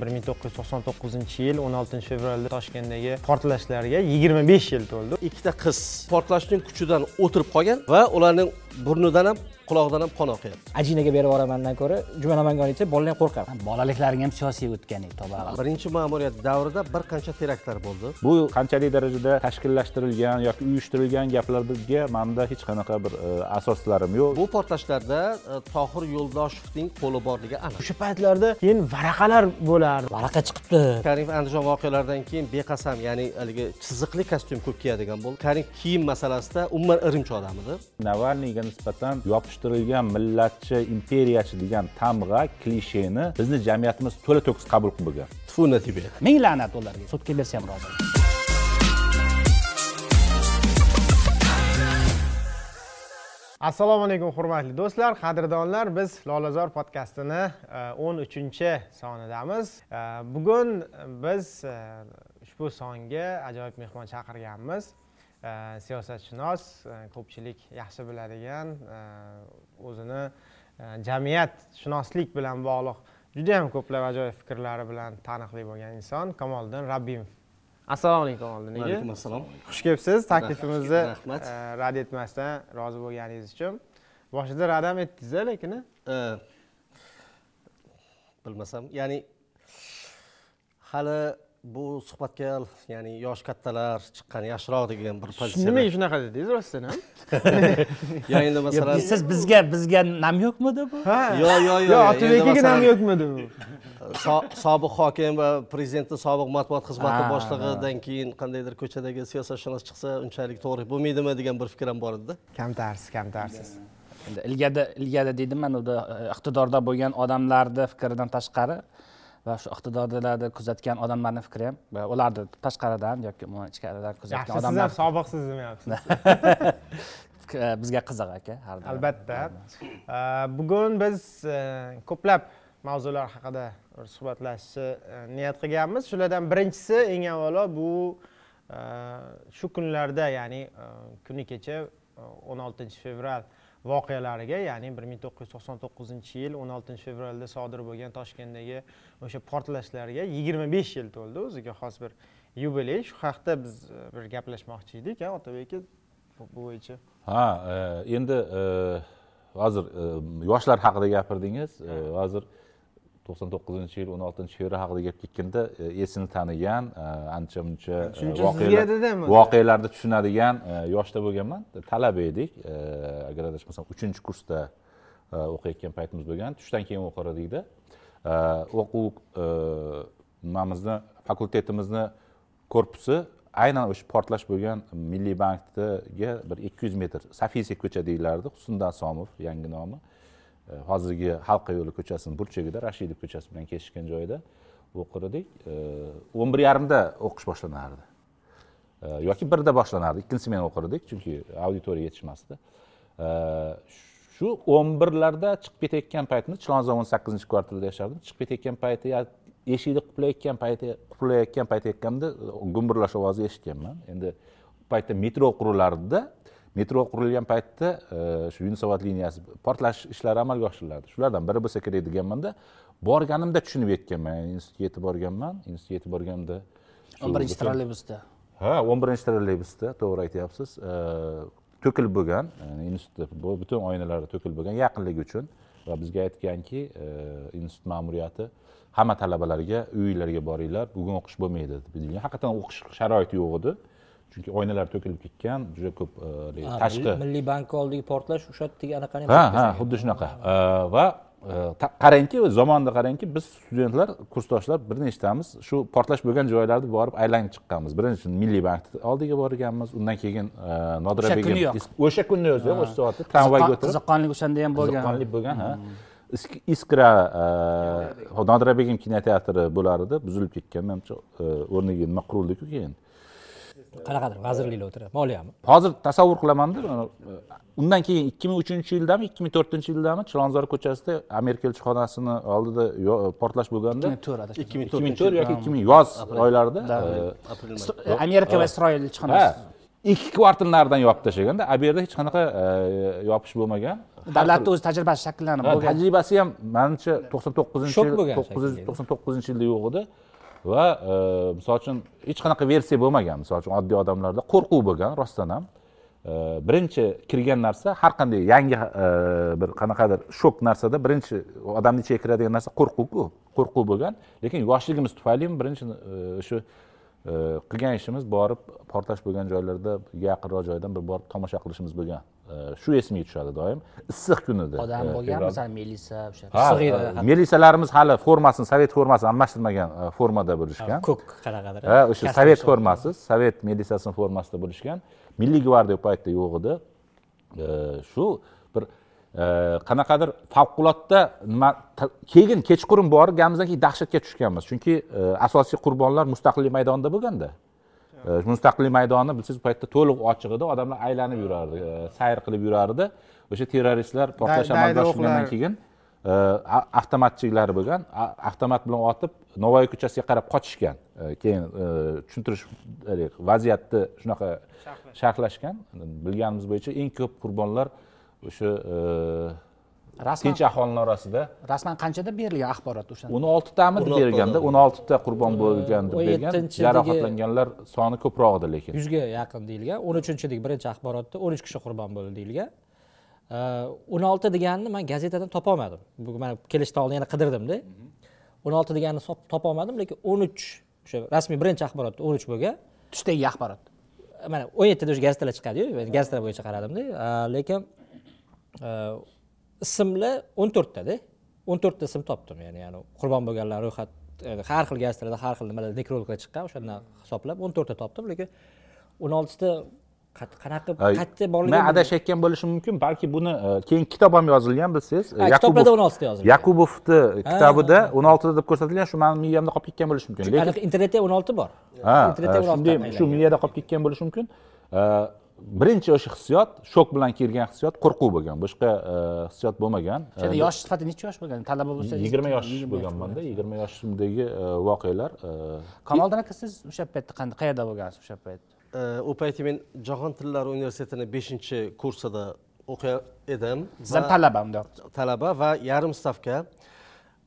bir ming to'qqiz yuz to'qson to'qqizinchi yil o'n oltinchi fevralda toshkentdagi portlashlarga yigirma besh yil to'ldi. Ikkita qiz portlashning kuchidan o'tirib qolgan va ularning burnidan ham qulog'idan ham qon oqyapti. Ajinaga berib yuboramandan ko'ra. Juma namangan aytsa bolalar ham qo'rqadi bolaliklaring ham siyosiy o'tgan birinchi ma'muriyat davrida bir qancha teraktlar bo'ldi. Bu qanchalik darajada tashkillashtirilgan yoki uyushtirilgan gaplarga manda hech qanaqa bir e, asoslarim yo'q. Bu portlashlarda e, tohir yo'ldoshevning qo'li borligi aniq. O'sha paytlarda keyin varaqalar bo'lardi. Varaqa chiqibdi. Karimov andijon voqealaridan keyin beqasam ya'ni haligi chiziqli kostyum ko'p kiyadigan bo'ldi. Karimov kiyim masalasida umuman irimchi odam edi. Navalniyga nisbatan yopishtirilgan millatchi imperiyachi degan tamg'a klisheni bizni jamiyatimiz to'la to'kis qabul qilib bo'lgan tfu na тебе ming la'nat ularga. Sudga bersa ham rozi assalomu alaykum hurmatli do'stlar qadrdonlar. Biz lolazor podkastini o'n uchinchi sonidamiz. E, bugun biz e, ushbu songa ajoyib mehmon chaqirganmiz. E, siyosatshunos e, ko'pchilik yaxshi biladigan e, o'zini jamiyatshunoslik bilan bog'liq judayam ko'plab ajoyib fikrlari bilan taniqli bo'lgan inson kamoliddin rabbimov. Assalomu alaykum kamoliddin aka. Alaykum assalom xush kelibsiz? Taklifimizni Rahmat. e, rad etmasdan rozi bo'lganingiz uchun. Boshida rad ham etdingiz lekin? E, bilmasam ya'ni hali bu suhbatga ya'ni yoshi kattalar chiqqan yaxshiroq degan bir nimaga pozitsiyada shunaqa dedingiz rostdan ham. Yo endi masalan siz bizga bizga nam yo'qmidi bu? Ha. Yo yo yo yo endi otabekaga masalan, ham yo'qmidi bu? So- sobiq hokim va prezidentni sobiq matbuot xizmati boshlig'idan keyin qandaydir ko'chadagi siyosatshunos chiqsa unchalik to'g'ri bo'lmaydimi degan bir fikr ham bor edida kamtarsiz kamtarsiz. Endi ilgada ilgada mana bu iqtidorda bo'lgan odamlarni fikridan tashqari va shu iqtidordalarni kuzatgan odamlarni fikri ham va ularni tashqaridan yoki umuman ichkaridan kuzatgan yaxshi siz ham odamlar sobiqsiz demayapsiz. Fikri, e, bizga qiziq aka har doim. Albatta. E, bugun biz e, ko'plab mavzular haqida suhbatlashishni niyat qilganmiz. Shulardan birinchisi eng avvalo bu shu kunlarda ya'ni kuni kecha o'n oltinchi fevral voqealariga ya'ni bir ming to'qqiz yuz to'qson to'qqizinchi yil o'n oltinchi fevralda sodir bo'lgan toshkentdagi o'sha portlashlarga yigirma besh yil to'ldi o'ziga xos bir yubiley. Shu haqda biz e, bir gaplashmoqchi edik a otabek aka bu bo'yicha. Ha e, endi e, hozir e, yoshlar haqida gapirdingiz. E, hozir to'qson to'qqizinchi yil o'n oltinchi fevral haqida gap ketganda e, esini tanigan e, ancha muncha e, voqealarni tushunadigan yoshda bo'lganman. Talaba edik agar adashmasam uchinchi kursda o'qiyotgan paytimiz bo'lgan. Tushdan keyin o'qir edikda o'quv nimamizni fakultetimizni korpusi aynan o'sha portlash bo'lgan milliy bankga bir ikki yuz metr safisiy ko'cha deyilardi husniddin asomov yangi nomi E, hozirgi halqa yo'li ko'chasini burchagida rashidov ko'chasi bilan kesishgan joyda o'qir edik e, o'n bir yarimda o'qish boshlanardi. E, yoki birda boshlanardi. Ikkinchi smena o'qir edik chunki auditoriya yetishmasdi. Shu o'n birlarda chiqib ketayotgan paytimda chilonzor o'n sakkizinchi kvartirada yashardim. Chiqib ketayotgan payti eshikni quplayotgan payti quplayotgan payti aytganda gumburlash ovozi eshitganman. Endi u paytda metro qurilardida metro qurilgan paytda e, shu yunusobod liniyasi portlash ishlari amalga oshiriladi. Shulardan biri bo'lsa kerak deganmanda borganimda tushunib yetganman. Institutga yetib borganman institutga yetib borganda o'n birinchi trolleybusda. Ha o'n birinchi trolleybusda to'g'ri aytyapsiz. E, to'kilib bo'lgan institutda bu butun oynalar to'kilib bo'lgan yaqinligi uchun va bizga aytganki e, institut ma'muriyati hamma talabalarga uylarga boringlar bugun o'qish bo'lmaydi deb degan haqiqatdan o'qish sharoiti yo'q edi chunki oynalar to'kilib ketgan juda ko'p e, tashqi. milliy bankni oldidagi portlash o'sha yerdagi anaqani ha ha xuddi shunaqa. E, va e, qarangki zamonda qarangki biz studentlar kursdoshlar bir nechtamiz shu portlash bo'lgan joylarni borib aylanib chiqqanmiz. Birinchi milliy bankni oldiga borganmiz undan keyin nodira O'sha begim o'sha kunni o'zi o'sha soatda tramvayga o'tirib qiziqqonlik o'shanda ham bo'lgan. Qiziqqonlik bo'lgan ha. Isk- iskra nodira begim kinoteatri bo'lar edi buzilib ketgan manimcha o'rniga nima qurildiku keyin qanaqadir vazirliklar o'tiradi moliyami hozir tasavvur qilamanda e, undan keyin ikki ming uchinchi yildami ikki ming to'rtinchi yildami chilonzor ko'chasida amerika elchixonasini oldida yo- portlash bo'lganda ikki ming to'rt adashmasam. ikki ming ikki ming to'rtinchi to'rt yoki ikki ming yoz oylarida e, may. Amerika va isroil elchixonasi. ikki kvartal naridan yopib tashlaganda a bu yerda hech qanaqa e, yopish bo'lmagan. Davlatni o'zi tajribasi shakllanib Ha, bo'lgan. tajribasi ham manimcha to'qson to'qqizinchi Shok yil bo'lgan to'qqiz yuz to'qson to'qqizinchi yilda yo'q edi va e, misol uchun hech qanaqa versiya bo'lmagan. Misol uchun oddiy odamlarda qo'rquv bo'lgan rostdan ham e, birinchi kirgan narsa har qanday yangi e, bir qanaqadir shok narsada birinchi odamni ichiga kiradigan narsa qo'rquvku qo'rquv bo'lgan lekin yoshligimiz tufaylimi birinchi o'sha shu qilgan ishimiz borib portlash bo'lgan joylarda yaqinroq joydan bir borib tomosha qilishimiz bo'lgan. Shu esimga tushadi doim. Issiq kun edi odam e, bo'lgan masalan milisa o'sha Ha, Issiq edi, hatto. milisalarimiz hali formasini sovet formasini almashtirmagan e, formada bo'lishgan. Ko'k qanaqadir ha o'sha sovet formasi sovet milisiyasini formasida bo'lishgan. Milliy gvardiya u paytda yo'q edi shu bir e, qanaqadir favqulodda nima keyin kechqurun borib gamizdan keyin dahshatga tushganmiz. Chunki e, asosiy qurbonlar mustaqillik maydonida bo'lganda mustaqillik maydoni bilsangiz bu paytda to'liq ochiq edi odamlar aylanib yurardi e, sayr qilib yurardi. O'sha terroristlar portlash amalga oshirgandan keyin e, avtomatchiklari bo'lgan avtomat bilan otib navoiy ko'chasiga qarab qochishgan. E, keyin tushuntirish vaziyatni shunaqa sharhlashgan bilganimiz bo'yicha eng ko'p qurbonlar o'sha rasman tinch aholini orasida. Rasman qanchada berilgan axborot o'sha o'n oltitami deb 16 berganda o'n oltita qurbon bo'lgan deb bergan. jarohatlanganlar soni ko'proq edi lekin. Yuzga yaqin deyilgan. O'n uchinchidagi birinchi axborotda o'n uch kishi qurbon bo'ldi deyilgan. O'n olti deganini man gazetadan topolmadim. Bu man kelishdan oldin yana qidirdimda. O'n olti deganini topolmadim lekin o'n uch o'sha rasmiy birinchi axborotda o'n uch bo'lgan. Tushdagi axborot. Mana o'n yettida o'sha gazetalar chiqadiyu. Gazetalar bo'yicha qaradimda. Lekin ismlar o'n to'rttada o'n to'rtta ism topdim ya'ni yani qurbon bo'lganlar ro'yxat har xil gazetalarda har xil nimalar nekrologlar chiqqan o'shandan hisoblab o'n to'rtta topdim lekin o'n oltita qanaqa Ay, qayerda man borligini adashayotgan bo'lishim mumkin balki buni e, keyin kitob ham yozilgan bilsangiz. Kitoblarda 16 ta yozilgan. yakubovni kitobida o'n oltida deb ko'rsatilgan shu mani miyamda qolib ketgan bo'lishi mumkin. Lekin internetda o'n olti bor. Ha internetda o'n oltita shunday shu miyada qolib ketgan bo'lishi mumkin. E, birinchi o'sha hissiyot shok bilan kelgan hissiyot qo'rquv bo'lgan boshqa e, hissiyot bo'lmagan. E, o'shada yosh sifatida necha yosh bo'lgan? Talaba bo'lsa yigirma yosh bo'lganmanda yigirma yoshimdagi e, voqealar kamoliddin aka siz o'sha paytda qanday qayerda bo'lgansiz o'sha payt? U payti men jahon tillari universitetini beshinchi kursida o'qir edim siz ham talaba unda. talaba va yarim stavka.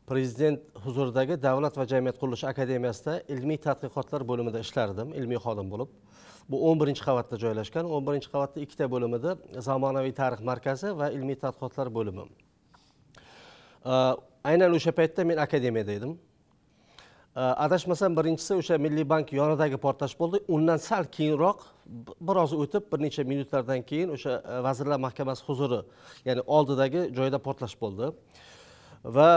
Prezident huzuridagi davlat va jamiyat qurilishi akademiyasida ilmiy tadqiqotlar bo'limida ishlardim ilmiy xodim bo'lib bu o'n birinchi qavatda joylashgan o'n birinchi qavatda ikkita bo'limida zamonaviy tarix markazi va ilmiy tadqiqotlar bo'limi. Aynan o'sha paytda men akademiyada edim. Adashmasam birinchisi o'sha milliy bank yonidagi portlash bo'ldi. Undan sal keyinroq biroz o'tib bir necha minutlardan keyin o'sha e, vazirlar mahkamasi huzuri ya'ni oldidagi joyda portlash bo'ldi. Va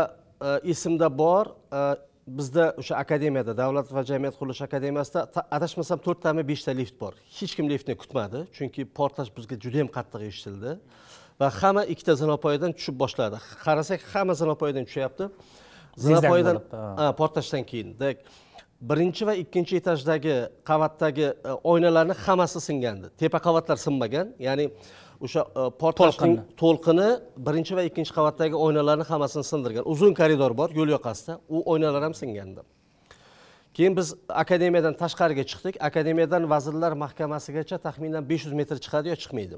esimda bor e, bizda o'sha akademiyada davlat va jamiyat qurilishi akademiyasida adashmasam to'rttami beshta lift bor. Hech kim liftni kutmadi chunki portlash bizga juda yam qattiq eshitildi. Va hamma ikkita zinapoyadan tushib boshladi. Qarasak hamma zinapoyadan tushyapti. Zinapoyadan portlashdan keyin. Birinchi va ikkinchi etajdagi qavatdagi e, oynalarni hammasi singandi tepa qavatlar sinmagan. Ya'ni o'sha e, portlashning to'lqini birinchi va ikkinchi qavatdagi oynalarni hammasini sindirgan. Uzun koridor bor yo'l yoqasida. U oynalar ham singandi. Keyin biz akademiyadan tashqariga chiqdik. Akademiyadan vazirlar mahkamasigacha taxminan 500 metr chiqadi yo chiqmaydi?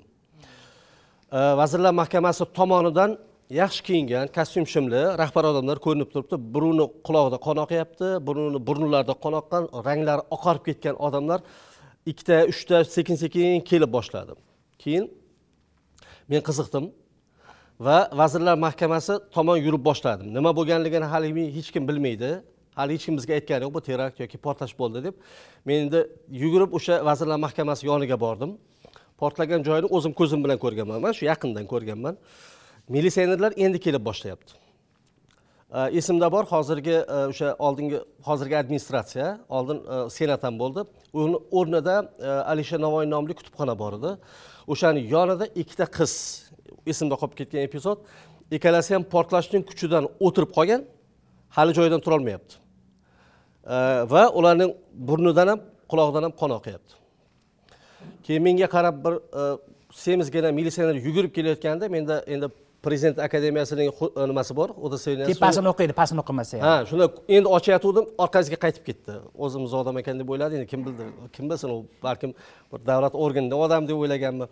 Э, vazirlar mahkamasi tomonidan yaxshi kiyingan kostyum shimli rahbar odamlar ko'rinib turibdi. Birovni qulog'ida qon oqyapti birovni burunlarida qon oqqan ranglari oqarib ketgan odamlar ikkita uchta sekin sekin kelib boshladi. Keyin men qiziqdim. Va vazirlar mahkamasi tomon yurib boshladim. Nima bo'lganligini hali hech kim bilmaydi. Hali hech kim bizga aytgani yo'q bu terakt yoki portlash bo'ldi deb. Men endi yugurib o'sha vazirlar mahkamasi yoniga bordim. Portlagan joyini o'zim ko'zim bilan ko'rganman. Mana shu yaqindan ko'rganman. Militsionerlar endi kelib boshlayapti. Esimda bor hozirgi e, o'sha oldingi hozirgi administratsiya oldin e, senat ham bo'ldi. Uni o'rnida e, alisher navoiy nomli kutubxona bor edi. O'shani yonida ikkita qiz esimda qolib ketgan epizod. Ikkalasi ham portlashning kuchidan o'tirib qolgan hali joyidan turolmayapti. Va ularning burnidan ham qulog'idan ham qon oqyapti. Keyin menga qarab bir e, semizgina militsioner yugurib kelayotganda menda endi prezident akademiyasining xu- nimasi bor? Удостоверениесі tepasini o'qiydi pastini o'qimasa ha shunda endi ochayotgandim orqasiga qaytib ketdi. O'zimiz odam ekan deb o'yladi endi kim bildi kim bilsin u balkim bir davlat organidan odam deb o'ylaganman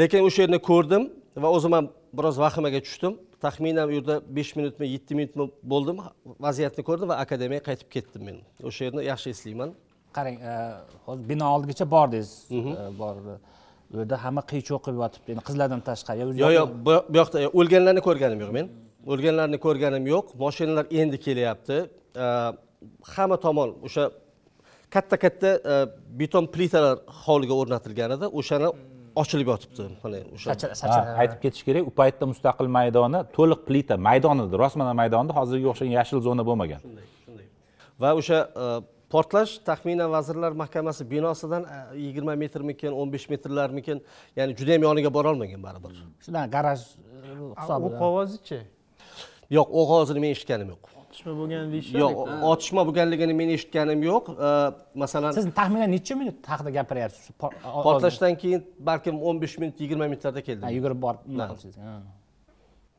lekin o'sha yerni ko'rdim va o'zim ham biroz vahimaga tushdim. Taxminan u yerda besh minutmi yetti minutmi bo'ldim vaziyatni ko'rdim va akademiyaga qaytib ketdim men. O'sha yerni yaxshi eslayman. Qarang e, hozir bino oldigacha bordingiz e, bor u yerda hamma qiy chuv qilib yotibdi. Endi qizlardan tashqari yo'q yo'q. bu yoqda o'lganlarni ko'rganim yo'q men. O'lganlarni ko'rganim yo'q. Moshinalar endi kelyapti. Hamma tomon o'sha katta katta e, beton plitalar hovliga o'rnatilgan edi o'shani ochilib yotibdi. Mana o'sha Ha, aytib ketish kerak u paytda mustaqil maydoni to'liq plita maydon edi rosmana maydonda hozirgi o'xshagan yashil zona bo'lmagan. Va o'sha e, portlash taxminan vazirlar mahkamasi binosidan e, yigirma metrmikin o'n besh metrlarmikin ya'ni juda yam yoniga borolmagan baribir. Shundan garaj e, o'q hisobida ovozichi yo'q o'q ovozini men eshitganim yo'q. Otishma bo'lgan deyishadi. Yo'q otishma bo'lganligini men eshitganim yo'q. E, masalan siz taxminan necha minut haqida gapiryapsiz? Portlashdan keyin balkim o'n besh minut yigirma minutlarda Ha, keldim yugurib borib nima Ha.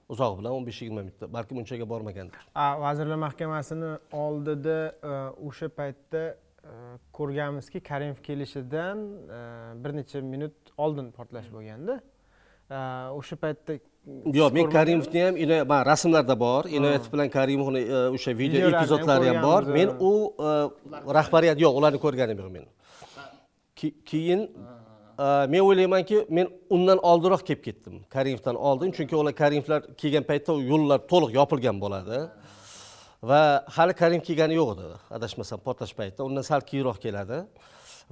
Uzog'i bilan o'n besh yigirma minutda. Balkim unchaga bormagandir A, vazirlar mahkamasini oldida e, o'sha paytda e, ko'rganmizki karimov kelishidan e, bir necha minut oldin portlash bo'lganda o'sha paytda yo'q men karimovni ham man rasmlarda bor. Inoyatov bilan karimovni o'sha video epizodlari ham bor. men u rahbariyat yo'q ularni ko'rganim yo'q men. Keyin men o'ylaymanki men undan oldinroq kelib ketdim karimovdan oldin. Chunki ular karimovlar kelgan paytda yo'llar to'liq yopilgan bo'ladi. Va hali karimov kelgani yo'q edi adashmasam portlash paytida. Undan sal keyinroq keladi.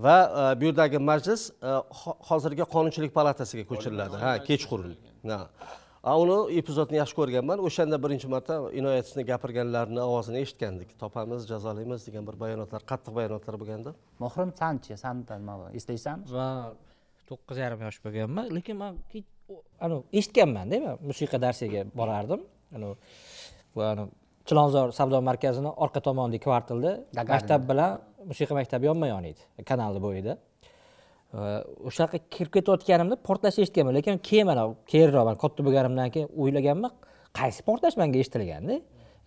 Va e, bu yerdagi majlis e, ho- hozirgi qonunchilik palatasiga ko'chiriladi. Ha kechqurun. Uni epizodni yaxshi ko'rganman. O'shanda birinchi marta inoyatovni gapirganlarini ovozini eshitgandik. Topamiz jazolaymiz degan bir bayonotlar qattiq bayonotlar bo'lganda. Muhrim sanchi nima eslaysanmi? Va to'qqiz yarim yosh bo'lganman lekin man anavi eshitganmanda man musiqa darsiga borardim. Anavi bu anavi chilonzor savdo markazini orqa tomonidagi kvartalda maktab bilan musiqa maktabi yonma yon edi kanalni bo'yida. O'sha yoqqa kirib ketayotganimda portlash eshitganman lekin keyin mana keyinroq man katta bo'lganimdan keyin o'ylaganman qaysi portlash manga eshitilganda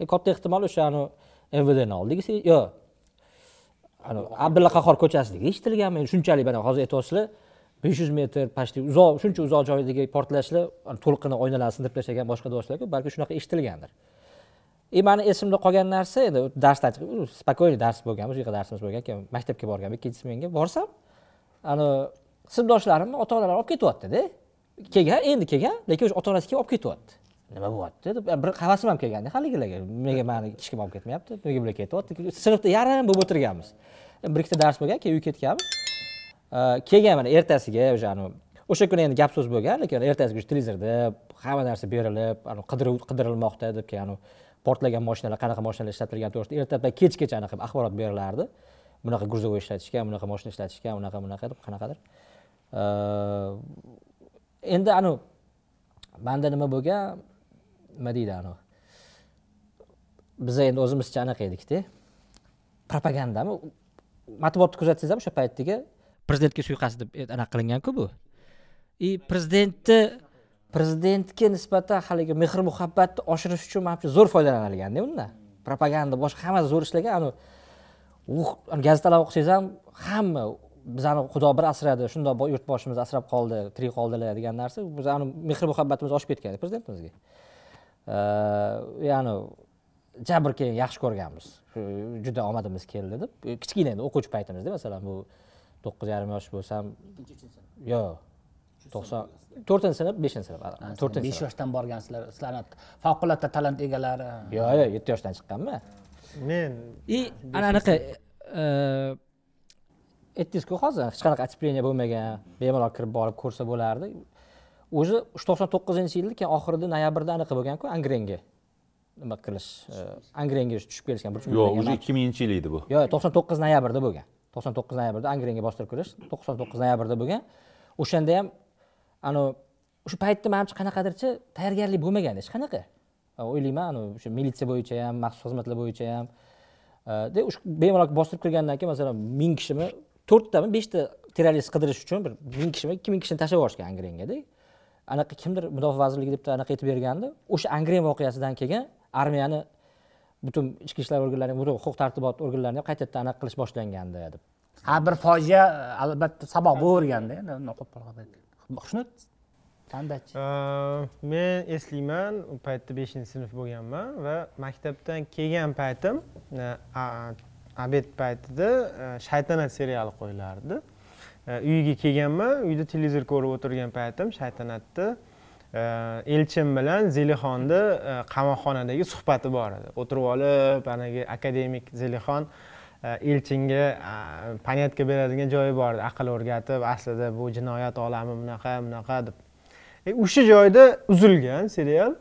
E, katta ehtimol o'sha anavi mvdni oldidagisi yo'q anavi abdulla qahhor ko'chasidagi eshitilganmi shunchalik mana hozir aytyapsizlar besh yuz metr почти uzoq shuncha uzoq joydagi portlashlar to'lqini oynalarni sindirib tashlagan boshqa do'stlarku balki shunaqa eshitilgandir. И mani esimda qolgan narsa endi darsdan chiqib спокойный dars bo'lgan musiqa darsimiz bo'lgan keyin maktabga borganman ikkinchi smenga borsam ani sinfdoshlarimni ota onalari olib ketyaptida. Kelgan endi kelgan lekin o'sha ota onasi kelib olib ketyapti. Nima bo'lyapti deb e, bir havasim ham kelganda haligilarga. Nega mani hech kim olib ketmayapti nega bular ketyapti. Sinfda yarim bo'lib o'tirganmiz. Bir ikkita dars bo'lgan keyin uyga ketganmiz. Э, kelgan mana ertasiga o'sha anavi o'sha kuni endi gap so'z bo'lgan lekin ertasiga o'sha televizorda hamma narsa berilib qidiruv qidirilmoqda deb keyin anavi portlagan mashinalar qanaqa mashinalar ishlatilgani to'g'risida ertalab kechgacha anaqa axborot berilardi. Bunaqa грузовой ishlatishgan bunaqa mashina ishlatishgan unaqa bunaqa deb qanaqadir. Э, endi anavi manda nima bo'lgan? Nima deydi anavi biza endi o'zimizcha anaqa edikda. Propagandami? Matbuotni kuzatsangiz ham o'sha paytdagi prezidentga suiqasd deb anaqa qilinganku bu. И prezidentni prezidentga nisbatan haligi mehr muhabbatni oshirish uchun manimcha zo'r foydalanilganda undan propaganda boshqa hammasi zo'r ishlagan. Anavi ani gazetalar o'qisangiz ham hamma bizani xudo bir asradi shundoq bo- yurtboshimiz asrab qoldi tirik qoldilar degan narsa. Bizani mehr muhabbatimiz oshib ketgan prezidentimizga. Ya'ni jabr keyin yaxshi ko'rganmiz. Juda omadimiz keldi deb. Kichkina edi o'quvchi paytimizda masalan bu to'qqiz yarim yosh bo'lsam yo'q. To'qson to'rtinchi sinf beshinchi sinf. To'rtinchi besh yoshdan borgansizlar sizlarni favqulodda talant egalari yo'q yo'q yetti yoshdan chiqqanman men и anaqa aytdingizku hozir hech qanaqa отопление bo'lmagan bemalol kirib borib ko'rsa bo'lardi. O'zi shu to'qson to'qqizinchi yilda keyin oxirida noyabrda anaqa bo'lganku angrenga. Nima qilish angrenga tushib kelishgan bir yo'q уже ikki minginchi yil edi bu. Yo'q to'qson to'qqiz noyabrda bo'lgan to'qson to'qqiz noyabrda angrenga bostirib kirish to'qson to'qqiz noyabrda bo'lgan. O'shanda ham anavi o'sha paytda manimcha qanaqadirchi tayyorgarlik bo'lmagan hech qanaqa. O'ylayman anavi o'sha militsiya bo'yicha ham maxsus xizmatlar bo'yicha ham. De o'sha bemalol bostirib kirgandan keyin masalan ming kishimi to'rttami beshta terrorist qidirish uchun bir ming kishimi ikki ming kishini tashlab yuborishgan angrengada anaqa kimdir mudofaa vazirligi deb anaqa aytib bergandi. O'sha angren voqeasidan keyin armiyani butun ichki ishlar organlari butun huquq tartibot organlarini ham qaytadan anaqa qilish boshlangandi deb. Har bir fojia albatta saboq bo'laverganda endi shuni qandaychi men eslayman u paytda beshinchi sinf bo'lganman va maktabdan kelgan paytim e, obed paytida e, shaytanat seriali qo'yilardi. E, uyga kelganman uyda televizor ko'rib o'tirgan paytim shaytanatni elchin bilan zelixonni e, qamoqxonadagi suhbati bor edi. O'tirib olib haligi akademik zelixon e, elchinga e, понятка beradigan joyi bor edi. Aql o'rgatib aslida bu jinoyat olami bunaqa bunaqa deb. O'sha joyda uzilgan serial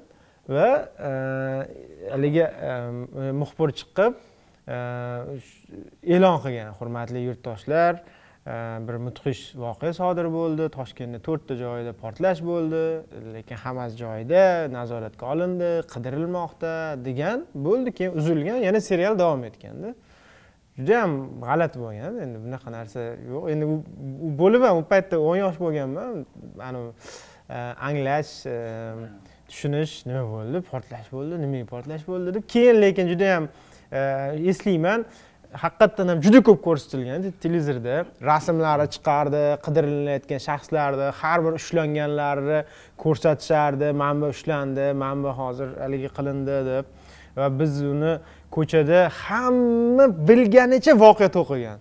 va haligi muxbir chiqib e'lon qilgan hurmatli yurtdoshlar. Э, bir mudhish voqea sodir bo'ldi. Toshkentda to'rtta joyda portlash bo'ldi lekin hammasi joyida nazoratga olindi qidirilmoqda degan bo'ldi keyin uzilgan yana serial davom etganda judayam g'alati bo'lgan endi bunaqa narsa yo'q. Endi u u bo'lib ham u paytda o'n yosh bo'lganman anavi e, anglash e, tushunish nima bo'ldi? Portlash bo'ldi nimaga portlash bo'ldi deb keyin lekin judayam e, eslayman. Haqiqatdan ham juda ko'p ko'rsatilgan televizorda. Rasmlari chiqardi qidirilayotgan shaxslarni har bir ushlanganlarni ko'rsatishardi. Mana bu ushlandi mana bu hozir haligi qilindi deb. Va biz uni ko'chada hamma bilganicha voqea to'qigan.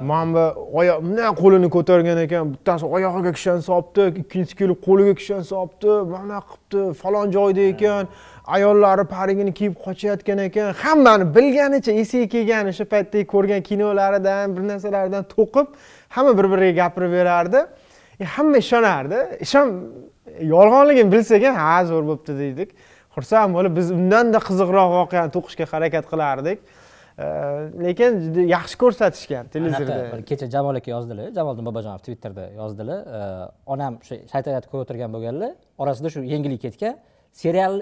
Mana bu oyoq bunday qo'lini ko'targan ekan bittasi oyog'iga kishan solibdi ikkinchisi kelib qo'liga kishan solibdi mana qilibdi falon joyda ekan. Ayollari parigini kiyib qochayotgan ekan. Hammani bilganicha esiga kelgan o'sha paytdagi ko'rgan kinolaridan bir narsalardan to'qib hamma bir biriga gapirib berardi. E, hamma ishonardi. Ishon yolg'onligini bilsak ham ha zo'r bo'libdi deydik. Xursand bo'lib biz undanda qiziqroq voqeani to'qishga harakat qilardik. E, lekin juda yaxshi ko'rsatishgan televizorda. Bir kecha jamol aka yozdilar jamoliddin bobojonov twitterda yozdilar e, onam o'sha shaytanat ko'rib o'tirgan bo'lganlar orasida shu yengillik ketgan. Serial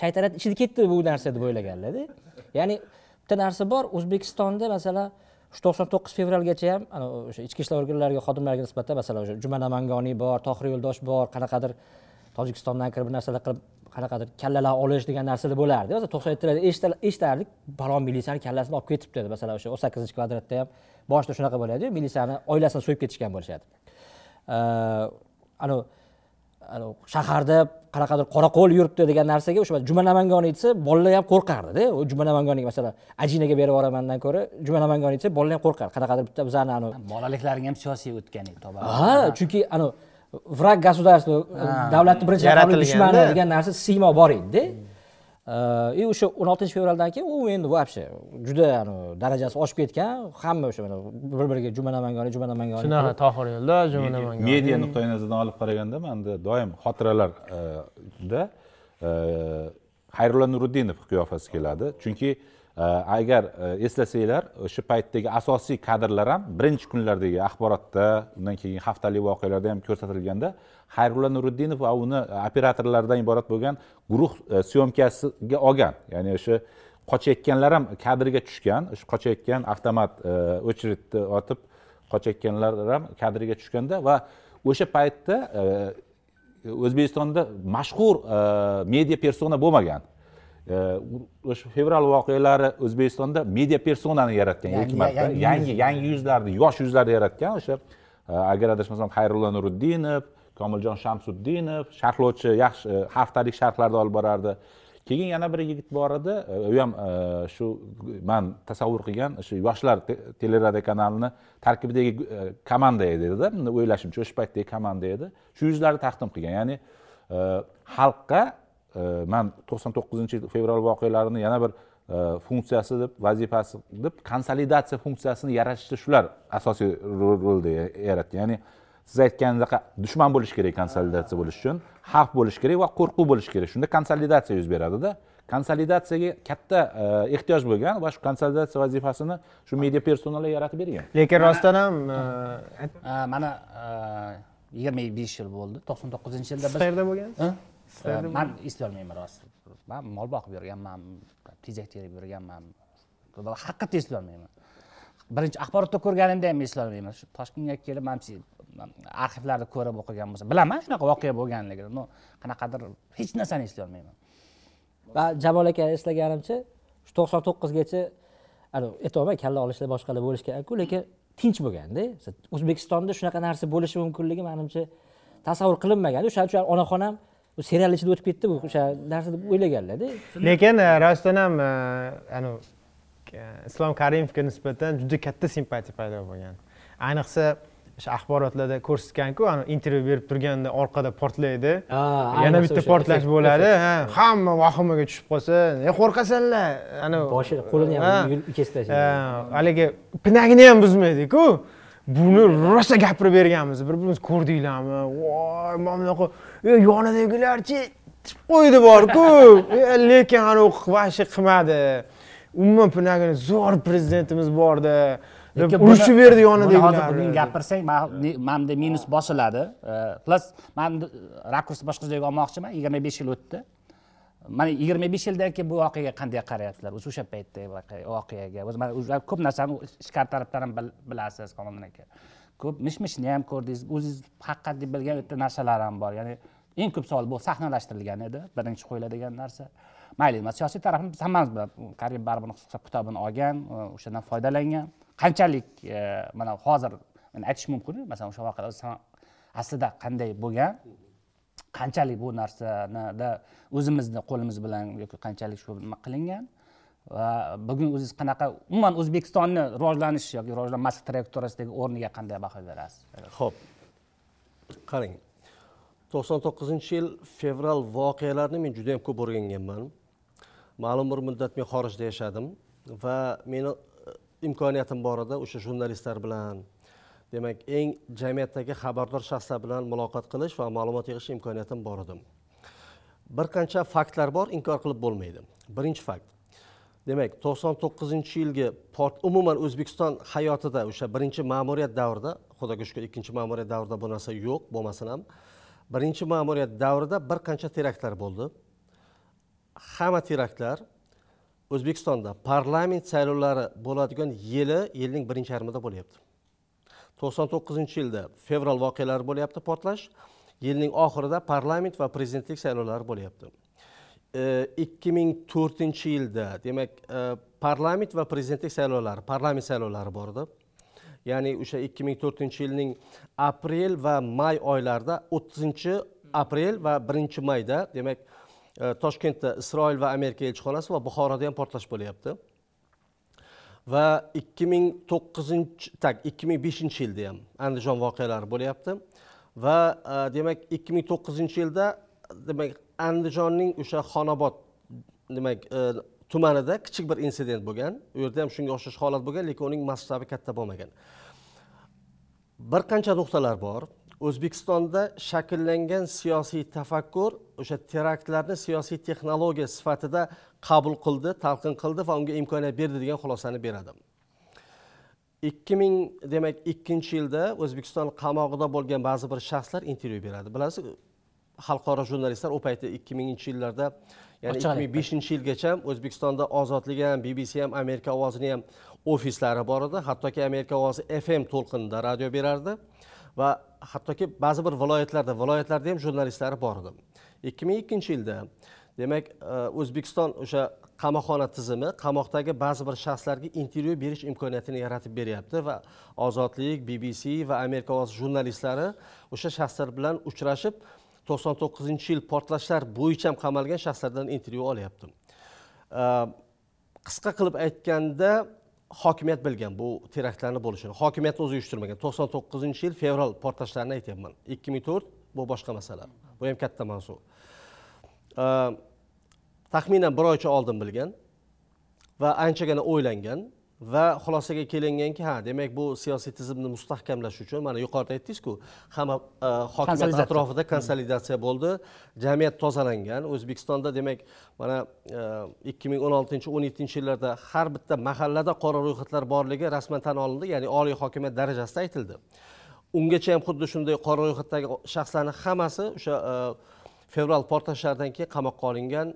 shaytanat ichida ketdi bu narsa deb o'ylaganlarda. Ya'ni bitta narsa bor o'zbekistonda masalan shu to'qson to'qqiz fevralgacha ham ana o'sha ichki ishlar organlariga xodimlariga nisbatan masalan o'sha juma namangoniy bor tohir yo'ldosh bor qanaqadir tojikistondan kirib bir narsalar qilib qanaqadir kallalar olish degan narsalar bo'lardi. Hozir to'qson yettilarda eshitardik balon militsiyani kallasini olib ketibdi deb masalan o'sha o'n sakkizinchi kvadratda ham boshida shunaqa bo'ladiyu militsiyani oilasini so'yib ketishgan bo'lishadi. Anavi shaharda qanaqadir qorako'l yuribdi degan narsaga o'sha juma namangoniy desa bolalar ham qo'rqardida. Juma namangoniy masalan ajinaga berib yuboramandan ko'ra. Juma namangoniy desa bolalar ham qo'rqardi. Qanaqadir bitta bizani anavi bolaliklaring ham siyosiy o'tgan ha chunki anavi vrag государства davlatni birinchi dushmani degan narsa siymo bor edida и o'sha o'n oltinchi fevraldan keyin u endi вообще juda darajasi oshib ketgan hamma o'sha mana bir biriga juma namangoniy juma namangoniy shunaqa tohir yo'ldosh juma namangan media nuqtai nazaridan olib qaraganda manda doim xotiralarda xayrulla nuriddinov qiyofasi keladi. Chunki e, agar eslasanglar o'sha paytdagi asosiy kadrlar ham birinchi kunlardagi axborotda undan keyin haftalik voqealarda ham ko'rsatilganda xayrulla nuriddinov va uni operatorlardan iborat bo'lgan guruh syomkasiga olgan ya'ni o'sha qochayotganlar ham kadrga tushgan o'sha qochayotgan avtomat очередьni otib qochayotganlar ham kadrga tushganda va o'sha paytda o'zbekistonda mashhur media persona bo'lmagan o'sha fevral voqealari o'zbekistonda media personani yaratgan ilk marta. yangi yangi yuzlarni yosh yuzlarni yaratgan o'sha e, agar adashmasam xayrulla nuriddinov komiljon shamsuddinov sharhlovchi yaxshi e, haftalik sharhlarni olib borardi. Keyin yana bir yigit bor edi e, u ham shu man tasavvur qilgan o'sha yoshlar te- teleradio kanalini tarkibidagi komanda edi o'ylashimcha o'sha paytdagi komanda edi. Shu yuzlarni taqdim qilgan. Ya'ni xalqqa man to'qson to'qqizinchi yil fevral voqealarini yana bir e, funksiyasi deb vazifasi deb konsolidatsiya funksiyasini yaratishda shular asosiy ro- rolni ya- yaratgan ya'ni siz aytganingizdek dushman bo'lishi kerak konsolidatsiya bo'lishi uchun xavf bo'lishi kerak va qo'rquv bo'lishi kerak. Shunda konsolidatsiya yuz beradida. Konsolidatsiyaga katta e, ehtiyoj bo'lgan va shu konsolidatsiya vazifasini shu media personallar yaratib bergan. Lekin rostdan ham e, mana yigirma besh yil bo'ldi. To'qson to'qqizinchi yilda biz qayerda bo'lgansiz Э, man eslolmayman rost man mol boqib yurganman tezak terib yurganman. Haqiqatda eslolmayman birinchi axborotda ko'rganimda ham eslolmayman shu toshkentga kelib man arxivlarni ko'rib o'qigan bo'lsam bilaman shunaqa voqea bo'lganligini но qanaqadir hech narsani eslay olmayman va jamol aka eslaganimcha shu to'qson to'qqizgacha aytyapman kalla olishlar boshqalar bo'lishi kerakku lekin tinch bo'lganda o'zbekistonda shunaqa narsa bo'lishi mumkinligi manimcha tasavvur qilinmagan o'shaning uchun onaxonam serial ichida o'tib ketdi bu o'sha narsa deb o'ylaganlarda lekin e, rostdan ham e, anavi e, islom karimovga nisbatan juda katta simpatiya paydo bo'lgan. Ayniqsa o'sha axborotlarda ko'rsatganku intervyu berib turganda orqada portlaydi. Yana bitta portlash bo'ladi. ha hamma vahimaga tushib qolsa e qo'rqasanlar anavi boshini qo'lini ham kesib tashlaydi haligi pinagini ham buzmaydiku. Buni rosa gapirib berganmiz bir birimizni ko'rdinglarmi voy mana bunaqa yonidagilarchi qo'ydi borku. Lekin anavi вообще qilmadi. Umuman pinagini zo'r prezidentimiz borda deb urushib berdi yonida hozir buni gapirsang manda minus bosiladi. Plyus man rakursni boshqa joyga olmoqchiman. Yigirma besh yil o'tdi. Mana yigirma besh yildan keyin bu voqeaga qanday qarayapsizlar? O'zi o'sha paytdagi voqeaga. O'zi ko'p narsani ichkari tarafdan ham bilasiz qamoliddin aka ko'p mish mishni ham ko'rdingiz o'zingiz haqiqat deb bilgan bitta narsalar ham bor. Ya'ni eng ko'p savol bu sahnalashtirilgan edi birinchi qo'yiladigan narsa. Mayli siyosiy tarafni biz hammamiz bilamiz karim baribir hisob kitobini olgan o'shandan foydalangan. Qanchalik e, mana hozir aytish mumkin masalan o'sha voqea aslida qanday bo'lgan qanchalik bu narsanida o'zimizni qo'limiz bilan yoki qanchalik shu nima qilingan. Va bugun o'zingiz qanaqa umuman o'zbekistonni rivojlanish yoki rivojlanmaslik trayektoriyasidagi o'rniga qanday baho berasiz? Ho'p. Qarang. To'qson to'qqizinchi yil fevral voqealarini men juda yam ko'p o'rganganman. Ma'lum bir muddat men xorijda yashadim va meni e, imkoniyatim bor edi o'sha jurnalistlar bilan demak eng jamiyatdagi xabardor shaxslar bilan muloqot qilish va ma'lumot yig'ish imkoniyatim bor edi bir qancha faktlar bor inkor qilib bo'lmaydi. Birinchi fakt demak to'qson to'qqizinchi yilgi umuman o'zbekiston hayotida o'sha birinchi ma'muriyat davrida xudoga shukur ikkinchi ma'muriyat davrida bu narsa yo'q bo'lmasin ham. Birinchi ma'muriyat davrida bir qancha teraktlar bo'ldi. Hamma teraktlar o'zbekistonda parlament saylovlari bo'ladigan yili yilning birinchi yarmida bo'lyapti. To'qson to'qqizinchi yilda fevral voqealari bo'lyapti portlash yilning oxirida parlament va prezidentlik saylovlari bo'lyapti. Ikki ming to'rtinchi yilda demak e, parlament va prezidentlik saylovlari parlament saylovlari bor edi. Ya'ni o'sha ikki ming to'rtinchi yilning aprel va may oylarida o'ttizinchi aprel va birinchi mayda demak e, toshkentda isroil va amerika elchixonasi va buxoroda ham portlash bo'lyapti. Va ikki ming to'qqizinchi так ikki ming beshinchi yilda ham andijon voqealari bo'lyapti. Va e, demak ikki ming to'qqizinchi yilda demak andijonning o'sha xonobod demak e, tumanida kichik bir insident bo'lgan. U yerda ham shunga o'xshash holat bo'lgan lekin uning masshtabi katta bo'lmagan. Bir qancha nuqtalar bor. O'zbekistonda shakllangan siyosiy tafakkur o'sha teraktlarni siyosiy texnologiya sifatida qabul qildi talqin qildi va unga imkoniyat berdi degan xulosani beradi. Ikki ming demak ikkinchi yilda o'zbekiston qamog'ida bo'lgan ba'zi bir shaxslar intervyu beradi. Bilasiz xalqaro jurnalistlar u paytda ikki minginchi yillarda ya'ni ikki ming beshinchi yilgacha o'zbekistonda ozodlik ham bbc ham amerika ovozini ham ofislari bor edi. Hattoki amerika ovozi fm to'lqinida radio berardi va hattoki ba'zi bir viloyatlarda viloyatlarda ham jurnalistlari bor edi. ikki ming ikkinchi yilda demak e, o'zbekiston o'sha qamoqxona tizimi qamoqdagi ba'zi bir shaxslarga intervyu berish imkoniyatini yaratib beryapti va ozodlik bbc va amerika ovozi jurnalistlari o'sha shaxslar bilan uchrashib to'qson to'qqizinchi yil portlashlar bo'yicha ham qamalgan shaxslardan intervyu olyapti qisqa qilib aytganda hokimiyat bilgan bu teraktlarni bo'lishini hokimiyatni o'zi uyushtirmagan. to'qson to'qqizinchi yil fevral portlashlarini aytyapman. ikki ming to'rt bu boshqa masala. Bu ham katta mavzu. Taxminan bir oycha oldin bilgan va anchagina o'ylangan. Va xulosaga kelinganki ha demak bu siyosiy tizimni mustahkamlash uchun mana yuqorida aytdingizku hamma e, hokimiyat atrofida konsolidatsiya bo'ldi. Jamiyat tozalangan. O'zbekistonda demak mana e, ikki ming o'n oltinchi o'n yettinchi yillarda har bitta mahallada qora ro'yxatlar borligi rasman tan olindi ya'ni oliy hokimiyat darajasida aytildi. Ungacha ham xuddi shunday qora ro'yxatdagi shaxslarni hammasi o'sha e, fevral portlashlardan keyin qamoqqa olingan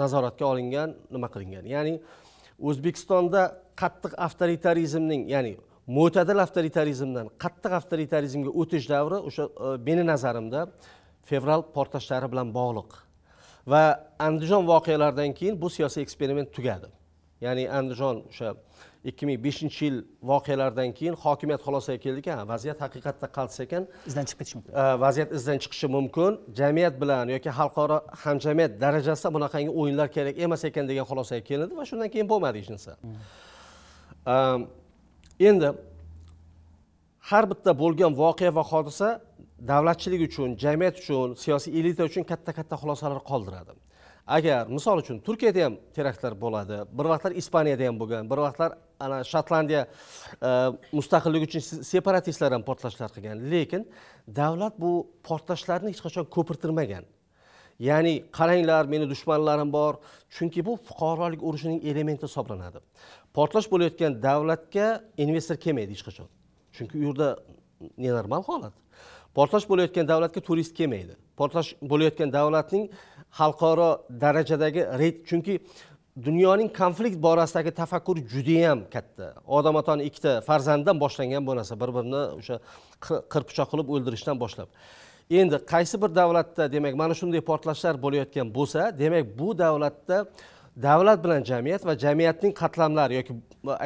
nazoratga olingan nima qilingan? Ya'ni o'zbekistonda qattiq avtoritarizmning ya'ni mo'tadil avtoritarizmdan qattiq avtoritarizmga o'tish davri o'sha e, meni nazarimda fevral portlashlari bilan bog'liq. Va andijon voqealaridan keyin bu siyosiy eksperiment tugadi. Ya'ni andijon o'sha ikki ming beshinchi yil voqealaridan keyin hokimiyat xulosaga keldiki ha vaziyat haqiqatda qaltis ekan. Izdan chiqib ketishi mumkin. Vaziyat izdan chiqishi mumkin. Jamiyat bilan yoki xalqaro hamjamiyat darajasida bunaqangi o'yinlar kerak emas ekan degan xulosaga kelindi va shundan keyin bo'lmadi hech narsa endi har bitta bo'lgan voqea va hodisa davlatchilik uchun jamiyat uchun siyosiy elita uchun katta katta xulosalar qoldiradi. Agar misol uchun turkiyada ham teraktlar bo'ladi bir vaqtlar ispaniyada ham bo'lgan bir vaqtlar ana shotlandiya e, mustaqillik uchun separatistlar ham portlashlar qilgan. Lekin davlat bu portlashlarni hech qachon ko'pirtirmagan. Ya'ni qaranglar meni dushmanlarim bor. Chunki bu fuqarolik urushining elementi hisoblanadi. Portlash bo'layotgan davlatga investor kelmaydi hech qachon. Chunki u yerda nenormal holat. Portlash bo'layotgan davlatga turist kelmaydi. Portlash bo'layotgan davlatning xalqaro darajadagi reyt chunki dunyoning konflikt borasidagi tafakkuri judayam katta. Odam atoni ikkita farzanddan boshlangan bu narsa. Bir birini o'sha qir- qirpichoq qilib o'ldirishdan boshlab. Endi qaysi bir davlatda demak mana shunday portlashlar bo'layotgan bo'lsa demak bu davlatda davlat bilan jamiyat va jamiyatning qatlamlari yoki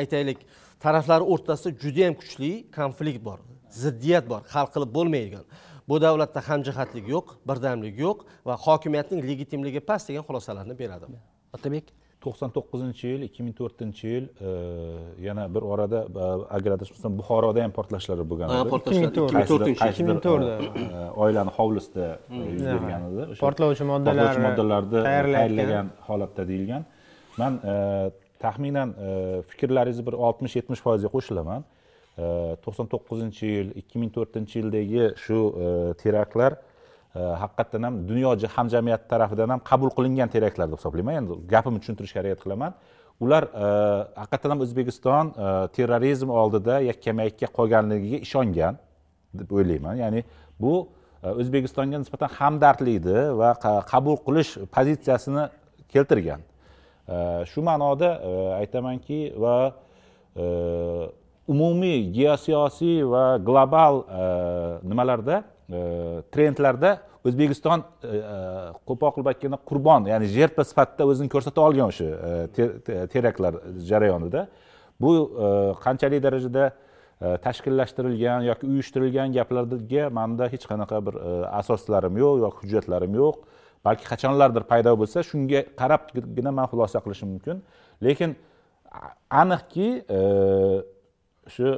aytaylik taraflari o'rtasida judayam kuchli konflikt bor ziddiyat bor hal qilib bo'lmaydigan. Bu davlatda hamjihatlik yo'q birdamlik yo'q va hokimiyatning legitimligi past degan xulosalarni beradi. Otabek? To'qson to'qqizinchi yil ikki ming to'rtinchi yil e, yana bir orada e, agar adashmasam buxoroda ham portlashlar bo'lgan edi. Ikki ming ikki ming to'rtinchi qaysidir- yil. qaysidir, 2004 e, oilani hovlisida e, yuz bergan edi. O'sha Portlovchi moddalar portlovchi moddalarni tayyorlagan holatda deyilgan. Man e, taxminan e, fikrlaringizni bir oltmish yetmish foizga qo'shilaman. To'qson to'qqizinchi yil ikki ming to'rtinchi yildagi shu e, teraktlar e, Э, haqiqatdan ham dunyo hamjamiyati tarafidan ham qabul qilingan teraktlar deb hisoblayman. Endi gapimni tushuntirishga harakat qilaman. Ular e, haqiqatdan ham o'zbekiston e, terrorizm oldida yakkama yakka qolganligiga ishongan deb o'ylayman. Ya'ni bu e, o'zbekistonga nisbatan hamdardlikni va qabul qilish pozitsiyasini keltirgan. Shu ma'noda aytamanki va umumiy geosiyosiy va global nimalarda e, Э, trendlarda o'zbekiston э, э, qo'pol qilib aytganda qurbon ya'ni jertva sifatida o'zini ko'rsata olgan o'sha e, teraktlar jarayonida. Bu e, qanchalik darajada e, tashkillashtirilgan yoki uyushtirilgan gaplarga manda hech qanaqa bir asoslarim yo'q yoki hujjatlarim yo'q. Balki qachonlardir paydo bo'lsa shunga qarabgina man xulosa qilishim mumkin. Lekin aniqki shu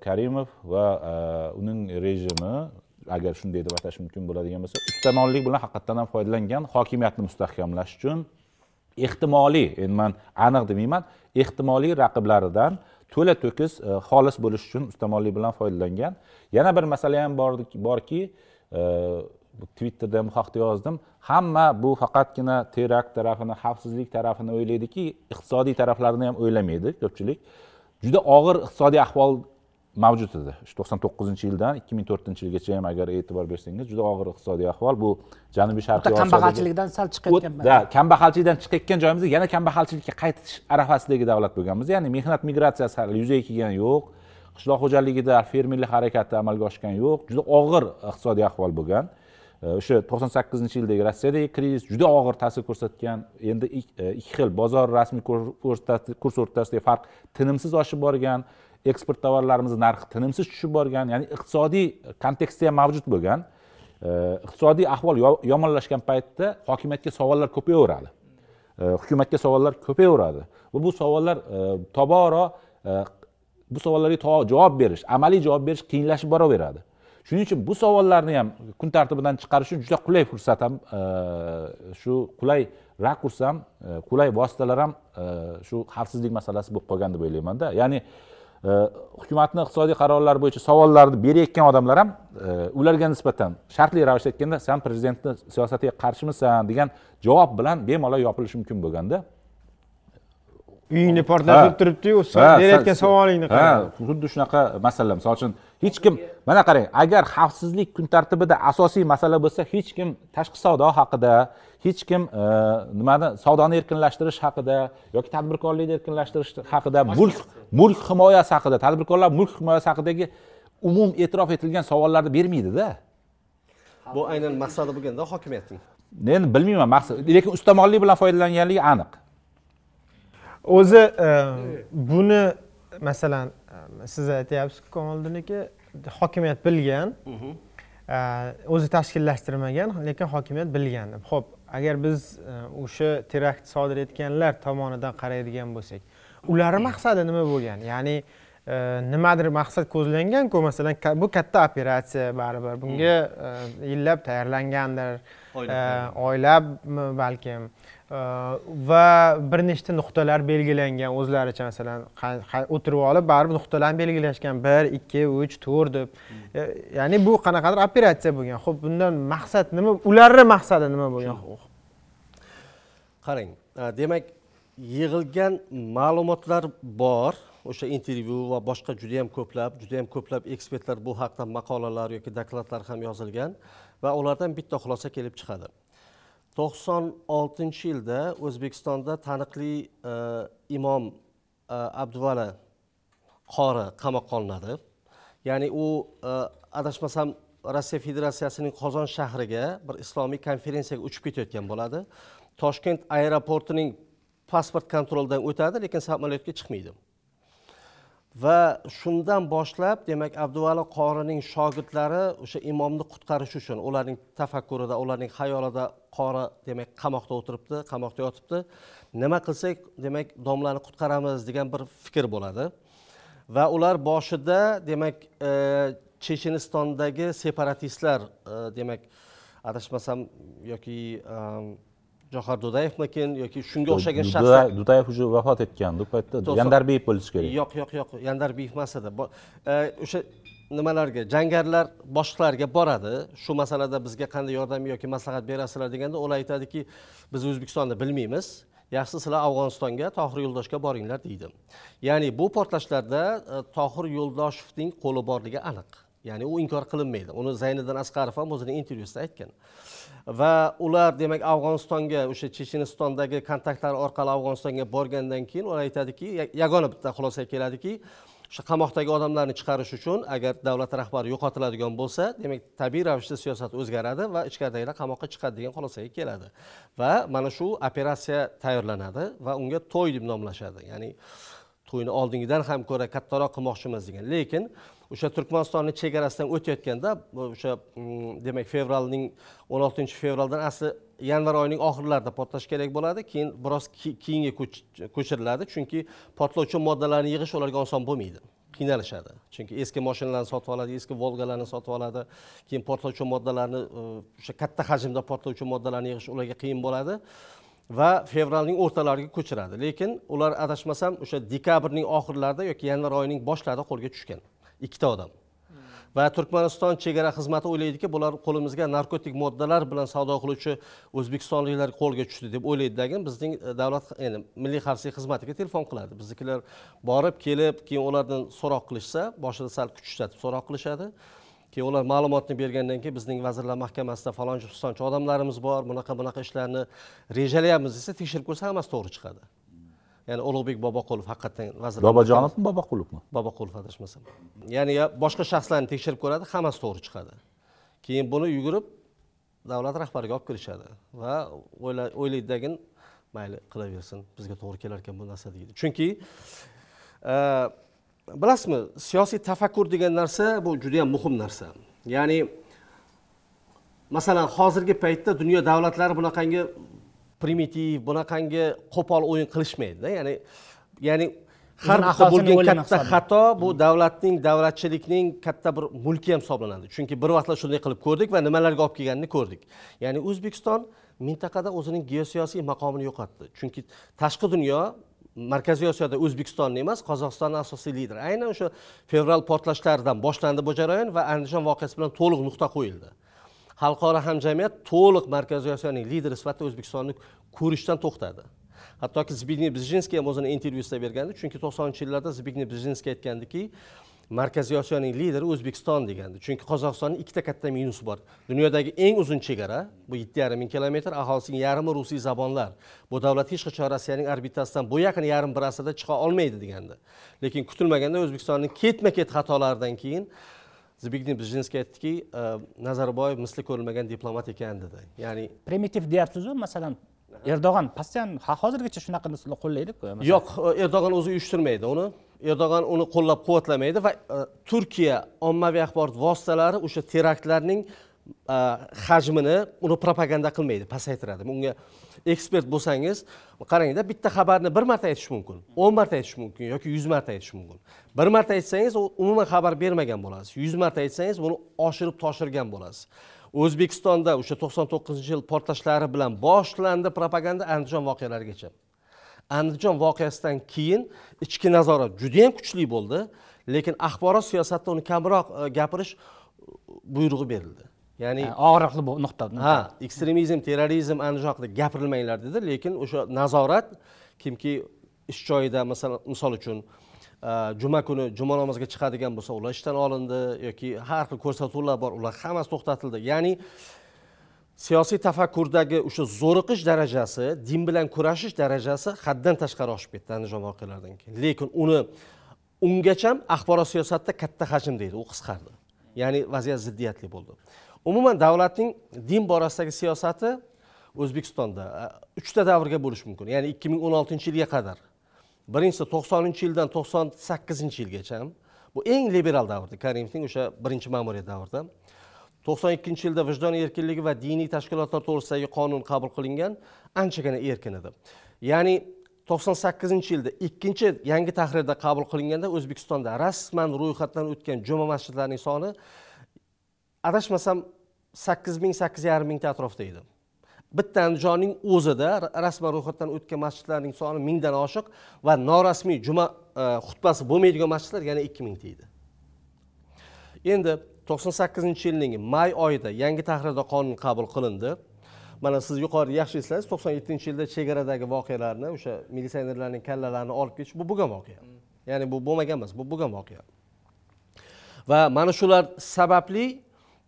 karimov va uning rejimi agar shunday deb atash mumkin bo'ladigan bo'lsa ustamonlik bilan haqiqatdan ham foydalangan hokimiyatni mustahkamlash uchun ehtimoliy endi man aniq demayman ehtimoliy raqiblaridan to'la to'kis e, xolis bo'lish uchun ustamonlik bilan foydalangan. Yana bir masala ham borki e, bu twitterda ham bu haqda yozdim. Hamma bu faqatgina terakt tarafini xavfsizlik tarafini o'ylaydiki iqtisodiy taraflarini ham o'ylamaydi ko'pchilik. Juda og'ir iqtisodiy ahvol mavjud edi. Shu to'qson to'qqizinchi yildan ikki ming to'rtinchi yilgacha ham agar e'tibor bersangiz juda og'ir iqtisodiy ahvol. Bu janubiy sharqiy Osiyodagi- kambag'alchilikdan sal chiqayotgan O't- da kambag'alchilikdan chiqayotgan joyimizda yana kambag'alchilikka qaytish arafasidagi davlat bo'lganmiz. Ya'ni mehnat migratsiyasi hali yuzaga kelgani yo'q. Qishloq xo'jaligida fermerlik harakati amalga oshgani yo'q. Juda og'ir iqtisodiy ahvol bo'lgan. O'sha to'qson sakkizinchi yildagi rossiyadagi krizis juda og'ir ta'sir ko'rsatgan. Endi e, ikki xil bozor rasmiy kurs o'rtasidagi farq tinimsiz oshib borgan eksport tovarlarimiz narxi tinimsiz tushib borgan ya'ni iqtisodiy kontekstda ham mavjud bo'lgan e, iqtisodiy ahvol yomonlashgan paytda hokimiyatga savollar ko'payaveradi. E, hukumatga savollar ko'payaveradi. Va bu savollar e, tobora bu savollarga to- javob berish amaliy javob berish qiyinlashib boraveradi. Shuning uchun bu savollarni ham kun tartibidan chiqarish uchun juda qulay fursat ham shu qulay rakurs ham qulay vositalar ham shu xavfsizlik masalasi bo'lib qolgan deb o'ylaymanda. Ya'ni hukumatni iqtisodiy qarorlari bo'yicha savollarni berayotgan odamlar ham e, ularga nisbatan shartli ravishda aytganda san prezidentni siyosatiga qarshimisan degan javob bilan bemalol yopilishi mumkin bo'lganda uyingni portlatib turibdiyu berayotgan sa- savolingni qara xuddi shunaqa masala misol uchun hech kim mana qarang agar xavfsizlik kun tartibida asosiy masala bo'lsa hech kim tashqi savdo haqida hech kim e, nimani savdoni erkinlashtirish haqida yoki tadbirkorlikni erkinlashtirish haqida mulk mulk himoyasi haqida tadbirkorlar mulk himoyasi haqidagi umum e'tirof etilgan savollarni bermaydida. Bu aynan maqsadi bo'lganda hokimiyatning endi bilmayman maqsad lekin ustamonlik bilan foydalanganligi aniq. O'zi e, buni masalan e, siz aytyapsizku kamoliddin aka hokimiyat bilgan e, o'zi tashkillashtirmagan lekin hokimiyat bilgan. Ho'p agar biz o'sha terakt sodir etganlar tomonidan qaraydigan bo'lsak ularni maqsadi nima bo'lgan? Ya'ni nimadir maqsad ko'zlanganku masalan bu katta operatsiya baribir bunga yillab tayyorlangandir oylab balkim? Va bir nechta nuqtalar belgilangan o'zlaricha masalan o'tirib olib baribir nuqtalarni belgilashgan bir ikki uch to'rt deb. Ya'ni bu qanaqadir operatsiya bo'lgan. Ho'p bundan maqsad nima ularni maqsadi nima bo'lgan qarang. Demak yig'ilgan ma'lumotlar bor. O'sha intervyu va boshqa juda yam ko'plab juda yam ko'plab ekspertlar bu haqida maqolalar yoki dokladlar ham yozilgan va ulardan bitta xulosa kelib chiqadi. To'qson oltinchi yilda o'zbekistonda taniqli e, imom e, abduvali qori qamoqqa olinadi. Ya'ni u e, adashmasam rossiya federatsiyasining qozon shahriga bir islomiy konferensiyaga uchib ketayotgan bo'ladi. Toshkent aeroportining pasport kontrolidan o'tadi lekin samolyotga chiqmaydi. Va shundan boshlab demak abduvali qorining shogirdlari o'sha imomni qutqarish uchun ularning tafakkurida ularning xayolida qori demak qamoqda o'tiribdi qamoqda yotibdi. Nima qilsak demak domlani qutqaramiz degan bir fikr bo'ladi. Va ular boshida demak e, chechenistondagi separatistlar e, demak adashmasam yoki e, johar dudayevmikin yoki shunga o'xshagan shaxslar dudayev уже vafot etgandi u paytda. Yandarbeyev bo'lishi kerak. Yo'q yo'q yo'q. Yandarbeyev emas edi. O'sha nimalarga jangarilar boshliqlarga boradi. Shu masalada bizga qanday yordam yoki maslahat berasizlar deganda ular aytadiki biz o'zbekistonni bilmaymiz. Yaxshisi sizlar afg'onistonga tohir yo'ldoshga boringlar deydi. Ya'ni bu portlashlarda e, tohir yo'ldoshevning qo'li borligi aniq. Ya'ni u inkor qilinmaydi. Uni zayniddin asqarov ham o'zining intervyusida aytgan va ular demak afg'onistonga o'sha chechenistondagi kontaktlar orqali afg'onistonga borgandan keyin ular aytadiki yagona bitta xulosaga keladiki o'sha qamoqdagi odamlarni chiqarish uchun agar davlat rahbari yo'qotiladigan bo'lsa demak tabiiy ravishda siyosat o'zgaradi va ichkaridagilar qamoqqa chiqadi degan xulosaga keladi. Va mana shu operatsiya tayyorlanadi va unga to'y deb nomlashadi. Ya'ni to'yni oldingidan ham ko'ra kattaroq qilmoqchimiz degan. Lekin o'sha turkmanistonni chegarasidan o'tayotganda o'sha mm, demak fevralning o'n oltinchi fevraldan asli yanvar oyining oxirlarida portlash kerak bo'ladi. Keyin biroz keyinga ko'chiriladi. Chunki portlovchi moddalarni yig'ish ularga oson bo'lmaydi qiynalishadi. Chunki eski mashinalarni sotib oladi eski volgalarni sotib oladi. Keyin portlovchi moddalarni e, o'sha katta hajmda portlovchi moddalarni yig'ish ularga qiyin bo'ladi va fevralning o'rtalariga ko'chiradi. Lekin ular adashmasam o'sha dekabrning oxirlarida yoki yanvar oyining boshlarida qo'lga tushgan. Ikkita odam. Va turkmaniston chegara xizmati o'ylaydiki bular qo'limizga narkotik moddalar bilan savdo qiluvchi o'zbekistonliklar qo'lga tushdi deb o'ylaydidagi bizning e, davlat endi milliy xavfsizlik xizmatiga telefon qiladi. Biznikilar borib kelib keyin ulardan so'roq qilishsa boshida sal kuch ishlatib so'roq qilishadi. Keyin ular ma'lumotni bergandan keyin bizning vazirlar mahkamasida falonchi pistonchi odamlarimiz bor. Bunaqa bunaqa ishlarni rejalayapmiz desa tekshirib ko'rsa hammasi to'g'ri chiqadi. Ya'ni ulug'bek boboqulov haqiqatdan vazir bobojonovmi boboqulovmi boboqulov adashmasam ya'ni boshqa shaxslarni tekshirib ko'radi hammasi to'g'ri chiqadi. Keyin buni yugurib davlat rahbariga olib kirishadi va o'ylaydidagi mayli qilaversin bizga to'g'ri kelar ekan bu narsa deydi. Chunki e, bilasizmi siyosiy tafakkur degan narsa bu juda yam muhim narsa. Ya'ni masalan hozirgi paytda dunyo davlatlari bunaqangi primitiv bunaqangi qo'pol o'yin qilishmaydida ya'ni ya'ni har bitta bo'lgan katta xato bu davlatning davlatchilikning katta bir mulki ham hisoblanadi. Chunki bir vaqtlar shunday qilib ko'rdik va nimalarga olib kelganini ko'rdik. Ya'ni o'zbekiston mintaqada o'zining geosiyosiy maqomini yo'qotdi. Chunki tashqi dunyo markaziy osiyoda o'zbekistonni emas qozog'istonni asosiy lideri. Aynan o'sha fevral portlashlaridan boshlandi bu jarayon va andijon voqeasi bilan to'liq nuqta qo'yildi xalqaro hamjamiyat to'liq markaziy osiyoning lideri sifatida o'zbekistonni ko'rishdan to'xtadi. Hattoki zbignev brzezinskiy ham o'zini intervyusida bergandi chunki to'qsoninchi yillarda zbignev brzezinskiy aytgandiki markaziy osiyoning lideri o'zbekiston degandi. Chunki qozog'istonning ikkita katta minusi bor. Dunyodagi eng uzun chegara bu yetti yarim ming kilometr aholisining yarmi rusiy zabonlar. Bu davlat hech qachon rossiyaning orbitasidan bu yaqin yarim bir asrda chiqa olmaydi degandi. Lekin kutilmaganda o'zbekistonning ketma ket xatolaridan keyin zbignev bжезинский aytdiki "E, nazarboyev misli ko'rilmagan diplomat ekan dedi. Ya'ni primitiv deyapsizu masalan erdo'g'an постоянно hozirgacha shunaqa narsalar qo'llaydiku masalan. yo'q erdo'g'an o'zi uyushtirmaydi uni. Erdo'g'an uni qo'llab quvvatlamaydi va e, turkiya ommaviy axborot vositalari o'sha teraktlarning e, hajmini uni propaganda qilmaydi pasaytiradi. Bunga ekspert bo'lsangiz qarangda bitta xabarni bir marta aytish mumkin o'n marta aytish mumkin yoki yuz marta aytish mumkin. Bir marta aytsangiz u umuman xabar bermagan bo'lasiz. Yuz marta aytsangiz buni oshirib toshirgan bo'lasiz. O'zbekistonda o'sha to'qson to'qqizinchi yil portlashlari bilan boshlandi propaganda andijon voqealarigacha. Andijon voqeasidan keyin ichki nazorat judayam kuchli bo'ldi lekin axborot siyosatida uni kamroq e, gapirish buyrug'i berildi. Ya'ni og'riqli bu nuqta ha ekstremizm terrorizm andijon haqida gapirilmanglar dedi lekin o'sha nazorat kimki ish joyida masalan misol uchun e, juma kuni juma namoziga chiqadigan bo'lsa ular ishdan olindi yoki har xil ko'rsatuvlar bor ular hammasi to'xtatildi. Ya'ni siyosiy tafakkurdagi o'sha zo'riqish darajasi din bilan kurashish darajasi haddan tashqari oshib ketdi andijon voqealaridan keyin. Lekin uni ungacham axborot siyosatida katta hajmda edi u qisqardi. Ya'ni vaziyat ziddiyatli bo'ldi umuman davlatning din borasidagi siyosati o'zbekistonda e, uchta davrga bo'lish mumkin. Ya'ni ikki ming o'n oltinchi yilga qadar. Birinchisi to'qsoninchi yildan to'qson sakkizinchi yilgacha. Bu eng liberal davrda karimovning o'sha birinchi ma'muriyat davrida. To'qson ikkinchi yilda vijdon erkinligi va diniy tashkilotlar to'g'risidagi qonun qabul qilingan anchagina erkin edi. Ya'ni to'qson sakkizinchi yilda ikkinchi yangi tahrirda qabul qilinganda o'zbekistonda rasman ro'yxatdan o'tgan juma masjidlarining soni adashmasam sakkiz ming sakkiz yarim mingta atrofida edi. Bitta andijonning o'zida rasman ro'yxatdan o'tgan masjidlarning soni mingdan oshiq va norasmiy juma e, xutbasi bo'lmaydigan masjidlar yana ikki mingta edi. Endi to'qson sakkizinchi yilning may oyida yangi tahrirda qonun qabul qilindi. Mana siz yuqorida yaxshi eslaysiz to'qson yettinchi yilda chegaradagi voqealarni o'sha militsionerlarning kallalarini olib ketish bu bo'lgan voqea. Ya'ni bu bo'lmagan emas bu bo'lgan voqea. Va mana shular sababli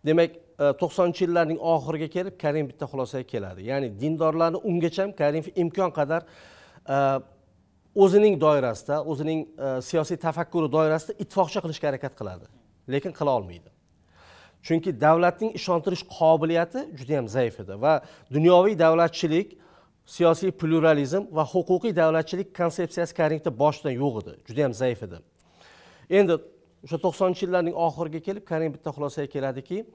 demak E, to'qsoninchi yillarning oxiriga kelib karimov bitta xulosaga keladi. Ya'ni dindorlarni ungacha ham karimov imkon qadar e, o'zining doirasida o'zining e, siyosiy tafakkuri doirasida ittifoqcha qilishga harakat qiladi lekin qila olmaydi. Chunki davlatning ishontirish qobiliyati juda yam zaif edi va dunyoviy davlatchilik siyosiy pluralizm va huquqiy davlatchilik konsepsiyasi karimovda boshidan yo'q edi juda yam zaif edi. Endi o'sha to'qsoninchi yillarning oxiriga kelib karimov bitta xulosaga keladiki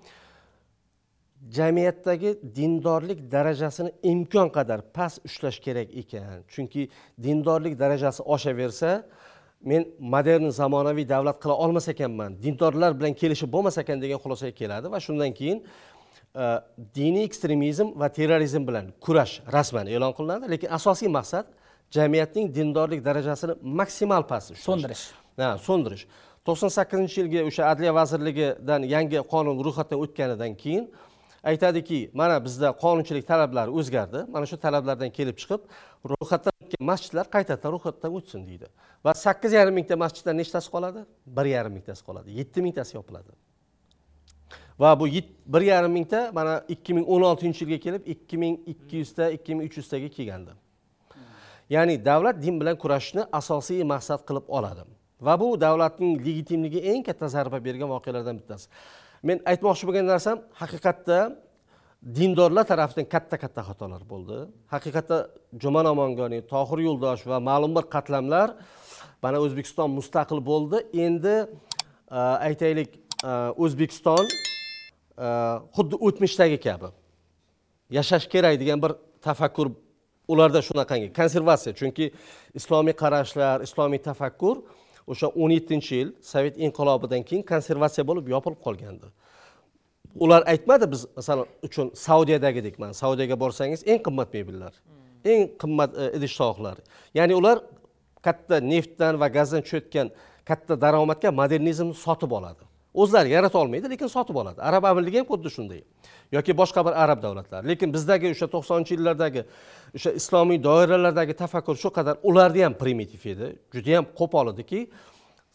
jamiyatdagi dindorlik darajasini imkon qadar past ushlash kerak ekan. Chunki dindorlik darajasi oshaversa men modern zamonaviy davlat qila olmas ekanman dindorlar bilan kelishib bo'lmas ekan degan xulosaga keladi va shundan keyin e, diniy ekstremizm va terrorizm bilan kurash rasman e'lon qilinadi. Lekin asosiy maqsad jamiyatning dindorlik darajasini maksimal past So'ndirish. ha so'ndirish. To'qson sakkizinchi yilgi o'sha adliya vazirligidan yangi qonun ro'yxatdan o'tganidan keyin aytadiki mana bizda qonunchilik talablari o'zgardi. Mana shu talablardan kelib chiqib ro'yxatdan o'tgan masjidlar qaytadan ro'yxatdan o'tsin deydi. Va sakkiz yarim mingta masjiddan nechtasi qoladi? bir yarim mingtasi qoladi. Yetti mingtasi yopiladi. Va bu bir yarim mingta mana ikki ming o'n oltinchi yilga kelib ikki ming ikki yuzta ikki ming uch yuztaga kelgandi. Ya'ni davlat din bilan kurashishni asosiy maqsad qilib oladi. Va bu davlatning legitimligiga eng katta zarba bergan voqealardan bittasi. Men aytmoqchi bo'lgan narsam haqiqatda dindorlar tarafidan katta katta xatolar bo'ldi. Haqiqatda juma namongani tohir yo'ldosh va ma'lum bir qatlamlar mana o'zbekiston mustaqil bo'ldi. Endi e, aytaylik e, o'zbekiston e, xuddi o'tmishdagi kabi. Yashash kerak degan bir tafakkur ularda shunaqangi konservatsiya. Chunki islomiy qarashlar islomiy tafakkur o'sha o'n yettinchi yil sovet inqilobidan keyin konservatsiya bo'lib yopilib qolgandi. Ular aytmadi biz masalan uchun saudiyadagidek mana saudiyaga borsangiz eng qimmat mebellar eng qimmat e, idish tovoqlar ya'ni ular katta neftdan va gazdan tushayotgan katta daromadga modernizmni sotib oladi. O'zlari yarata olmaydi lekin sotib oladi. Arab amirligi ham xuddi shunday. Yoki boshqa bir arab davlatlari lekin bizdagi o'sha to'qsoninchi yillardagi o'sha islomiy doiralardagi tafakkur shu qadar ularni ham primitiv edi. Juda yam qo'pol ediki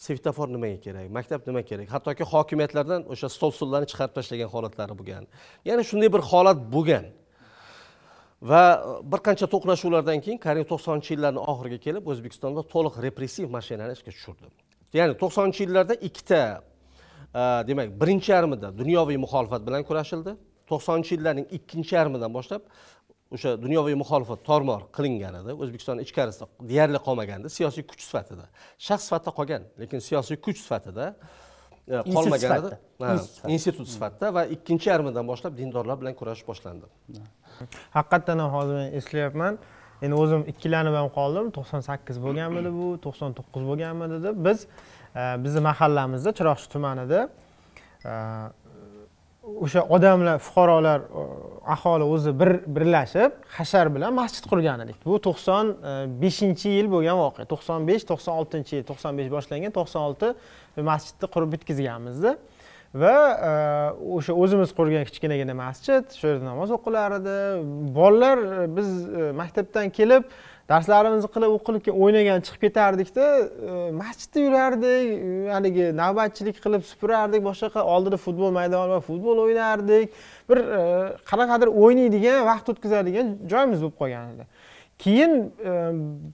svetofor nimaga kerak maktab nima kerak? Hattoki hokimiyatlardan o'sha stol stullarni chiqarib tashlagan holatlari bo'lgan. Ya'ni shunday bir holat bo'lgan. Va bir qancha to'qnashuvlardan keyin qarang to'qsoninchi yillarni oxiriga kelib o'zbekistonda to'liq repressiv mashinani ishga tushirdi. Ya'ni to'qsoninchi yillarda ikkita demak birinchi yarmida dunyoviy muxolifat bilan kurashildi. To'qsoninchi yillarning ikkinchi yarmidan boshlab o'sha dunyoviy muxolifat tormor qilingan edi. O'zbekiston ichkarisida deyarli qolmagandi. Siyosiy kuch sifatida. Shaxs sifatida qolgan lekin siyosiy kuch sifatida e, qolmagan edi Institut sifatida. va ikkinchi yarmidan boshlab dindorlar bilan kurashish boshlandi. Haqiqatdan ham hozir men eslayapman. Endi o'zim ikkilanib ham qoldim. To'qson sakkiz bo'lganmidi bu? To'qson to'qqiz bo'lganmidi deb. Biz bizni mahallamizda chiroqchi tumanida e, o'sha odamlar fuqarolar e, aholi o'zi bir birlashib hashar bilan masjid qurgan edik. Bu to'qson e, beshinchi yil bo'lgan voqea. To'qson besh to'qson oltinchi yil to'qson besh boshlangan to'qson olti masjidni qurib bitkazganmizda va o'sha o'zimiz qurgan kichkinagina masjid shu yerda namoz o'qilar edi bolalar biz maktabdan kelib darslarimizni qilib o'qilib o'ynagan chiqib ketardikda e, masjidda yurardik haligi navbatchilik qilib supurardik boshqa oldida futbol maydoni bor futbol o'ynardik. Bir e, qanaqadir o'ynaydigan vaqt o'tkazadigan joyimiz bo'lib qolgan edi keyin e,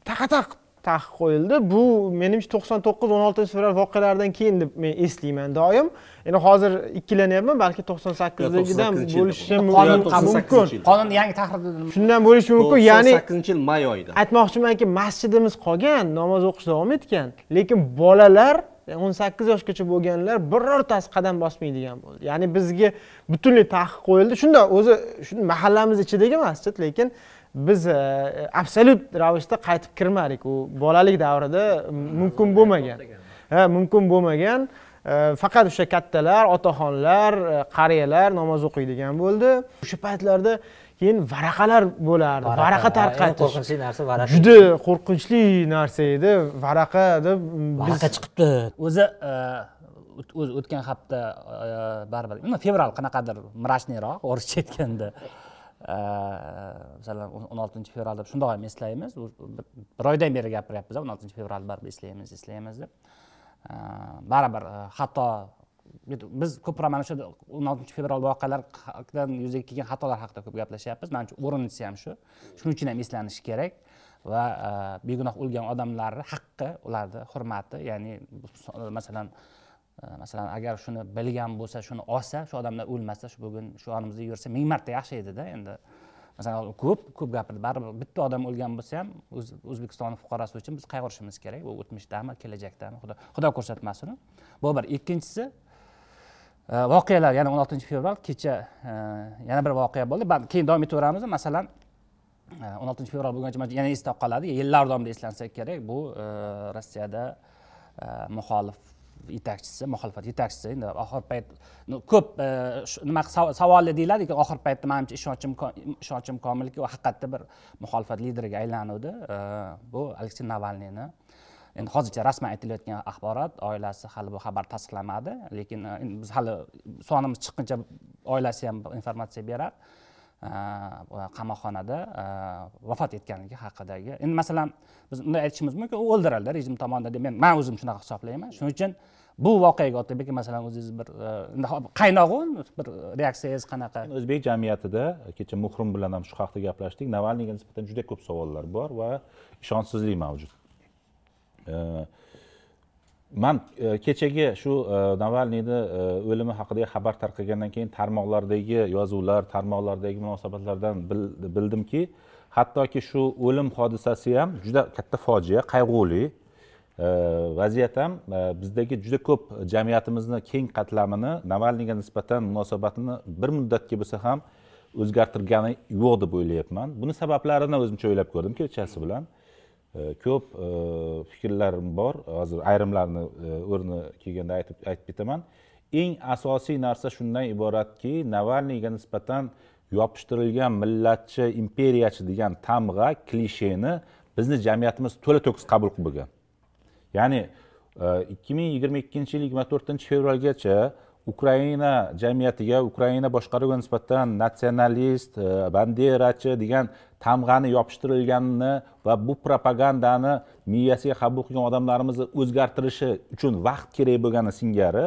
taqa taq taqiq qo'yildi. Bu menimcha to'qson to'qqiz o'n oltinchi fevral voqealaridan keyin deb men eslayman doim. Endi hozir ikkilanyapman balki to'qson sakkizdagidan 98 yilda bo'lishi mumkin. Qonun 98 mumkin. yil. qonun yangi tahrirda shundan bo'lishi mumkin ya'ni to'qson sakkizinchi yil may oyida. aytmoqchimanki masjidimiz qolgan namoz o'qish davom etgan lekin bolalar o'n sakkiz yoshgacha bo'lganlar birortasi qadam bosmaydigan bo'ldi. Ya'ni bizga butunlay taqiq qo'yildi. Shunda o'zi shu mahallamiz ichidagi masjid lekin biz e, absolyut ravishda qaytib kirmadik u bolalik davrida. Mumkin bo'lmagan. ha mumkin bo'lmagan. E, faqat o'sha kattalar otaxonlar e, qariyalar namoz o'qiydigan bo'ldi. O'sha paytlarda keyin varaqalar bo'lardi. Varaqa tarqatish. qo'rqinchli narsa varaqa juda qo'rqinchli narsa edi. Varaqa deb varaqa chiqibdi. O'zi o't- o'zi o'tgan hafta baribir fevral qanaqadir mrachniyroq o'rischa aytganda Э, masalan o'n oltinchi fevral deb shundoq ham eslaymiz. Bir- oydan beri gapiryapmiz o'n oltinchi fevralni baribir eslaymiz eslaymiz deb. Э, baribir э, xato biz ko'proq mana shu o'n oltinchi fevral voqealaridan yuzaga kelgan xatolar haqida ko'p gaplashyapmiz. Manimcha o'rinlisi ham shu. Shuning uchun ham eslanishi kerak va e, begunoh o'lgan odamlarni haqqi ularni hurmati ya'ni masalan Э, masalan agar shuni bilgan bo'lsa shuni olsa shu odamlar o'lmasa shu bugun shu yonimizda yursa ming marta yaxshi edida endi. Masalan ko'p ko'p gapirdi. Baribir bitta odam o'lgan bo'lsa ham o'zbekistonni o'zbekiston fuqarosi uchun biz qayg'urishimiz kerak. U o'tmishdami kelajakdami xudo xudo ko'rsatmasin bu bir ikkinchisi e, voqealar. Yana o'n oltinchi fevral kecha e, yana bir voqea bo'ldi. Keyin davom etaveramiz. Masalan o'n oltinchi fevral bo'lguncha yana esda qoladi. Yillar davomida eslansa kerak. Bu rossiyada muxolif yetakchisi muxolifat yetakchisi. Endi oxir payt ko'p e, nima savolli deyiladi lekin oxirgi paytda manimcha ishonchim ishonchim komilki u haqiqatda bir muxolifat lideriga aylanuvdi e, bu aleksey navalniyni. Endi hozircha rasman aytilayotgan axborot oilasi hali bu xabar tasdiqlamadi lekin e, endi biz hali sonimiz chiqquncha oilasi ham informatsiya berar. Qamoqxonada vafot etganligi haqidagi. Endi masalan biz bunday aytishimiz mumkin u o'ldirildi rejim tomonidan deb men man o'zim shunaqa hisoblayman. Shuning uchun bu voqeaga otabek masalan o'zingiz bir e, endi qaynog'i bir reaksiyangiz qanaqa? O'zbek jamiyatida e, kecha muhrim bilan ham shu haqda gaplashdik navalniyga nisbatan juda ko'p savollar bor va ishonchsizlik mavjud. E, man kechagi shu navalniyni o'limi haqidagi xabar tarqagandan keyin tarmoqlardagi yozuvlar tarmoqlardagi munosabatlardan bildimki hattoki shu o'lim hodisasi ham juda katta fojia qayg'uli. Э, vaziyat ham э, bizdagi juda ko'p jamiyatimizni keng qatlamini navalniyga nisbatan munosabatini bir muddatga bo'lsa ham o'zgartirgani yo'q deb o'ylayapman. Buni sabablarini o'zimcha o'ylab ko'rdim kechasi bilan. Э, ko'p fikrlarim bor. Hozir ayrimlarini o'rni kelganda aytib aytib ketaman. Eng asosiy narsa shundan iboratki navalniyga nisbatan yopishtirilgan millatchi imperiyachi degan tamg'a klisheni bizni jamiyatimiz to'la to'kis qabul qilib bo'lgan. Ya'ni e, ikki ming yigirma ikkinchi yil yigirma to'rtinchi fevralgacha ukraina jamiyatiga ukraina boshqaruviga nisbatan natsionalist e, banderachi degan tamg'ani yopishtirilganini va bu propagandani miyasiga qabul qilgan odamlarimizni o'zgartirishi uchun vaqt kerak bo'lgani singari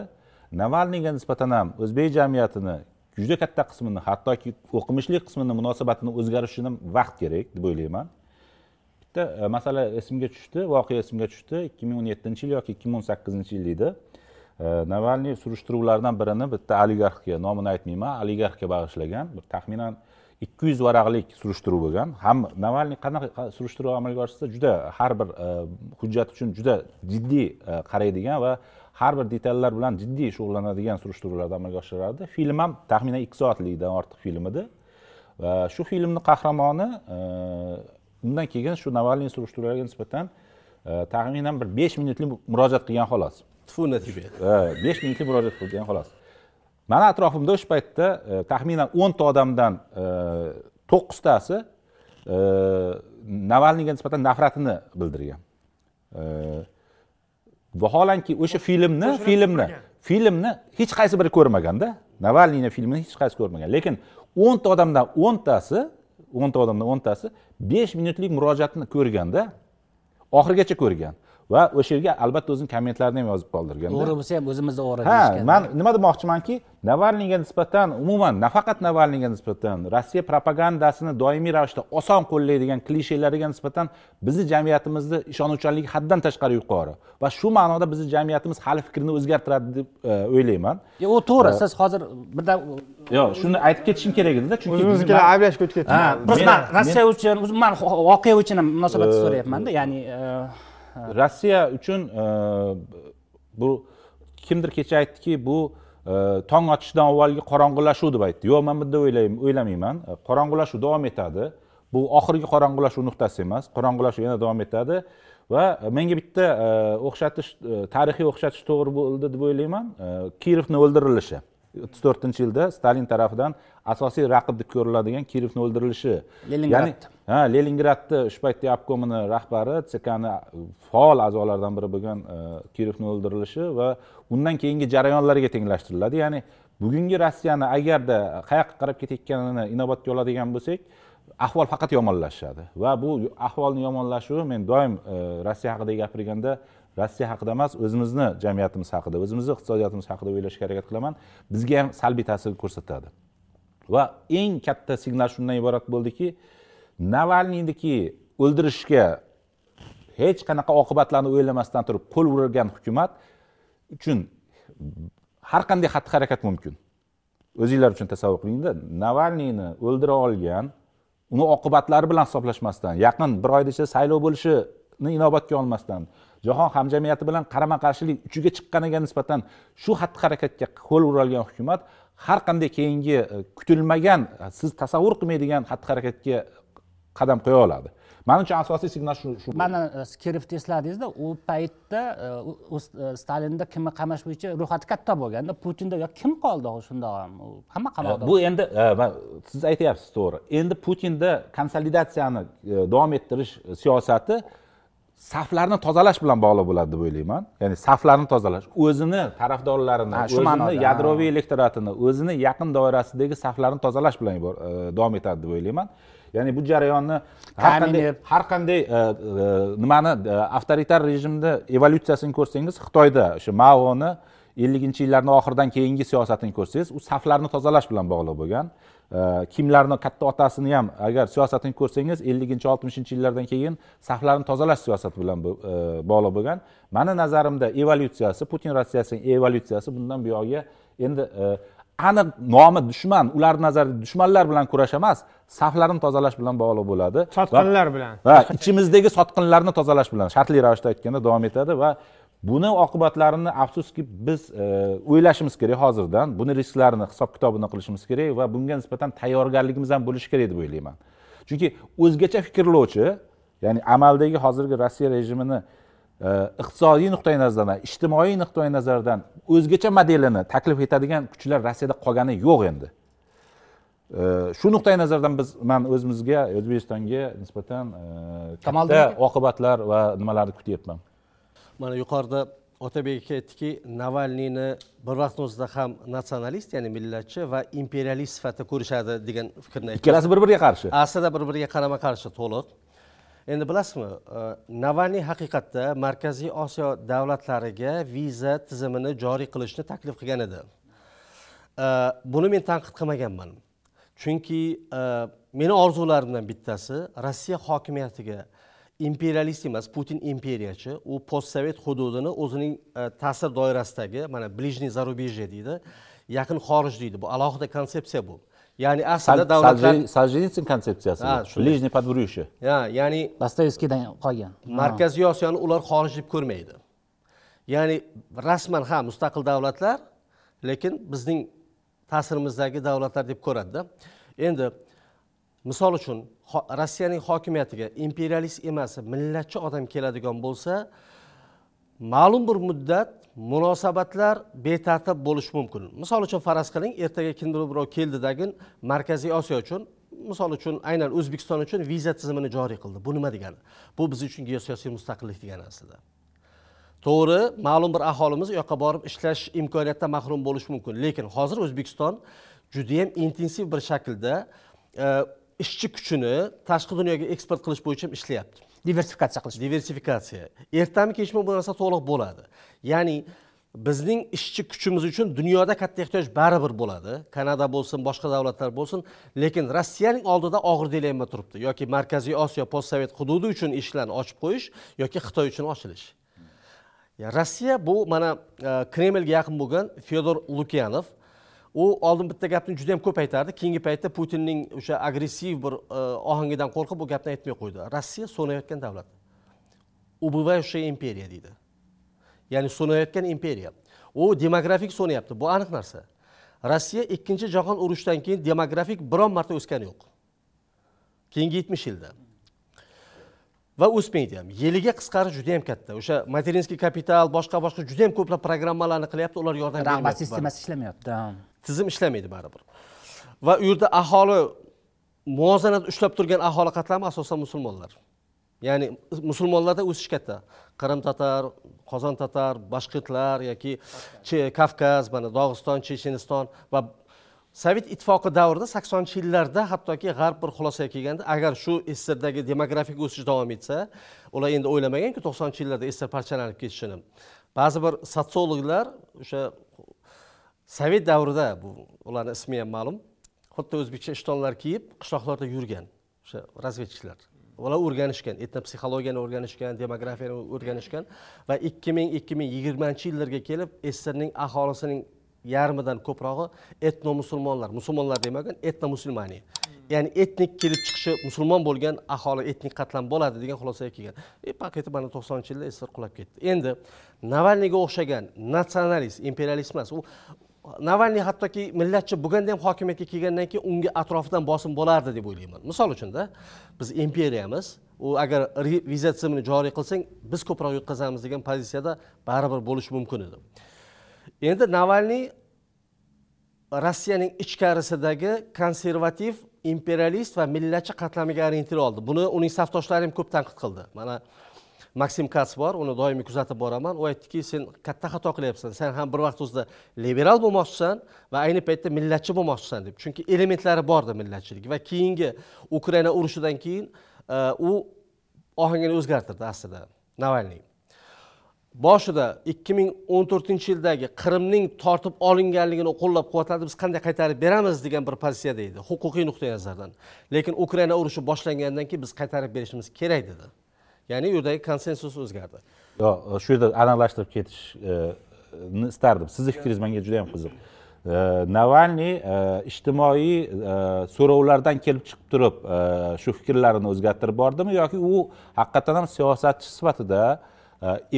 navalniyga nisbatan ham o'zbek jamiyatini juda katta qismini hattoki o'qimishli qismini munosabatini o'zgarishi ham vaqt kerak deb o'ylayman. Bitta e, masala esimga tushdi voqea esimga tushdi. ikki ming o'n yettinchi yil yoki ikki ming o'n sakkizinchi yil edi navalniy surishtiruvlardan birini bitta oligarxga nomini aytmayman oligarxga bag'ishlagan bir taxminan ikki yuz varaqlik surishtiruv bo'lgan. Ham navalniy qanaqa surishtiruv amalga oshirsa juda har bir e, hujjat uchun juda jiddiy e, qaraydigan va har bir detallar bilan jiddiy shug'ullanadigan surishtiruvlarni amalga oshirardi film ham taxminan ikki soatlikdan ortiq film edi. Va shu filmni qahramoni undan keyin shu navalniy surishtiruvlarga nisbatan e, taxminan bir besh minutlik murojaat qilgan xolos. Tfu natija besh minutlik murojaat qilgan xolos. Mani atrofimda o'sha paytda e, taxminan o'nta odamdan e, to'qqiztasi navalniyga nisbatan nafratini bildirgan. Vaholanki o'sha filmni filmni filmni hech qaysi biri ko'rmaganda. Navalniyni filmini hech qaysi ko'rmagan. Lekin o'nta odamdan o'ntasi o'nta odamdan o'ntasi besh minutlik murojaatni ko'rganda oxirigacha ko'rgan. Va o'sha yerga albatta o'zini kommentlarini ham yozib qoldirgan to'g'ri bo'lsa ham o'zimizni o'g'ri ha man nima demoqchimanki navalniyga nisbatan umuman nafaqat navalniyga nisbatan rossiya propagandasini doimiy ravishda oson qo'llaydigan klishelariga nisbatan bizni jamiyatimizni ishonuvchanligi haddan tashqari yuqori. Va shu ma'noda bizni jamiyatimiz hali fikrini o'zgartiradi deb e, o'ylayman. U to'g'ri siz hozir birdan yo'q shuni aytib ketishim kerak edida chunki o'zimiznikilar ayblashga o'tib ketdi. Просто rossiya uchun man voqea uchun ham munosabatni e, so'rayapmanda ya'ni e, rossiya uchun e, bu kimdir kecha aytdiki bu e, tong otishdan avvalgi qorong'ulashuv deb aytdi. Yo'q man bunday o'ylamayman. E, qorong'ulashuv davom etadi. Bu oxirgi qorong'ulashuv nuqtasi emas qorong'ulashuv yana davom etadi va menga bitta o'xshatish tarixiy o'xshatish to'g'ri bo'ldi deb o'ylayman. Kirovni o'ldirilishi o'ttiz to'rtinchi yilda stalin tarafidan asosiy raqib deb ko'riladigan kirovni o'ldirilishi. Leningrad ha leningradni shu paytda obkomini rahbari tskni faol a'zolaridan biri bo'lgan e, kirovni o'ldirilishi va undan keyingi jarayonlarga tenglashtiriladi. Ya'ni bugungi rossiyani agarda qayoqqa qarab ketayotganini inobatga oladigan bo'lsak ahvol faqat yomonlashadi va bu ahvolni yomonlashuvi men doim e, rossiya haqida gapirganda rossiya haqida emas o'zimizni jamiyatimiz haqida o'zimizni iqtisodiyotimiz haqida o'ylashga harakat qilaman. Bizga ham salbiy ta'sir ko'rsatadi. Va eng katta signal shundan iborat bo'ldiki navalniyniki o'ldirishga hech qanaqa oqibatlarni o'ylamasdan turib qo'l urgan hukumat uchun har qanday xatti harakat mumkin. O'zinglar uchun tasavvur qilingda navalniyni o'ldira olgan uni oqibatlari bilan hisoblashmasdan yaqin bir oyni ichida saylov bo'lishini inobatga olmasdan jahon hamjamiyati bilan qarama qarshilik uchiga chiqqaniga nisbatan shu xatti harakatga qo'l urolgan hukumat har qanday keyingi e, kutilmagan siz tasavvur qilmaydigan xatti harakatga e, qadam qo'ya oladi. Manimcha asosiy signal shu shu mana e, kirovni esladingizda u paytda e, stalinda kimni qamash bo'yicha ro'yxati katta bo'lganda putinda kim qoldi shundoq ham? Hamma qamoqda bu endi siz aytyapsiz to'g'ri. Endi putinda konsolidatsiyani davom ettirish siyosati saflarni tozalash bilan bog'liq bo'ladi deb o'ylayman. Ya'ni saflarni tozalash o'zini tarafdorlarini o'zini yadroviy elektoratini o'zini yaqin doirasidagi saflarni tozalash bilan e, davom etadi deb o'ylayman ya'ni bu jarayonni har qanday har qanday e, e, nimani avtoritar rejimni evolyutsiyasini ko'rsangiz xitoyda o'sha maoni elliginchi yillarni oxiridan keyingi siyosatini ko'rsangiz u saflarni tozalash bilan bog'liq bo'lgan. Kimlarni katta otasini ham agar siyosatini ko'rsangiz elliginchi oltmishinchi yillardan keyin saflarni tozalash siyosati bilan e, bog'liq bo'lgan. Mani nazarimda evolyutsiyasi putin rossiyasining evolyutsiyasi bundan buyog'iga endi e, aniq nomi dushman ularni nazarida dushmanlar bilan kurash emas saflarni tozalash bilan bog'liq bo'ladi. Sotqinlar bilan. va ichimizdagi sotqinlarni tozalash bilan shartli ravishda aytganda davom etadi va buni oqibatlarini afsuski biz e, o'ylashimiz kerak hozirdan buni risklarini hisob kitobini qilishimiz kerak va bunga nisbatan tayyorgarligimiz ham bo'lishi kerak deb o'ylayman. Chunki o'zgacha fikrlovchi ya'ni amaldagi hozirgi rossiya rejimini iqtisodiy nuqtai nazardan ijtimoiy nuqtai nazardan o'zgacha modelini taklif etadigan kuchlar rossiyada qolgani yo'q endi. E, shu nuqtai nazardan biz man o'zimizga o'zbekistonga nisbatan katta oqibatlar va nimalarni kutyapman. Mana yuqorida otabek aka aytdiki navalniyni bir vaqtni o'zida ham natsionalist ya'ni millatchi va imperialist sifatida ko'rishadi degan fikrni aytgan ikkalasi bir biriga qarshi. Aslida bir biriga qarama qarshi to'liq endi bilasizmi e, navalniy haqiqatda markaziy osiyo davlatlariga viza tizimini joriy qilishni taklif qilgan edi. E, buni men tanqid qilmaganman. Chunki e, meni orzularimdan bittasi rossiya hokimiyatiga imperialist emas putin imperiyachi. U postsovet hududini o'zining ta'sir doirasidagi mana ближний зарубежье deydi yaqin xorij deydi. Bu alohida konsepsiya bu. Ya'ni aslida davlatlar soljenitsin konsepsiyasi ближний подбрюшье Ha, ya'ni dostoyevskiydan qolgan. Markaziy osiyoni ular xorij deb ko'rmaydi. Ya'ni rasman ha mustaqil davlatlar lekin bizning ta'sirimizdagi davlatlar deb ko'radida endi misol uchun rossiyaning hokimiyatiga imperialist emas millatchi odam keladigan bo'lsa ma'lum bir muddat munosabatlar betartib bo'lishi mumkin. Misol uchun faraz qiling ertaga kimdir birov keldidagi markaziy osiyo uchun misol uchun aynan o'zbekiston uchun viza tizimini joriy qildi. Bu nima degani? Bu biz uchun geosiyosiy mustaqillik degani aslida. To'g'ri ma'lum bir aholimiz u yoqqa borib ishlash imkoniyatidan mahrum bo'lishi mumkin. Lekin hozir o'zbekiston judayam intensiv bir shaklda e, ishchi kuchini tashqi dunyoga eksport qilish bo'yicha ishlayapti. Diversifikatsiya qilish diversifikatsiya. Ertami kechmi bu narsa to'liq bo'ladi. Ya'ni bizning ishchi kuchimiz uchun dunyoda katta ehtiyoj baribir bo'ladi. Kanada bo'lsin boshqa davlatlar bo'lsin. Lekin rossiyaning oldida og'ir dilemma turibdi. Yoki markaziy osiyo postsovet hududi uchun eshiklarni ochib qo'yish yoki xitoy uchun ochilish. Rossiya bu mana e, kremlga yaqin bo'lgan fyodor lukyanov u oldin bitta gapni juda yam ko'p aytardi. Keyingi paytda putinning o'sha agressiv bir e, ohangidan qo'rqib bu gapni aytmay qo'ydi. Rossiya so'nayotgan davlat. Убывающая imperiya deydi. Ya'ni so'nayotgan imperiya. U demografik so'nayapti. Bu aniq narsa. Rossiya ikkinchi jahon urushidan keyin demografik biron marta o'sgani yo'q. Keyingi yetmish yilda. Va o'smaydi ham yiliga qisqarish juda yam katta. O'sha materinskiy kapital boshqa boshqa juda yam ko'plab programmalarni qilyapti ular yordam rag'bat bermayapti sistemasi ishlamayapti. Tizim ishlamaydi baribir. Va u yerda aholi muvozanat ushlab turgan aholi qatlami asosan musulmonlar. Ya'ni musulmonlarda o'sish katta. Qirim tatar qozon tatar bashqitlar yoki Che- kavkaz mana dog'iston checheniston va sovet ittifoqi davrida saksonchi yillarda hattoki g'arb bir xulosaga kelganda agar shu sssrdagi demografik o'sish davom etsa ular endi o'ylamaganku to'qsoninchi yillarda sssr parchalanib ketishini. Ba'zi bir sotsiologlar o'sha sovet davrida bu ularni ismi ham ma'lum. Xuddi o'zbekcha ishtonlar kiyib qishloqlarda yurgan o'sha razvedchiklar ular o'rganishgan etnopsixologiyani o'rganishgan demografiyani o'rganishgan va ikki ming ikki ming yigirmanchi yillarga kelib sssrning aholisining yarmidan ko'prog'i etno musulmonlar musulmonlar demagan etno musulmani ya'ni etnik kelib chiqishi musulmon bo'lgan aholi etnik qatlam bo'ladi degan xulosaga kelgan. E pakeти mana to'qsoninchi yilda sssr qulab ketdi. Endi navalniyga o'xshagan natsionalist imperialist emas u navalniy hattoki millatchi bo'lganda ham hokimiyatga kelgandan keyin unga atrofidan bosim bo'lardi deb o'ylayman. Misol uchunda biz imperiyamiz u agar viza tizimini joriy qilsang biz ko'proq yutqazamiz degan pozitsiyada baribir bo'lishi mumkin edi. Endi navalniy rossiyaning ichkarisidagi konservativ imperialist va millatchi qatlamiga orientir oldi. Buni uning safdoshlari ham ko'p tanqid qildi. Mana maksim kats bor uni doimiy kuzatib boraman. U aytdiki sen katta xato qilyapsan. Sen ham bir vaqt o'zida liberal bo'lmoqchisan va ayni paytda millatchi bo'lmoqchisan deb. Chunki elementlari bordi millatchilik va keyingi ukraina urushidan keyin uh, u ohangini o'zgartirdi aslida. Navalniy. Boshida ikki ming o'n to'rtinchi yildagi qrimning tortib olinganligini qo'llab quvvatladi biz qanday qaytarib beramiz degan bir pozitsiyada edi huquqiy nuqtai nazardan. Lekin ukraina urushi boshlangandan keyin biz qaytarib berishimiz kerak dedi. Ya'ni u yerdagi konsensus o'zgardi. Yo'q shu yerda aniqlashtirib ketishni e, istardim. Sizni fikringiz menga juda yam qiziq e, navalniy e, ijtimoiy so'rovlardan kelib chiqib turib shu fikrlarini o'zgartirib bordimi yoki u haqiqatdan ham siyosatchi sifatida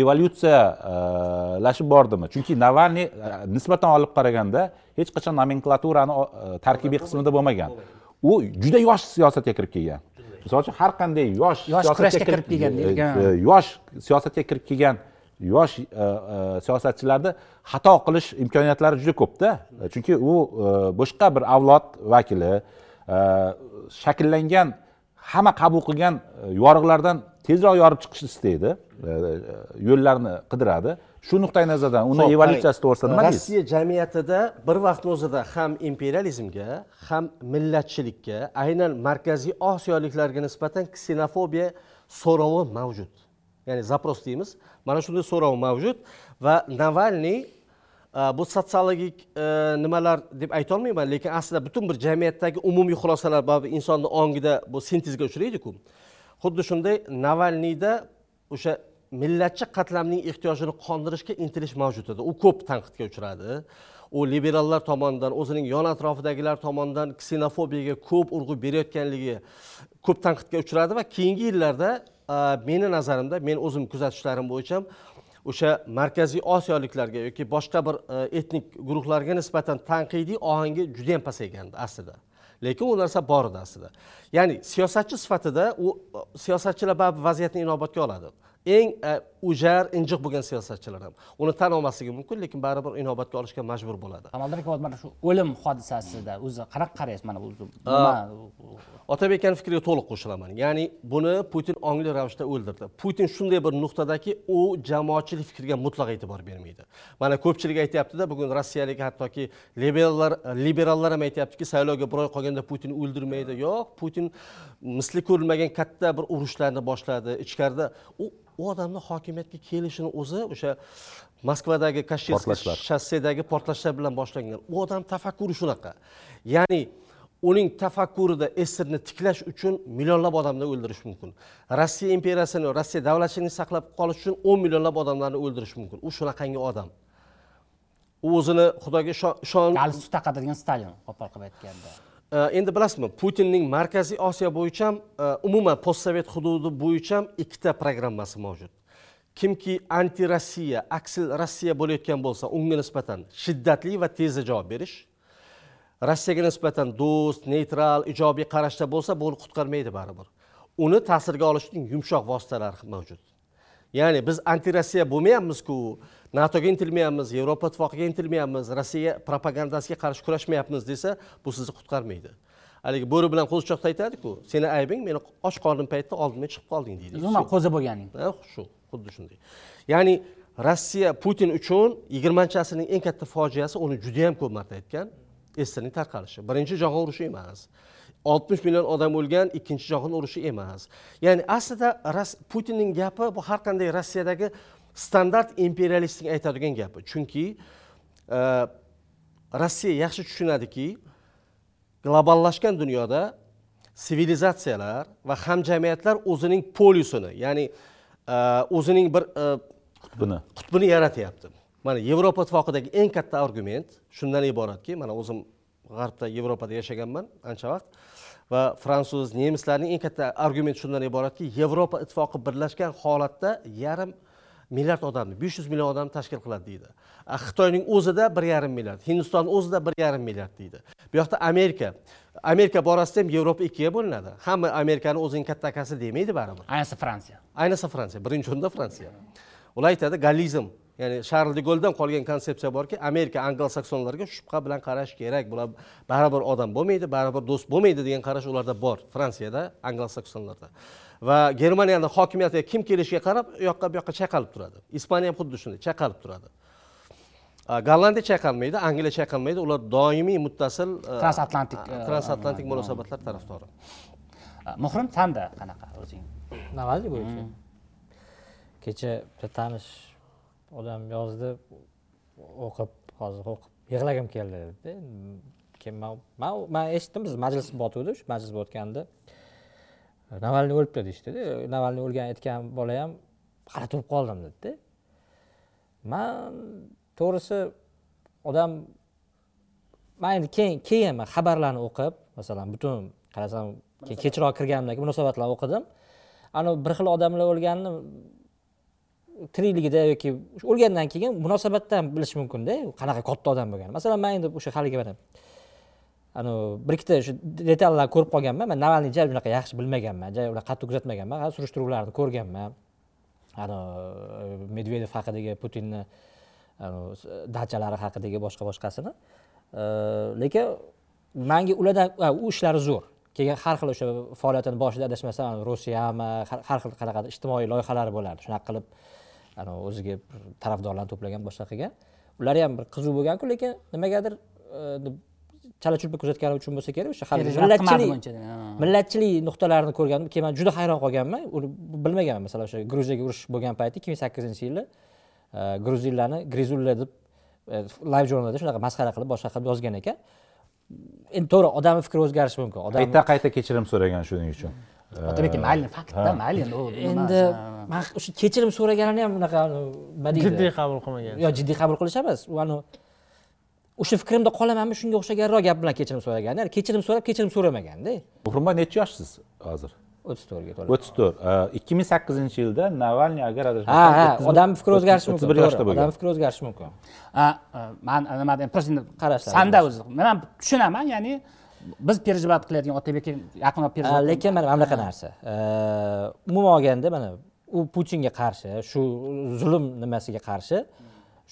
evolyutsiyalashib bordimi? Chunki navalniy nisbatan olib qaraganda hech qachon nomenklaturani tarkibiy qismida bo'lmagan. U juda yosh siyosatga kirib kelgan. Misol uchun har qanday yosh Yosh kurashga kirib kelgan e, e, yosh siyosatga kirib kelgan yosh e, siyosatchilarni xato qilish imkoniyatlari juda ko'pda. Chunki u boshqa bir avlod vakili shakllangan hamma qabul qilgan yoriqlardan tezroq yorib chiqishni istaydi yo'llarni qidiradi shu nuqtai nazardan uni evolyutsiyasi to'g'risida nima deysiz? Rossiya jamiyatida bir vaqtni o'zida ham imperializmga ham millatchilikka aynan markaziy osiyoliklarga nisbatan ksenofobiya so'rovi mavjud. Ya'ni zaпрос deymiz mana shunday so'rov mavjud va navalniy e, bu sotsiologik e, nimalar deb aytolmayman lekin aslida butun bir jamiyatdagi umumiy xulosalar baribir insonni ongida bu sintezga uchraydiku. Xuddi shunday navalniyda o'sha millatchi qatlamning ehtiyojini qondirishga intilish mavjud edi. U ko'p tanqidga uchradi. U liberallar tomonidan o'zining yon atrofidagilar tomonidan ksenofobiyaga ko'p urg'u berayotganligi ko'p tanqidga uchradi va keyingi yillarda meni nazarimda men o'zim kuzatishlarim bo'yicha o'sha markaziy osiyoliklarga yoki boshqa bir etnik guruhlarga nisbatan tanqidiy ohangi judayam pasaygandi aslida. Lekin u narsa bor edi aslida. Ya'ni siyosatchi sifatida u siyosatchilar baribir vaziyatni inobatga oladi. Eng e, ujar injiq bo'lgan siyosatchilar ham. Uni tan olmasligi mumkin lekin baribir inobatga olishga majbur bo'ladi. Kamoliddin aka mana shu o'lim hodisasida o'zi qanaqa qaraysiz? Mana o'zi otabek akani fikriga to'liq qo'shilaman. Ya'ni buni putin ongli ravishda o'ldirdi. Putin shunday bir nuqtadaki u jamoatchilik fikriga mutlaq e'tibor bermaydi. Mana ko'pchilik aytyaptida bugun rossiyalik hattoki liberallar liberallar ham aytyaptiki saylovga bir oy qolganda putin o'ldirmaydi. Yo'q putin misli ko'rilmagan katta bir urushlarni boshladi ichkarida. U u odamni hokimiyatga kelishini o'zi o'sha moskvadagi Portlashlar. shossedagi portlashlar bilan boshlangan. U odam tafakkuri shunaqa. Ya'ni uning tafakkurida srni tiklash uchun millionlab odamni o'ldirish mumkin. Rossiya imperiyasini rossiya davlatchiligini saqlab qolish uchun o'n millionlab odamlarni o'ldirish mumkin. U shunaqangi odam. U o'zini xudoga ishon- galstuk taqadigan stalin qo'pol qilib aytganda Э, endi bilasizmi putinning markaziy osiyo bo'yicha ham umuman postsovet hududi bo'yicha ham ikkita programmasi mavjud. Kimki anti rossiya aksil rossiya bo'layotgan bo'lsa unga nisbatan shiddatli va tezda javob berish. Rossiyaga nisbatan do'st neytral ijobiy qarashda bo'lsa bu uni qutqarmaydi baribir. Uni ta'sirga olishning yumshoq vositalari mavjud. Ya'ni biz anti rossiya bo'lmayapmizku natoga intilmayapmiz yevropa ittifoqiga intilmayapmiz rossiya propagandasiga qarshi kurashmayapmiz desa bu sizni qutqarmaydi. Haligi bo'ri bilan qo'zichoqda aytadiku seni aybing meni och qornim paytda oldimga chiqib qolding deydi. Umuman qo'zi bo'lganing shu xuddi shunday. Ya'ni rossiya putin uchun yigirmanchi asrning eng katta fojiasi uni juda yam ko'p marta aytgan srning tarqalishi. Birinchi jahon urushi emas oltmish million odam o'lgan ikkinchi jahon urushi emas. Ya'ni aslida putinning gapi bu har qanday rossiyadagi standart imperialistning aytadigan gapi chunki e, rossiya yaxshi tushunadiki globallashgan dunyoda sivilizatsiyalar va hamjamiyatlar o'zining polisini ya'ni e, o'zining bir e, buni qutbini yaratyapti. Mana yevropa ittifoqidagi eng katta argument shundan iboratki mana o'zim g'arbda yevropada yashaganman ancha vaqt va fransuz nemislarning eng katta argumenti shundan iboratki yevropa ittifoqi birlashgan holatda yarim milliard odamni besh yuz million odamni tashkil qiladi deydi. Xitoyning o'zida bir yarim milliard hindiston o'zida bir yarim milliard deydi. Bu yoqda amerika amerika borasida ham yevropa ikkiga bo'linadi. Hamma amerikani o'zining katta akasi demaydi baribir. Ayniqsa fransiya. Ayniqsa fransiya birinchi o'rinda fransiya. Ular aytadi gallizm ya'ni sharl de goldan qolgan konsepsiya borki amerika anglo saksonlarga shubha bilan qarash kerak. Bular baribir odam bo'lmaydi baribir do'st bo'lmaydi degan qarash ularda bor fransiyada anglo saksonlarda va germaniyani hokimiyatiga kim kelishiga qarab u yoqqa bu yoqqa chayqalib turadi. Ispaniya ham xuddi shunday chayqalib turadi. Gollandiya chayqalmaydi angliya chayqalmaydi. Ular doimiy muttasil a, Transatlantik, a, transatlantik munosabatlar tarafdori. muhrim sanda qanaqa o'zing? Navalniy bo'yicha kecha bitta tanish odam yozdi o'qib hozir o'qib yig'lagim keldi dedi. Keyin man man man eshitdim biz majlis botuvdi shu majlis bo'tganda navalniy o'libdi deyishdida navalniy o'lganini aytgan bola ham hayrat bo'lib qoldim dedida man to'g'risi odam man endi keyin keyin man xabarlarni o'qib masalan butun qarasam kechroq kirganimdan keyin munosabatlarni o'qidim. Anavi bir xil odamlar o'lganini tirikligida yoki o'lgandan keyin munosabatdan bilish mumkinda qanaqa katta odam bo'lganini masalan man endi o'sha haligi mana anavi bir ikkita shu detallarni ko'rib qolganman. Man navalniy ja unaqa yaxshi bilmaganman ja unaqa qattiq kuzatmaganman. Surishtiruvlarni ko'rganman. Anavi e, medvedev haqidagi putinni dachalari haqidagi boshqa boshqasini. E, lekin manga ulardan u ishlari zo'r. Keyin har xil o'sha faoliyatini boshida adashmasam rossiyami har har xil qanaqa ijtimoiy loyihalari bo'lardi. Shunaqa qilib o'ziga tarafdorlarni to'plagan boshqa qilgan ular ham bir qiziq bo'lganku lekin nimagadir e, chala chulpa kuzatgani uchun bo'lsa kerak o'sha hali millatchilik millatchilik nuqtalarini ko'rgandim. Keyin man juda hayron qolganman. Uni bilmaganman masalan o'sha gruziyaga urush bo'lgan payti ikki ming sakkizinchi yili e, gruzinlarni grizullar deb layv jurnalda shunaqa masxara qilib boshqa qilib yozgan ekan. Endi to'g'ri odamni fikri o'zgarishi mumkin. Odam qayta qayta kechirim so'ragan shuning uchun. Otabek aka mayli faktda mayli endi man o'sha kechirim so'raganini ham unaqa nima deydi? Jiddiy qabul qilmagan. Yo jiddiy qabul qilish emas. U o'sha fikrimda qolamanmi shunga o'xshaganroq gap bilan kechirim so'ragan ya'ni kechirim so'rab kechirim so'ramaganda. Muhrimboy necha yoshsiz hozir? o'ttiz to'rtga o'ttiz to'rt. Ikki ming sakkizinchi yilda navalniy agar ha adashmasam ha o'ttiz odamni fikri o'zgarishi o'ttiz mumkin bir yoshda bo'lgan. odamni fikri o'zgarishi mumkin. Man nima deyman просто endi Qarashlar sanda o'zi man tushunaman ya'ni biz переживать qilayotgan otabekka yaqin olib Ha, переживать lekin mana bunaqa narsa. Umuman olganda mana u putinga qarshi shu zulm nimasiga qarshi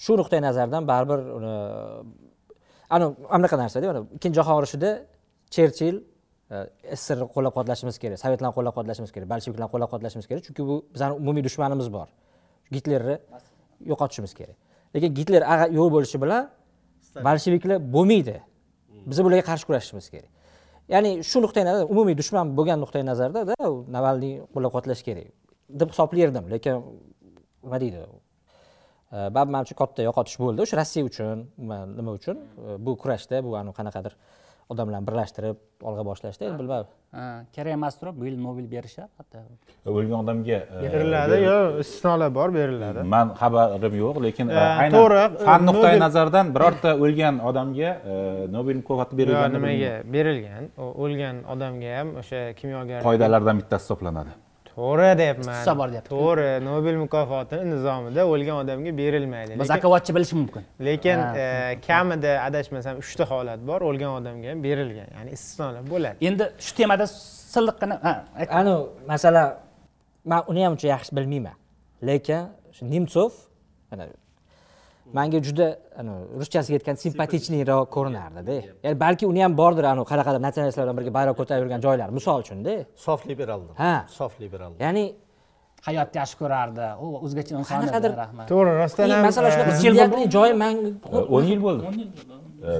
shu nuqtai nazardan baribir uni ana mana bunaqa narsada mana ikkinchi jahon urushida cherchill sssrni qo'llab quvvatlashimiz kerak sovetlarni qo'llab quvvatlashimiz kerak bolsheviklarni qo'llab quvvatlashimiz kerak chunki bu bizani umumiy dushmanimiz bor. Gitlerni yo'qotishimiz kerak. Lekin gitler yo'q bo'lishi bilan bolsheviklar bo'lmaydi. Biz bularga qarshi kurashishimiz kerak. Ya'ni shu nuqtai nazar umumiy dushman bo'lgan nuqtai nazarda da u navalniy qo'llab quvvatlash kerak deb hisoblardim lekin nima deydi baribir manimcha katta yo'qotish bo'ldi o'sha rossiya uchun umuman nima uchun bu kurashda bu anavi qanaqadir odamlarni birlashtirib olg'a boshlashda endi bilmadim kerak emas turib bu yil nobel berishadi hatto o'lgan odamga beriladi yo istisnolar bor beriladi man xabarim yo'q lekin aynan to'g'ri, fan nuqtai nazaridan birorta o'lgan odamga nobel mukofoti yo berilgani nimaga berilgan o'lgan odamga ham o'sha kimyogar qoidalardan bittasi hisoblanadi to'g'ri deyapman. Istisno bor deyapti. to'g'ri nobel mukofoti nizomida o'lgan odamga berilmaydi. Biz lekin akavotchi bilishi mumkin. Lekin e, kamida adashmasam uchta holat bor o'lgan odamga ham berilgan. Ya'ni istisnolar bo'ladi. Endi shu temada silliqqina anu masalan man uni ham uncha yaxshi bilmayman. Lekin shu nemtsov mana manga juda ruschasiga aytganda simpatichniyroq ko'rinardida. Ya'ni balki uni ham bordir anu qanaqadir natsionalistlar bilan birga bayroq ko'tarib yurgan joylari misol uchunda sof liberaldir. Ha. sof liberal. Ya'ni hayotni yaxshi ko'rardi. U o'zgacha inson Qanaqadir- rahmat. To'g'ri rostdan ham masalan shunaqa e, ziddiyatli joyi man E, o'n yil bo'ldi. E,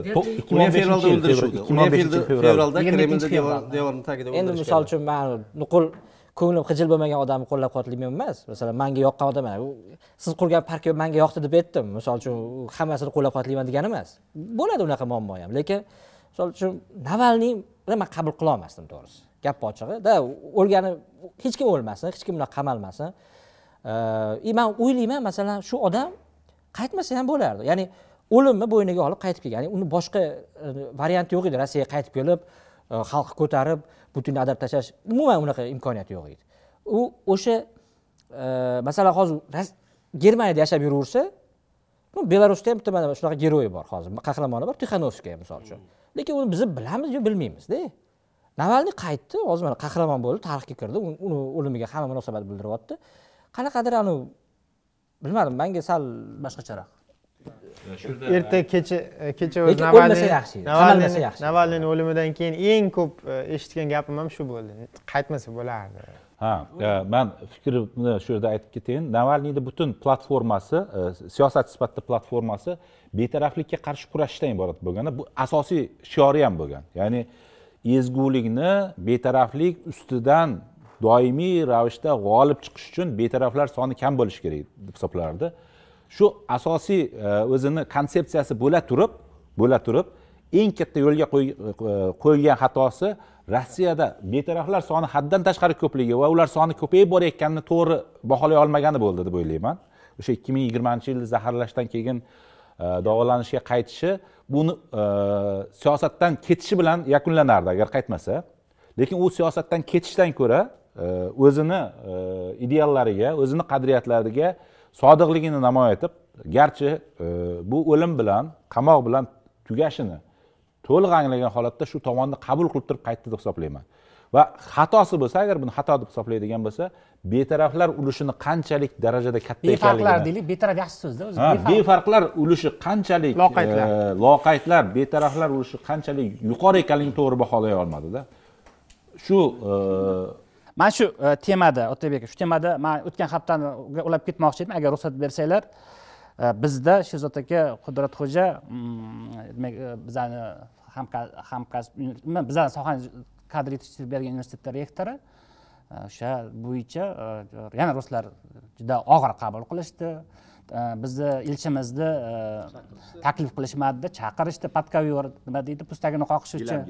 ikki ming fevralda yil, o'ldirishuvdi ikki ming o'n fevralda. 22 kremlda devorni tagida endi misol uchun man nuqul ko'nglim xijil bo'lmagan odamni qo'llab quvvatlayman emas. Masalan manga yoqqan odam mana siz qurgan park manga yoqdi deb aytdim. Misol uchun u hammasini qo'llab quvvatlayman degani emas. Bo'ladi unaqa muammo ham lekin misol uchun navalniyni man qabul qilolmasdim to'g'risi. Gap ochig'i. Da o'lgani hech kim o'lmasin hech kim unaqa qamalmasin. И man o'ylayman masalan shu odam qaytmasa ham bo'lardi. Ya'ni o'limni bo'yniga olib qaytib kelgan. Ya'ni uni boshqa e, varianti yo'q edi. Rossiyaga qaytib kelib e, xalqni ko'tarib putinni adab tashlash umuman unaqa imkoniyat yo'q edi u o'sha e, masalan hozir germaniyada yashab yuraversa ну belarusda ham bitta mana shunaqa giroy bor hozir qahramoni bor tixanovskaya misol uchun. Lekin uni biz bilamiz yo bilmaymizda. Navalniy qaytdi hozir mana qahramon bo'ldi tarixga kirdi uni uni o'limiga hamma munosabat bildiryapti qanaqadir anavi bilmadim manga sal boshqacharoq. Erta kecha e, kecha Lekin o'zi o'lmasa yaxshi. Edi, Navalniy qamalmasa yaxshi. navalniyni o'limidan keyin eng ko'p e, eshitgan gapim ham shu bo'ldi. Qaytmasa bo'lardi. Ha e, man fikrimni shu yerda aytib ketayin navalniyni butun platformasi siyosat sifatida platformasi betaraflikka qarshi kurashishdan iborat bo'lgan bu asosiy shiori ham bo'lgan. Ya'ni ezgulikni betaraflik ustidan doimiy ravishda g'olib chiqish uchun betaraflar soni kam bo'lishi kerak deb hisoblardi shu asosiy e, o'zini konsepsiyasi bo'la turib bo'la turib eng katta yo'lga e, qo'yilgan qo'ygan xatosi rossiyada betaraflar soni haddan tashqari ko'pligi va ular soni ko'payib borayotganini to'g'ri baholay olmagani bo'ldi deb o'ylayman. O'sha ikki ming yigirmanchi yilda zaharlashdan keyin e, davolanishga qaytishi buni siyosatdan ketishi bilan yakunlanardi agar qaytmasa. Lekin u siyosatdan ketishdan ko'ra o'zini ideallariga o'zini qadriyatlariga sodiqligini namoyon etib garchi e, bu o'lim bilan qamoq bilan tugashini to'liq anglagan holatda shu tomonni qabul qilib turib qaytdi deb hisoblayman. Va xatosi bo'lsa agar buni xato deb hisoblaydigan bo'lsa betaraflar ulushini qanchalik darajada katta befarqlar deylik betaraf yaxshi so'zda o'zi befarqlar ulushi qanchalik Loqaydlar. e, loqaydlar betaraflar ulushi qanchalik yuqori ekanligini to'g'ri baholay olmadida. Shu e, mana shu e, temada otabek aka shu temada man o'tgan haftani ulab ketmoqchi edim. Agar ruxsat bersanglar e, bizda sherzod aka qudratxo'ja mm, demak e, bizani hamkasb bizani sohani kadr yetishtirib bergan universitetni rektori. O'sha bo'yicha yana ruslar juda og'ir qabul qilishdi. Bizni elchimizni taklif qilishmadida chaqirishdi podkovyor nima deydi po'stagini qoqish uchun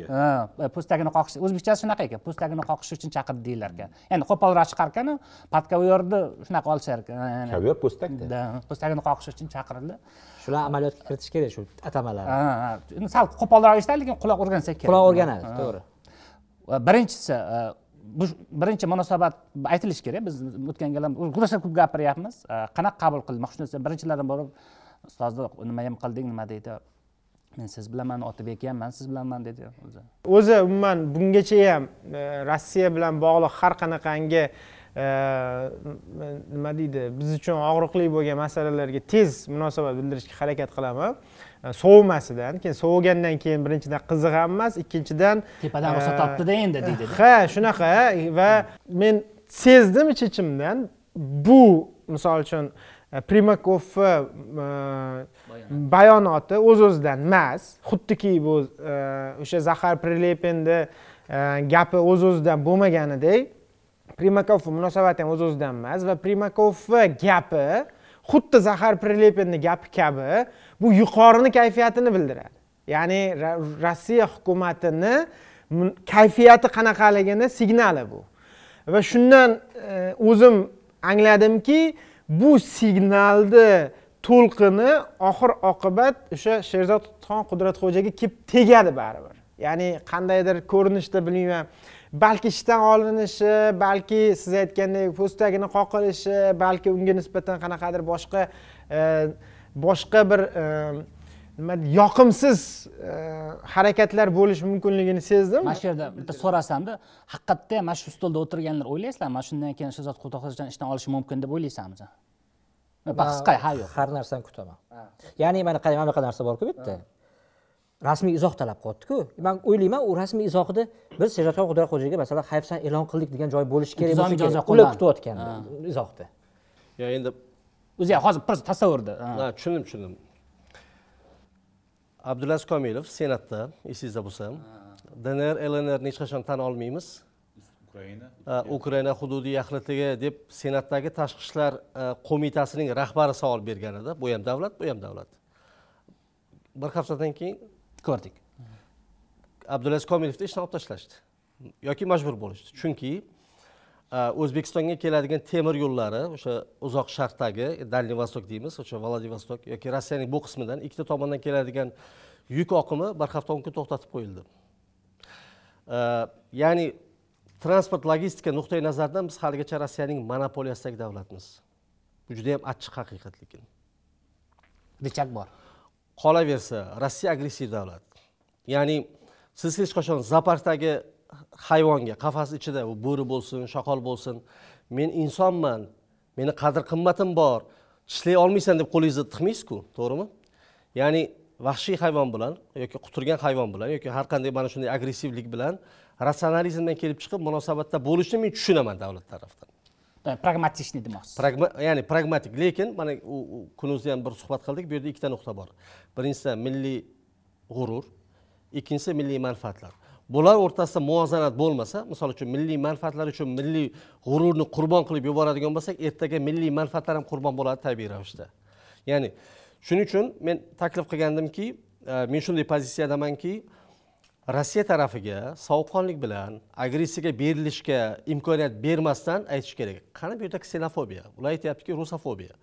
po'stagini qoqish o'zbekchasi shunaqa ekan po'stagini qoqish uchun chaqirdi deyilar ekan endi qo'polroq chiqar ekanu podkovyorni shunaqa olishar ekan kovyor po'stakda Da, po'stagini qoqish uchun chaqirildi shular amaliyotga kiritish kerak shu atamalarni Ha, ha. Endi sal qo'polroq eshitadi lekin quloq o'rgansa kerak quloq o'rganadi to'g'ri birinchisi bu birinchi munosabat aytilishi kerak. Biz o'tgan gal ham rosa ko'p gapiryapmiz. E, qanaqa qabul qilmoqchi narsa birinchilardan borib ustozni nima ham qilding nima? deydi. Men siz bilanman otabek ham man siz bilanman dedi o'zi. O'zi umuman bungacha ham e, rossiya bilan bog'liq har qanaqangi e, nima deydi biz uchun og'riqli bo'lgan masalalarga tez munosabat bildirishga harakat qilaman. Sovumasidan keyin sovigandan keyin birinchidan qiziq ham emas ikkinchidan tepadan ruxsat topdida endi deydi ha shunaqa va men sezdim ich ichimdan bu misol uchun e, primakovni e, bayonoti o'z o'zidan emas. Xuddiki bu e, o'sha zahar prilepinni gapi o'z o'zidan bo'lmaganidek primakovni munosabati ham o'z o'zidan emas va primakovni gapi xuddi zahar prilepinni gapi kabi bu yuqorini kayfiyatini bildiradi. Ya'ni rossiya hukumatini kayfiyati qanaqaligini signali bu. Va shundan e, o'zim angladimki bu signalni to'lqini oxir oqibat o'sha sherzodxon qudratxo'jaga kelib tegadi baribir. Ya'ni qandaydir ko'rinishda bilmayman. Balki ishdan olinishi balki siz aytgandek po'stagini qoqilishi balki unga nisbatan qanaqadir boshqa e, boshqa bir e, nima deydi, yoqimsiz e, harakatlar bo'lishi mumkinligini sezdim mana shu yerda bitta so'rasamda haqiqatda ham mana shu stolda o'tirganlar o'ylaysizlarmi mana shundan keyin sherzod qudratxo'jadan ishdan olishi mumkin deb o'ylaysanmiz qisqa ha yo'q. har narsani kutaman. Ya'ni mana qarang mana bunaqa narsa borku bu yerda? Rasmiy izoh talab qilyaptiku man o'ylayman u rasmiy izohida biz sherzodxon qudratxo'jaga masalan hayfsan e'lon qildik degan joy bo'lishi kerak bo'lsa ular kutayotgan izohda. Yo endi o'zi ham hozir просто tasavvurda ha. tushundim tushundim abdulaziz komilov senatda esingizda bo'lsa. Dnr lnrni hech qachon tan olmaymiz. Ukraina. Ha, ukraina hududiy yaxlitligi deb senatdagi tashqi ishlar qo'mitasining rahbari savol bergan edi. Bu ham davlat bu ham davlat. Bir haftadan keyin ko'rdik. Abdulaziz komilovni ishdan olib tashlashdi. Yoki majbur bo'lishdi. Chunki o'zbekistonga keladigan temir yo'llari o'sha uzoq sharqdagi дальний восток deymiz o'sha vladivostok yoki rossiyaning bu qismidan ikkita tomondan keladigan yuk oqimi bir hafta o'n kun to'xtatib qo'yildi. E, ya'ni transport logistika nuqtai nazaridan biz haligacha rossiyaning monopoliyasidagi davlatmiz. Bu juda yam achchiq haqiqat lekin richak bor. Qolaversa rossiya agressiv davlat. Ya'ni siz hech qachon zooparkdagi hayvonga qafas ichida u bo'ri bo'lsin shoqol bo'lsin. Men insonman meni qadr qimmatim bor. Tishlay olmaysan deb qo'lingizga tiqmaysizku to'g'rimi? Ya'ni vahshiy hayvon bilan yoki quturgan hayvon bilan yoki har qanday mana shunday agressivlik bilan ratsionalizmdan kelib chiqib munosabatda bo'lishni men tushunaman davlat tarafdan pragmatичный demoqchisiz Pragma, ya'ni pragmatik. Lekin mana u u kunuzda ham bir suhbat qildik bu yerda ikkita nuqta bor. Birinchisi milliy g'urur ikkinchisi milliy manfaatlar bular o'rtasida muvozanat bo'lmasa misol uchun milliy manfaatlar uchun milliy g'ururni qurbon qilib yuboradigan bo'lsak ertaga milliy manfaatlar ham qurbon bo'ladi tabiiy ravishda. Ya'ni shuning uchun men taklif qilgandimki e, men shunday pozitsiyadamanki rossiya tarafiga sovuqqonlik bilan agressiyaga berilishga imkoniyat bermasdan aytish kerak. Qani bu yerda ksenofobiya? Ular aytyaptiki rusofobiya.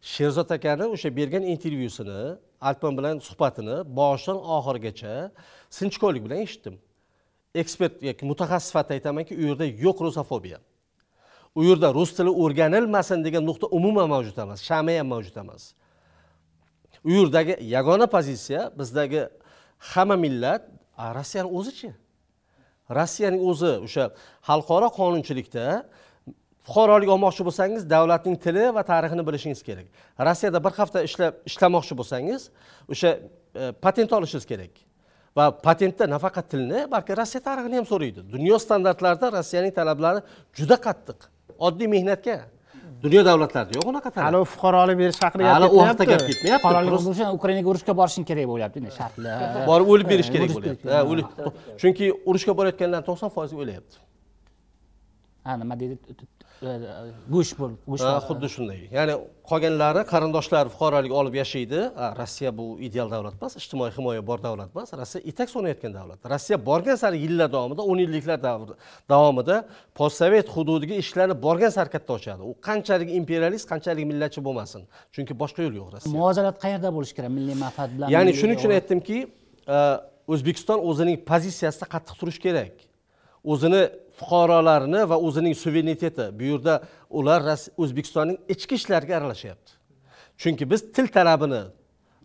Sherzod akani o'sha bergan intervyusini alpan bilan suhbatini boshidan oxirigacha sinchkovlik bilan eshitdim. Ekspert yoki mutaxassis sifatida aytamanki u yerda yo'q rusofobiya u yerda rus tili o'rganilmasin degan nuqta umuman mavjud emas shama ham mavjud emas. U yerdagi yagona pozitsiya bizdagi hamma millat rossiyani o'zichi rossiyaning o'zi o'sha xalqaro qonunchilikda fuqarolik olmoqchi bo'lsangiz davlatning tili va tarixini bilishingiz kerak. Rossiyada bir hafta ishlab ishlamoqchi bo'lsangiz o'sha e, patent olishingiz kerak. Va patentda nafaqat tilni balki rossiya tarixini ham so'raydi. Dunyo standartlarida rossiyaning talablari juda qattiq. Oddiy mehnatga. Dunyo davlatlarida yo'q unaqa hali talab u fuqarolik berish haqida gap hali u haqida gap ketmayapti. fuqarolik bo'lishi ukrainaga urushga borishing kerak bo'lyapti endi shartlar. Borib o'lib berish kerak bo'lyapti. chunki urushga borayotganlarni to'qson foizi o'lyapti ha nima deydi go'sht bo'l go'sht xuddi shunday. Ya'ni qolganlari qarindoshlari fuqarolik olib yashaydi. Ha, rossiya bu ideal davlat emas ijtimoiy himoya bor davlat emas. Rossiya etak so'nayotgan davlat. Rossiya borgan sari yillar davomida o'n yilliklar davomida postsovet hududiga eshiklarini borgan sari katta ochadi. U qanchalik imperialist qanchalik millatchi bo'lmasin. Chunki boshqa yo'l yo'q rossiya. Muvozanat qayerda bo'lishi kerak? Milliy manfaat bilan ya'ni shuning uchun aytdimki o'zbekiston o'zining pozitsiyasida qattiq turishi kerak. O'zini fuqarolarini va o'zining suvereniteti. Bu yerda ular o'zbekistonning ichki ishlariga aralashyapti chunki biz til talabini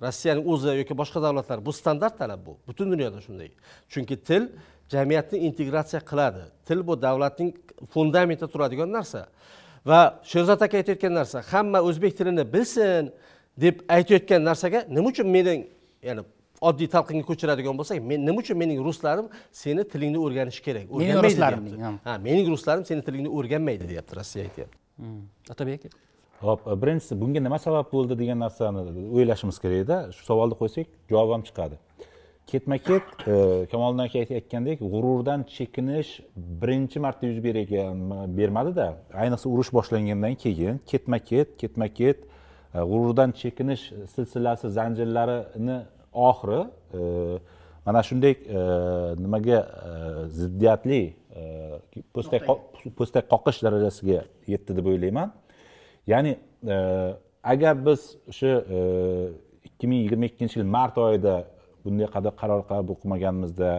rossiyaning o'zi yoki boshqa davlatlar bu standart talab bu butun dunyoda shunday. Chunki til jamiyatni integratsiya qiladi. Til bu davlatning fundamentida turadigan narsa. Va sherzod aka aytayotgan narsa hamma o'zbek tilini bilsin deb aytayotgan narsaga nima uchun mening ya'ni oddiy talqinga ko'chiradigan bo'lsak men nima uchun mening ruslarim seni tilingni o'rganishi kerak Mening deyapti. ha. mening ruslarim seni tilingni o'rganmaydi deyapti rossiya aytyapti Hmm. otabek aka hop birinchisi bunga nima sabab bo'ldi degan narsani o'ylashimiz kerakda shu savolni qo'ysak javob ham chiqadi ketma ket e, kamoliddin aka aytgandek g'ururdan chekinish birinchi marta yuz bergan bermadida ayniqsa urush boshlangandan keyin ketma ket ketma ket e, g'ururdan chekinish silsilasi zanjirlarini oxiri e, mana shunday e, nimaga e, ziddiyatli po'stak po'stak qoqish darajasiga yetdi deb o'ylayman. Ya'ni agar biz o'sha ikki ming yigirma ikkinchi yil mart oyida bunday qaror qabul qilmaganimizda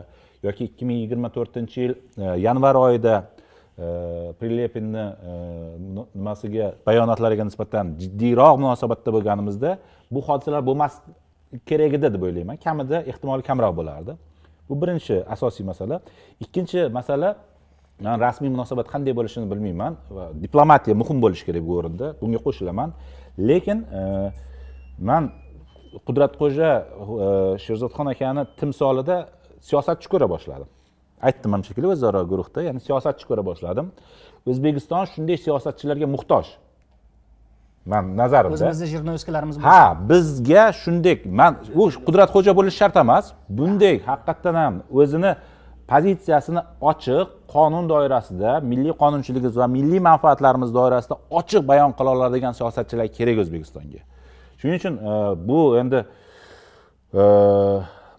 yoki ikki ming yigirma to'rtinchi yil yanvar oyida prilepinni nimasiga bayonotlariga nisbatan jiddiyroq munosabatda bo'lganimizda bu hodisalar bo'lmas kerak edi deb o'ylayman. Kamida ehtimoli kamroq bo'lardi. Bu birinchi asosiy masala. Ikkinchi masala man rasmiy munosabat qanday bo'lishini bilmayman va diplomatiya muhim bo'lishi kerak bu o'rinda. Bunga qo'shilaman. Lekin e, man qudratxo'ja e, sherzodxon akani timsolida siyosatchi ko'ra boshladim. Aytdim ham shekilli o'zaro guruhda. Ya'ni siyosatchi ko'ra boshladim. O'zbekiston shunday siyosatchilarga muhtoj. Man nazarimda o'zimizni jurnalistkalarimiz ha bizga shunday man u qudratxo'ja bo'lishi shart emas. Bunday haqiqatdan ham o'zini pozitsiyasini ochiq qonun doirasida milliy qonunchiligimiz va milliy manfaatlarimiz doirasida ochiq bayon qila oladigan siyosatchilar kerak o'zbekistonga. Shuning uchun e, bu endi e,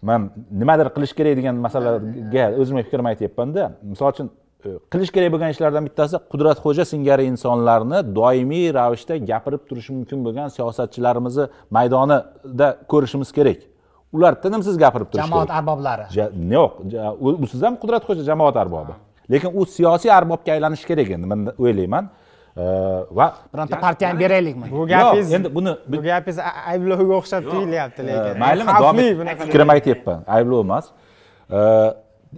man nimadir qilish kerak degan masalaga o'zimni fikrimni aytyapmanda. Misol uchun qilish kerak bo'lgan ishlardan bittasi qudratxo'ja singari insonlarni doimiy ravishda gapirib turishi mumkin bo'lgan siyosatchilarimizni maydonida ko'rishimiz kerak. Ular tinimsiz gapirib turishi jamoat kerak. arboblari. Ja- yo'q ja- u- u siz ham qudratxo'ja jamoat arbobi. Lekin u siyosiy arbobga aylanishi kerak endi man o'ylayman. Va bironta partiyani beraylikmi? Bu gapingiz endi buni bu gapingiz ayblovga o'xshab tuyulyapti lekin. Maylimi? Xavfli fikrimni aytyapman ayblov emas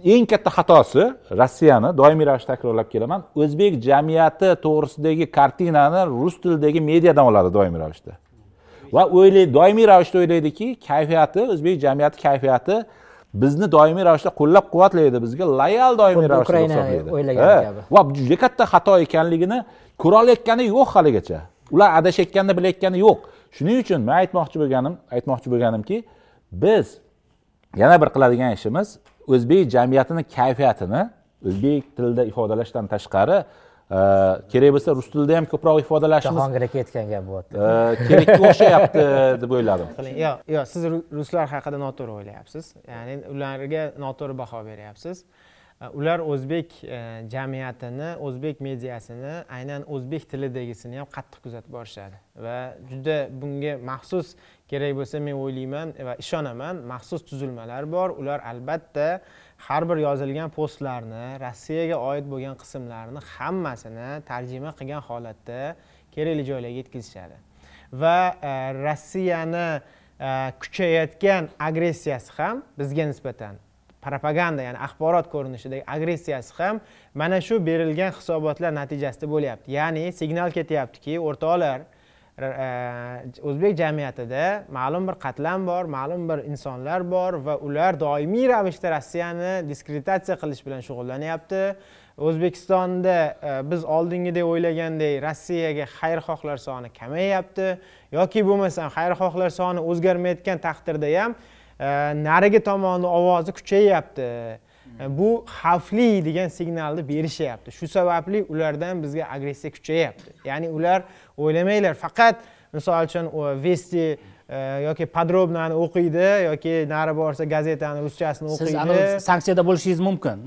eng katta xatosi rossiyani doimiy ravishda takrorlab kelaman o'zbek jamiyati to'g'risidagi kartinani rus tilidagi mediadan oladi doimiy ravishda. Va o'ylaydi doimiy ravishda o'ylaydiki kayfiyati o'zbek jamiyati kayfiyati bizni doimiy ravishda qo'llab quvvatlaydi bizga loyal doimiy ravishda hisoblaydi. kabi. va bu juda katta xato ekanligini ko'ra olayotgani yo'q haligacha. Ular adashayotganini bilayotgani yo'q. Shuning uchun men aytmoqchi bo'lganim aytmoqchi bo'lganimki biz yana bir qiladigan ishimiz o'zbek jamiyatini kayfiyatini o'zbek tilida ifodalashdan tashqari e, kerak bo'lsa rus tilida ham ko'proq ifodalashimiz. Jahongir aka aytgan gap bo'lyapti e, kerakka o'xshayapti deb o'yladim. Yo'q yo'q siz ru- ruslar haqida noto'g'ri o'ylayapsiz. Ya'ni ularga noto'g'ri baho beryapsiz. Uh, ular o'zbek jamiyatini o'zbek mediasini aynan o'zbek tilidagisini ham qattiq kuzatib borishadi. Va juda bunga maxsus kerak bo'lsa men o'ylayman va ishonaman. Maxsus tuzilmalar bor. Ular albatta har bir yozilgan postlarni rossiyaga oid bo'lgan qismlarni hammasini tarjima qilgan holatda kerakli joylarga yetkazishadi. Va e, rossiyani e, uh, kuchayayotgan agressiyasi ham bizga nisbatan propaganda ya'ni axborot ko'rinishidagi agressiyasi ham mana shu berilgan hisobotlar natijasida bo'lyapti. Ya'ni signal ketyaptiki o'rtoqlar E, o'zbek jamiyatida ma'lum bir qatlam bor ma'lum bir insonlar bor va ular doimiy ravishda rossiyani diskreditatsiya qilish bilan shug'ullanyapti. O'zbekistonda e, biz oldingidek o'ylagandek rossiyaga xayrixohlar soni kamayyapti yoki bo'lmasam xayrixohlar soni o'zgarmayotgan taqdirda ham e, narigi tomonni ovozi kuchayyapti bu xavfli degan signalni berishyapti. Shu sababli ulardan bizga agressiya kuchayyapti ya'ni ular o'ylamanglar faqat misol uchun vesti yoki подробнoni o'qiydi yoki nari borsa gazetani ruschasini o'qiydi siz anavi sanksiyada bo'lishingiz mumkin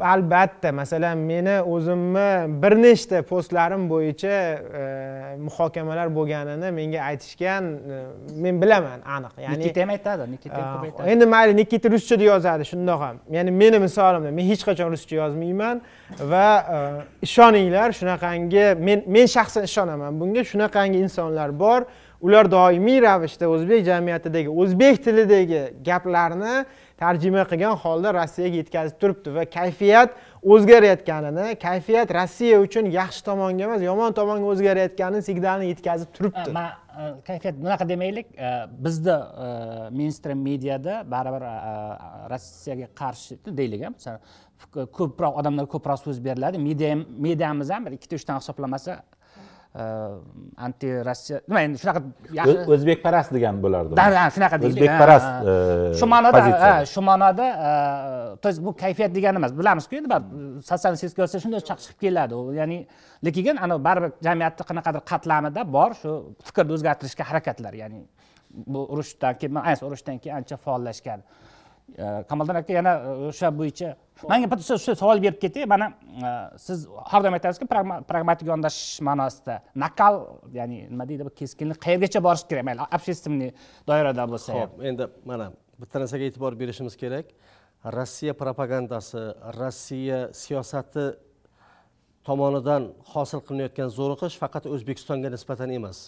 albatta masalan meni o'zimni bir nechta postlarim bo'yicha muhokamalar bo'lganini menga aytishgan men bilaman aniq ya'ni nikita ham aytadi nikita ham ko'p aytadi endi mayli nikita ruschada yozadi shundoq ham ya'ni meni misolimda men hech qachon ruscha yozmayman va ishoninglar shunaqangi men men shaxsan ishonaman bunga shunaqangi insonlar bor ular doimiy ravishda o'zbek jamiyatidagi o'zbek tilidagi gaplarni tarjima qilgan holda rossiyaga yetkazib turibdi va kayfiyat o'zgarayotganini kayfiyat rossiya uchun yaxshi tomonga emas yomon tomonga o'zgarayotganini signalini yetkazib turibdi. Man e, kayfiyat bunaqa demaylik. E, bizda e, minstrim mediada baribir rossiyaga qarshi deylik masalan ko'proq odamlar ko'proq so'z beriladi media mediamiz ham bir ikkita uchdan hisoblamasa anti rossiya nima endi shunaqa o'zbekparast degan bo'lardi shunaqa deylik o'zbekparast shu ma'noda shu ma'noda то есть bu kayfiyat degani emas bilamizku endi sotsial siyosatga olsa shunday chiqib keladi ya'ni lekin anavi baribir jamiyatni qanaqadir qatlamida bor shu fikrni o'zgartirishga harakatlar ya'ni bu urushdan keyin ayniqsa urushdan keyin ancha faollashgan kamoliddin aka yana o'sha bo'yicha manga bitta shu savol berib ketay. Mana e, siz har doim aytasizki pragmatik yondashish ma'nosida nakal ya'ni nima deydi bu keskinlik qayergacha borish kerak? Mayli общественный doirada bo'lsa ham. Ho'p endi mana bitta narsaga e'tibor berishimiz kerak. Rossiya propagandasi rossiya siyosati tomonidan hosil qilinayotgan zo'riqish faqat o'zbekistonga nisbatan emas.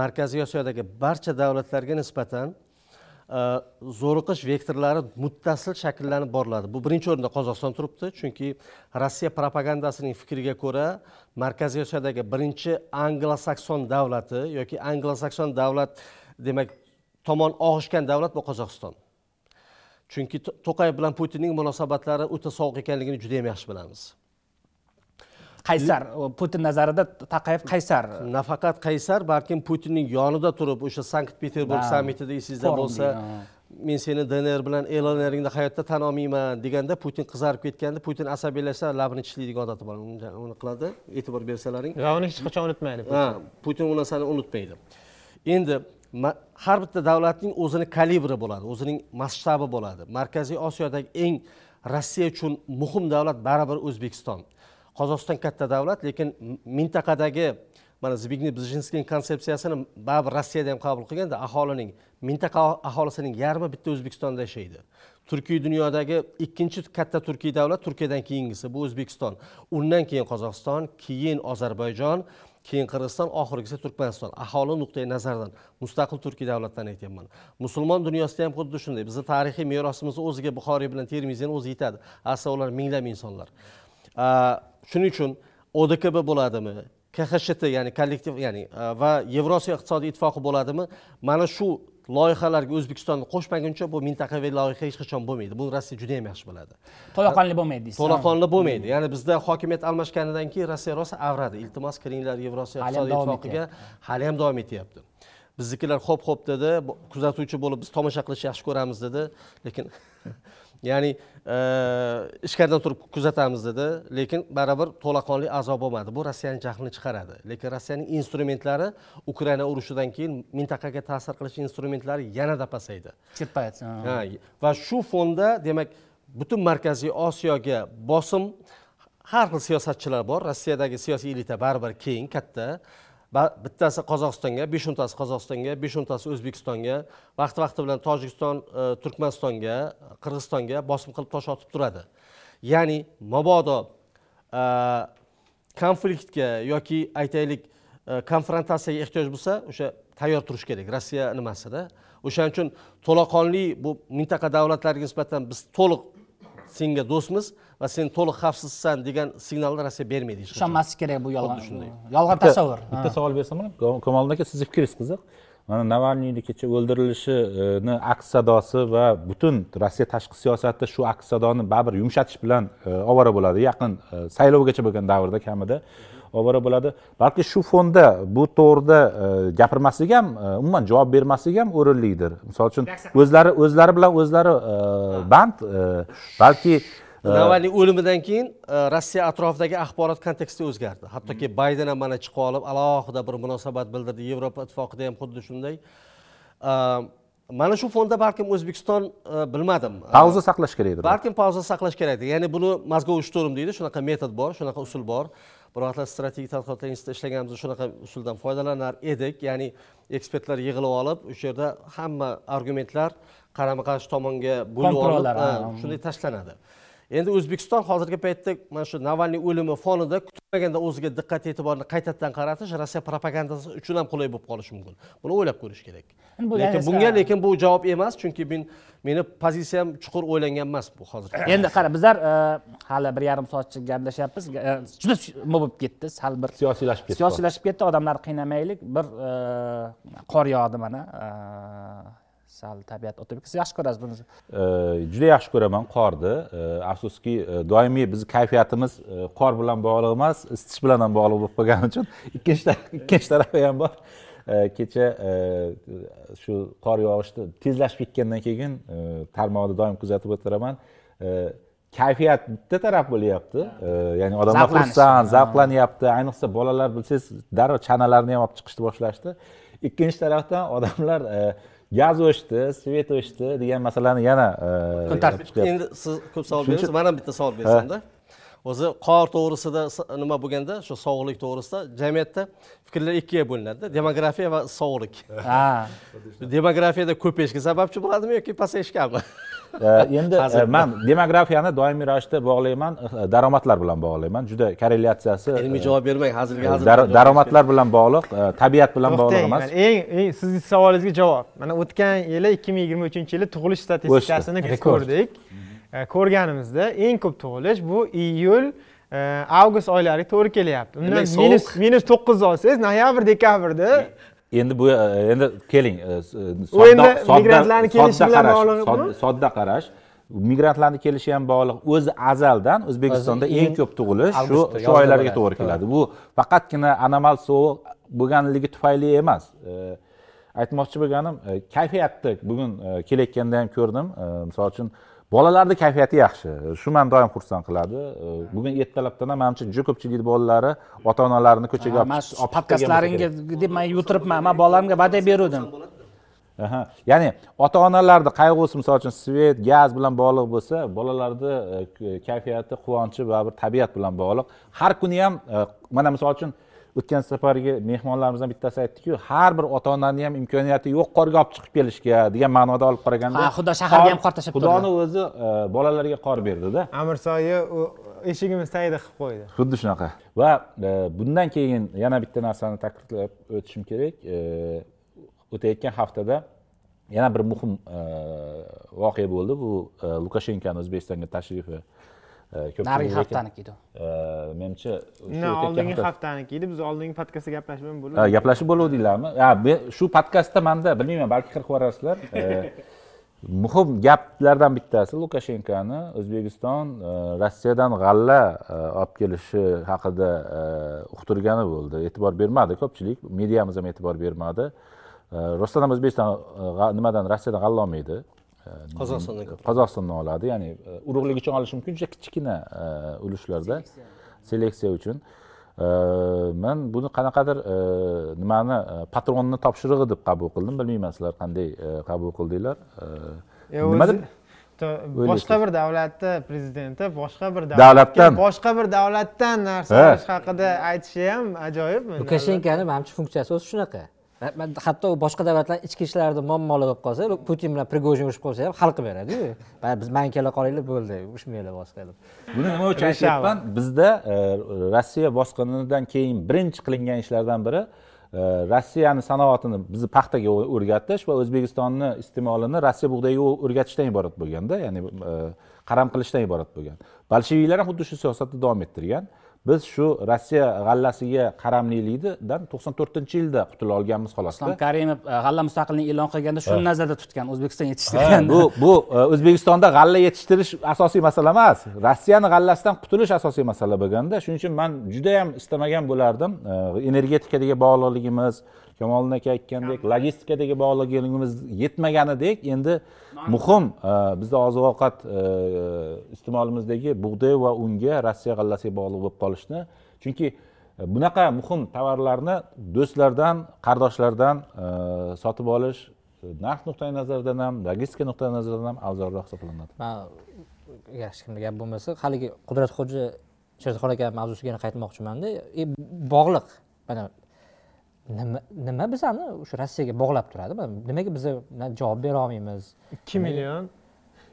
Markaziy osiyodagi barcha davlatlarga nisbatan Э, zo'riqish vektorlari muttasil shakllanib boriladi bu birinchi o'rinda qozog'iston turibdi chunki rossiya propagandasining fikriga ko'ra markaziy osiyodagi birinchi anglosakson davlati yoki anglosakson davlat demak tomon og'ishgan davlat bu qozog'iston. Chunki to'qayev bilan putinning munosabatlari o'ta sovuq ekanligini juda yam yaxshi bilamiz. Qaysar putin nazarida taqayev qaysar. Nafaqat qaysar balkim putinning yonida turib o'sha sankt peterburg sammitida esingizda bo'lsa men seni dnr bilan lnringni hayotda tan olmayman deganda putin qizarib ketganda putin asabiylashsa labini tishlaydigan odati bor uni qiladi e'tibor bersalaring. Va uni hech qachon unutmaydi ha putin u narsani unutmaydi. Endi har bitta davlatning o'zini kalibri bo'ladi o'zining masshtabi bo'ladi. Markaziy osiyodagi eng rossiya uchun muhim davlat baribir o'zbekiston qozog'iston katta davlat lekin mintaqadagi mana zbignev bжезинскийning konsepsiyasini baribir rossiyada ham qabul qilganda aholining mintaqa aholisining yarmi bitta o'zbekistonda yashaydi turkiy dunyodagi ikkinchi katta turkiy davlat turkiyadan keyingisi bu o'zbekiston. Undan keyin qozog'iston keyin ozarbayjon keyin qirg'iziston oxirgisi turkmaniston. Aholi nuqtai nazaridan mustaqil turkiy davlatdan aytyapman. Musulmon dunyosida ham xuddi shunday. Bizni tarixiy merosimiz o'ziga buxoriy bilan termiziyni o'zi yetadi. Aslida ular minglab insonlar. Shuning uchun odkb bo'ladimi? Khsht ya'ni kollektiv ya'ni va yevrosiyo iqtisodiy ittifoqi bo'ladimi? Mana shu loyihalarga o'zbekistonni qo'shmaguncha bu mintaqaviy loyiha hech qachon bo'lmaydi. Buni rossiya juda yam yaxshi biladi to'laqonli bo'lmaydi deysiz to'laqonli bo'lmaydi. Ya'ni bizda hokimiyat almashganidan keyin rossiya rosa avradi. Iltimos kiringlar yevrosiyo iqtisodiy ittifoqiga hali ham davom etyapti. Biznikilar xo'p xo'p dedi kuzatuvchi bo'lib biz tomosha qilishni yaxshi ko'ramiz dedi. Lekin ya'ni ichkaridan turib kuzatamiz dedi lekin baribir to'laqonli a'zo bo'lmadi. Bu rossiyani jahlini chiqaradi. Lekin rossiyaning instrumentlari ukraina urushidan keyin mintaqaga ta'sir qilish instrumentlari yanada pasaydi. Va shu fonda demak butun markaziy osiyoga bosim har xil siyosatchilar bor. Rossiyadagi siyosiy elita baribir keng katta bittasi qozog'istonga besh o'ntasi qozog'istonga besh o'ntasi o'zbekistonga. Vaqti vaqti bilan tojikiston e, turkmanistonga qirg'izistonga bosim qilib tosh otib turadi. Ya'ni mabodo e, konfliktga yoki aytaylik e, konfrontatsiyaga ehtiyoj bo'lsa o'sha tayyor turish kerak. Rossiya nimasida? O'shaning uchun to'laqonli bu mintaqa davlatlariga nisbatan biz to'liq senga do'stmiz va sen to'liq xavfsizsan degan signalni rossiya bermaydi hech qachon. ishonmaslik kerak bu yolg'on shunday. yolg'on tasavvur. bitta savol bersam bo'ladimi kamoliddin aka sizni fikringiz qiziq. Mana navalniyni kecha o'ldirilishini aks sadosi va butun rossiya tashqi siyosati shu aks sadoni baribir yumshatish bilan e, ovora bo'ladi. Yaqin e, saylovgacha bo'lgan davrda kamida ovora bo'ladi. Balki shu fonda bu to'g'rida e, gapirmaslik ham e, umuman javob bermaslik ham o'rinlidir misol uchun o'zlari o'zlari bilan o'zlari e, band balki navalniy o'limidan keyin rossiya atrofidagi axborot konteksti o'zgardi. Hattoki bayden ham mana chiqib olib alohida bir munosabat bildirdi. Yevropa ittifoqida ham xuddi shunday. Mana shu fonda balkim o'zbekiston bilmadim. Pauza saqlash kerakdir. Balkim pauza saqlash kerakdir. Ya'ni buni mozgovый shturm deydi. Shunaqa metod bor shunaqa usul bor biroqlar strategik tadqiqotlar institutida ishlaganimizda shunaqa usuldan foydalanar edik. Ya'ni ekspertlar yig'ilib olib o'sha yerda hamma argumentlar qarama qarshi tomonga bo'lib olib shunday tashlanadi endi o'zbekiston hozirgi paytda mana shu navalniy o'limi fonida kutilmaganda o'ziga diqqat e'tiborni qaytadan qaratish rossiya propagandasi uchun ham qulay bo'lib qolishi mumkin. Buni o'ylab ko'rish kerak. Lekin yani- bunga lekin bu javob emas chunki men meni pozitsiyam chuqur o'ylangan emas bu hozir endi qara bizlar e, hali bir yarim soatcha gaplashyapmiz. E, juda nima bo'lib ketdi sal bir siyosiylashib ketdi. Siyosiylashib ketdi odamlarni qiynamaylik bir e, qor yog'di mana sal tabiat o'tib siz yaxshi ko'rasiz buni. Juda yaxshi ko'raman qorni. Afsuski e, doimiy bizni kayfiyatimiz e, qor bilan bog'liq emas isitish bilan ham bog'liq bo'lib qolgani uchun ikkinchi ta- ikkinchi tarafi ham bor. Kecha e, shu qor yog'ishni tezlashib ketgandan keyin tarmoqni doim kuzatib o'tiraman. Kayfiyat bitta taraf bo'lyapti. Ya'ni odamlar xursand zavqlanyapti. Ayniqsa bolalar bilsangiz darrov chanalarini ham olib chiqishni boshlashdi. Ikkinchi tarafdan odamlar gaz o'chdi svet o'chdi degan masalani yana e, tartib. olib chiqyapti. endi siz ko'p savol uchun- man ham bitta savol bersamda o'zi qor to'g'risida nima bo'lganda shu sog'liq to'g'risida jamiyatda fikrlar ikkiga bo'linadida demografiya va sog'liq ha. Demografiyada ko'payishga sababchi bo'ladimi yoki pasayishgami endi e, man demografiyani doimiy ravishda bog'layman e, daromadlar bilan bog'layman. Juda korrelyatsiyasi e, ilmiy javob bermang hazilga hazil dar- daromadlar bilan bog'liq e, tabiat bilan bog'liq emas. eng eng sizni savolingizga javob. Mana o'tgan yili ikki ming yigirma uchinchi yili tug'ilish statistikasini ko'rdik. E, ko'rganimizda eng ko'p tug'ilish bu iyul e, avgust oylariga to'g'ri kelyapti. Undan minus minus to'qqiz olsangiz noyabr dekabrda endi bu e, endi keling e, e, endi migrantlarni kelishi sodda bilan qarash, bog'liqmi? sodda- sodda qarash. Migrantlarni kelishi ham bog'liq. O'zi azaldan o'zbekistonda eng ko'p tug'ilish shu shu oylarga to'g'ri keladi. Bu faqatgina anomal sovuq bo'lganligi tufayli emas. Aytmoqchi bo'lganim kayfiyatni bugun kelayotganda ham ko'rdim. Misol uchun bolalarni kayfiyati yaxshi. Shu mani doim xursand qiladi. Bugun ertalabdan ham manimcha juda ko'pchilik bolalari ota onalarini ko'chaga olib chiqib- podkastlaringga deb man yutiribman man bolalarimga va'da beruvdim. Aha. ya'ni ota onalarni qayg'usi misol uchun svet gaz bilan bog'liq bo'lsa bolalarni e, kayfiyati quvonchi baribir tabiat bilan bog'liq. Har kuni ham e, mana misol uchun o'tgan safargi mehmonlarimizdan bittasi aytdiku har bir ota onani ham imkoniyati yo'q qorga olib chiqib kelishga degan ma'noda olib qaraganda Ha, Xudo shaharga ham qor tashlab xudoni o'zi e, bolalarga qor berdida. Amirsoyi u eshigimiz tagida qilib qo'ydi. Xuddi shunaqa. Va e, bundan keyin yana bitta narsani ta'kidlab o'tishim kerak. E, o'tayotgan haftada yana bir muhim voqea bo'ldi. Bu lukashenkoni o'zbekistonga tashrifi narigi haftaniki edi menimcha oldingi hafta- haftaniki edi. Biz oldingi podkastda gaplashib ham Ha, bo'ldik gaplashib bo'luvdinglarmi ha shu podkastda manda bilmayman balki qirib yuborasizlar muhim gaplardan bittasi lukashenkoni o'zbekiston e, rossiyadan g'alla e, olib kelishi haqida e, uqtirgani bo'ldi. E'tibor bermadi ko'pchilik. Mediamiz ham e'tibor bermadi. Rostdan ham o'zbekiston nimadan? Rossiyadan g'alla olmaydi Qozog'istondan ko'p. qozog'istondan oladi. Ya'ni urug'lik uchun olishi mumkin. Juda kichkina ulushlarda seleksiya uchun. Man buni qanaqadir nimani patronni topshirig'i deb qabul qildim. Bilmayman sizlar qanday qabul qildinglar. Nima deb boshqa bir davlatni prezidenti boshqa bir Davlatdan. boshqa bir davlatdan narsa olish haqida aytishi ham ajoyib. Lukashenkoni manimcha funksiyasi o'zi shunaqa hatto boshqa davlatlar ichki ishlarida muammoli bo'lib qolsa putin bilan prigojin urushib qolsa ham hal qilib beradiyu. Biz man kela qolinglar bo'ldi urushmanglar boshqa deb buni nima uchun aytyapman? Bizda e, rossiya bosqinidan keyin birinchi qilingan ishlardan biri rossiyani sanoatini bizni paxtaga o'rgatish va o'zbekistonni iste'molini rossiya bug'doyiga o'rgatishdan iborat bo'lganda ya'ni e, qaram qilishdan iborat bo'lgan. Bolsheviklar ham xuddi shu siyosatni davom ettirgan biz shu rossiya g'allasiga qaramlilikdan to'qson to'rtinchi yilda qutula olganmiz islom xolosda karimov e, g'alla mustaqilligini e'lon qilganda shuni nazarda tutgan o'zbekiston yetishtirgan. Bu bu e, o'zbekistonda g'alla yetishtirish asosiy masala emas. Rossiyani g'allasidan qutulish asosiy masala bo'lganda shuning uchun man juda yam istamagan bo'lardim e, energetikadagi bog'liqligimiz kamoliddin aka aytgandek logistikadagi bog'liqligimiz yetmaganidek endi muhim e, bizni oziq ovqat e, iste'molimizdagi bug'doy va unga rossiya g'allasiga bog'liq bo'lib qolishni. Chunki e, bunaqa muhim tovarlarni do'stlardan qardoshlardan sotib olish narx nuqtai nazaridan ham logistika nuqtai nazaridan ham afzalroq hisoblanadi. Man yaxshi kimda gap bo'lmasa haligi qudratxo'ja sherzodxon aka mavzusiga yana qaytmoqchimanda. Bog'liq mana nima nima bizani o'sha rossiyaga bog'lab turadi? Nimaga biza bundan javob bera olmaymiz? Ikki million?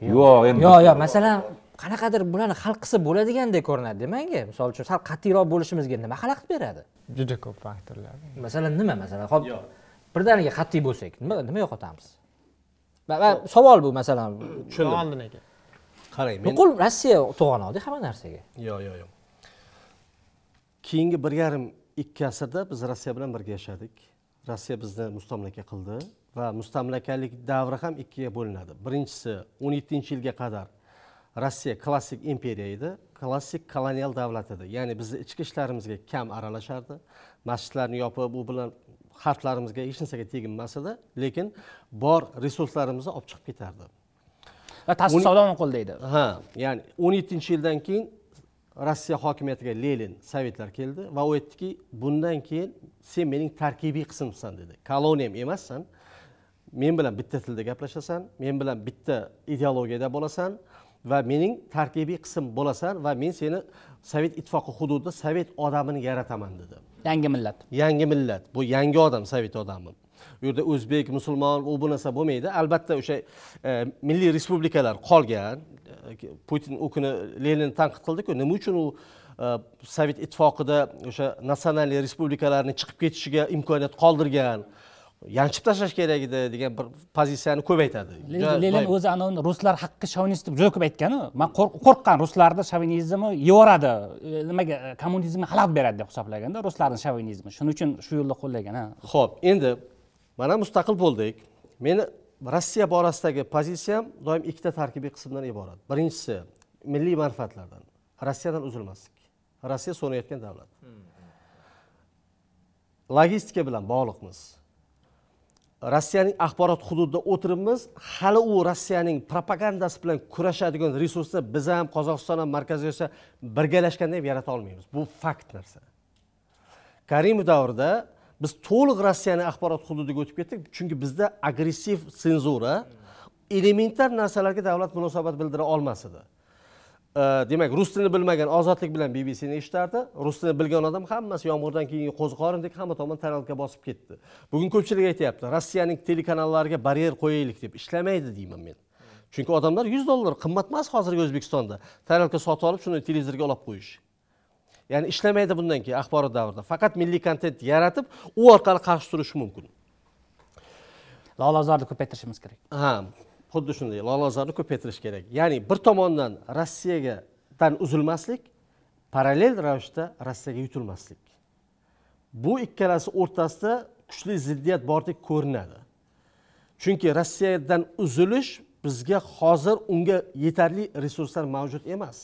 Yo'q endi yo'q yo'q masalan qanaqadir bularni hal qilsa bo'ladigandek ko'rinadi manga misol uchun sal qat'iyroq bo'lishimizga nima xalaqit beradi? Juda ko'p faktorlar. Masalan nima masalan hop birdaniga qat'iy bo'lsak nima nima yo'qotamiz? Savol bu masalan. Oldin aka qarang men nuqul rossiya to'g'anoqda hamma narsaga. Yo'q yo'q yo'q. Keyingi bir yarim ikki asrda biz rossiya bilan birga yashadik. Rossiya bizni mustamlaka qildi va mustamlakalik davri ham ikkiga bo'linadi. Birinchisi o'n yettinchi yilga qadar rossiya klassik imperiya edi. Klassik kolonial davlat edi. Ya'ni bizni ichki ishlarimizga kam aralashardi. Masjidlarni yopib u bilan xalqlarimizga hech narsaga teginmas edi lekin bor resurslarimizni olib chiqib ketardi. Va tashqi savdoni qo'llaydi ha ya'ni o'n yettinchi yildan keyin rossiya hokimiyatiga lenin sovetlar keldi va u aytdiki bundan keyin sen mening tarkibiy qismimsan dedi. Koloniyam emassan men bilan bitta tilda gaplashasan men bilan bitta ideologiyada bo'lasan va mening tarkibiy qism bo'lasan va men seni sovet ittifoqi hududida sovet odamini yarataman dedi. Yangi millat. Yangi millat. Bu yangi odam sovet odami. U yerda o'zbek musulmon u bu narsa bo'lmaydi. Albatta o'sha e, milliy respublikalar qolgan putin u kuni leninni tanqid qildiku. Nima uchun u e, sovet ittifoqida o'sha natsionalniy respublikalarni chiqib ketishiga imkoniyat qoldirgan yanchib tashlash kerak edi degan bir pozitsiyani ko'p aytadi lenin o'zi anavi ruslar haqqi shovinist deb juda ko'p aytganu man qo'rq- qo'rqqan ruslarni shovinizmi yevoradi e, nimaga e, kommunizmga xalaqit beradi deb hisoblaganda ruslarni shovinizmi shuning uchun shu yo'lda qo'llagan ha. Ho'p endi mana mustaqil bo'ldik. Meni rossiya borasidagi pozitsiyam doim ikkita tarkibiy qismdan iborat. Birinchisi milliy manfaatlardan. Rossiyadan uzilmaslik. Rossiya so'nayotgan davlat. Logistika bilan bog'liqmiz. Rossiyaning axborot hududida o'tiribmiz. Hali u rossiyaning propagandasi bilan kurashadigan resursni biz ham qozog'iston ham markaziy osiyo birgalashganda ham yarata olmaymiz. Bu fakt narsa. Karimov davrida biz to'liq rossiyani axborot hududiga o'tib ketdik. Chunki bizda agressiv senzura elementar narsalarga davlat munosabat bildira olmas edi demak rus tilini bilmagan ozodlik bilan bbcni eshitardi. Rus tilini bilgan odam hammasi yomg'irdan keyingi qo'ziqorindek hamma tomon taralka bosib ketdi. Bugun ko'pchilik aytyapti rossiyaning telekanallariga baryer qo'yaylik deb ishlamaydi deyman men. Chunki odamlar yuz dollar qimmat emas hozirgi o'zbekistonda. Tarelka sotib olib shuni televizorga olib qo'yish. Ya'ni ishlamaydi bundan keyin axborot davrida. Faqat milliy kontent yaratib u orqali qarshi turish mumkin. Lolazorni ko'paytirishimiz kerak. Ha xuddi shunday. Lolazorni ko'paytirish kerak. Ya'ni bir tomondan rossiyaga dan uzilmaslik parallel ravishda rossiyaga yutilmaslik. Bu ikkalasi o'rtasida kuchli ziddiyat bordek ko'rinadi. Chunki rossiyadan uzilish bizga hozir unga yetarli resurslar mavjud emas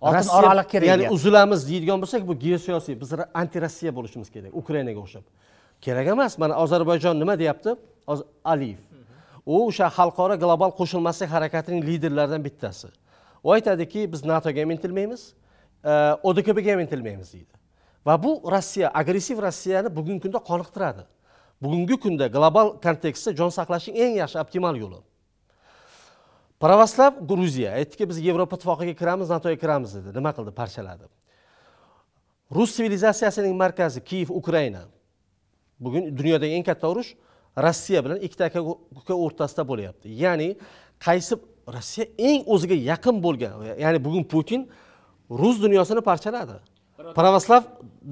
oltin oraliq kerak ya'ni uzilamiz deydigan bo'lsak bu geosiyosiy biz anti rossiya bo'lishimiz kerak ukrainaga o'xshab. Kerak emas mana ozarbayjon nima deyapti? Aliyev. U o'sha xalqaro global qo'shilmaslik harakatining liderlaridan bittasi. U aytadiki biz natoga ham intilmaymiz e, odkbga ham intilmaymiz deydi. Va bu rossiya agressiv rossiyani bugungi kunda qoniqtiradi. Bugungi kunda global kontekstda jon saqlashning eng yaxshi optimal yo'li pravoslav gruziya aytdiki biz yevropa ittifoqiga kiramiz natoga kiramiz dedi. Nima qildi? Parchaladi. Rus sivilizatsiyasining markazi kiyev ukraina. Bugun dunyodagi eng katta urush rossiya bilan ikkita aka uka o'rtasida bo'lyapti. Ya'ni qaysi rossiya eng o'ziga yaqin bo'lgan ya'ni bugun putin rus dunyosini parchaladi. Pravoslav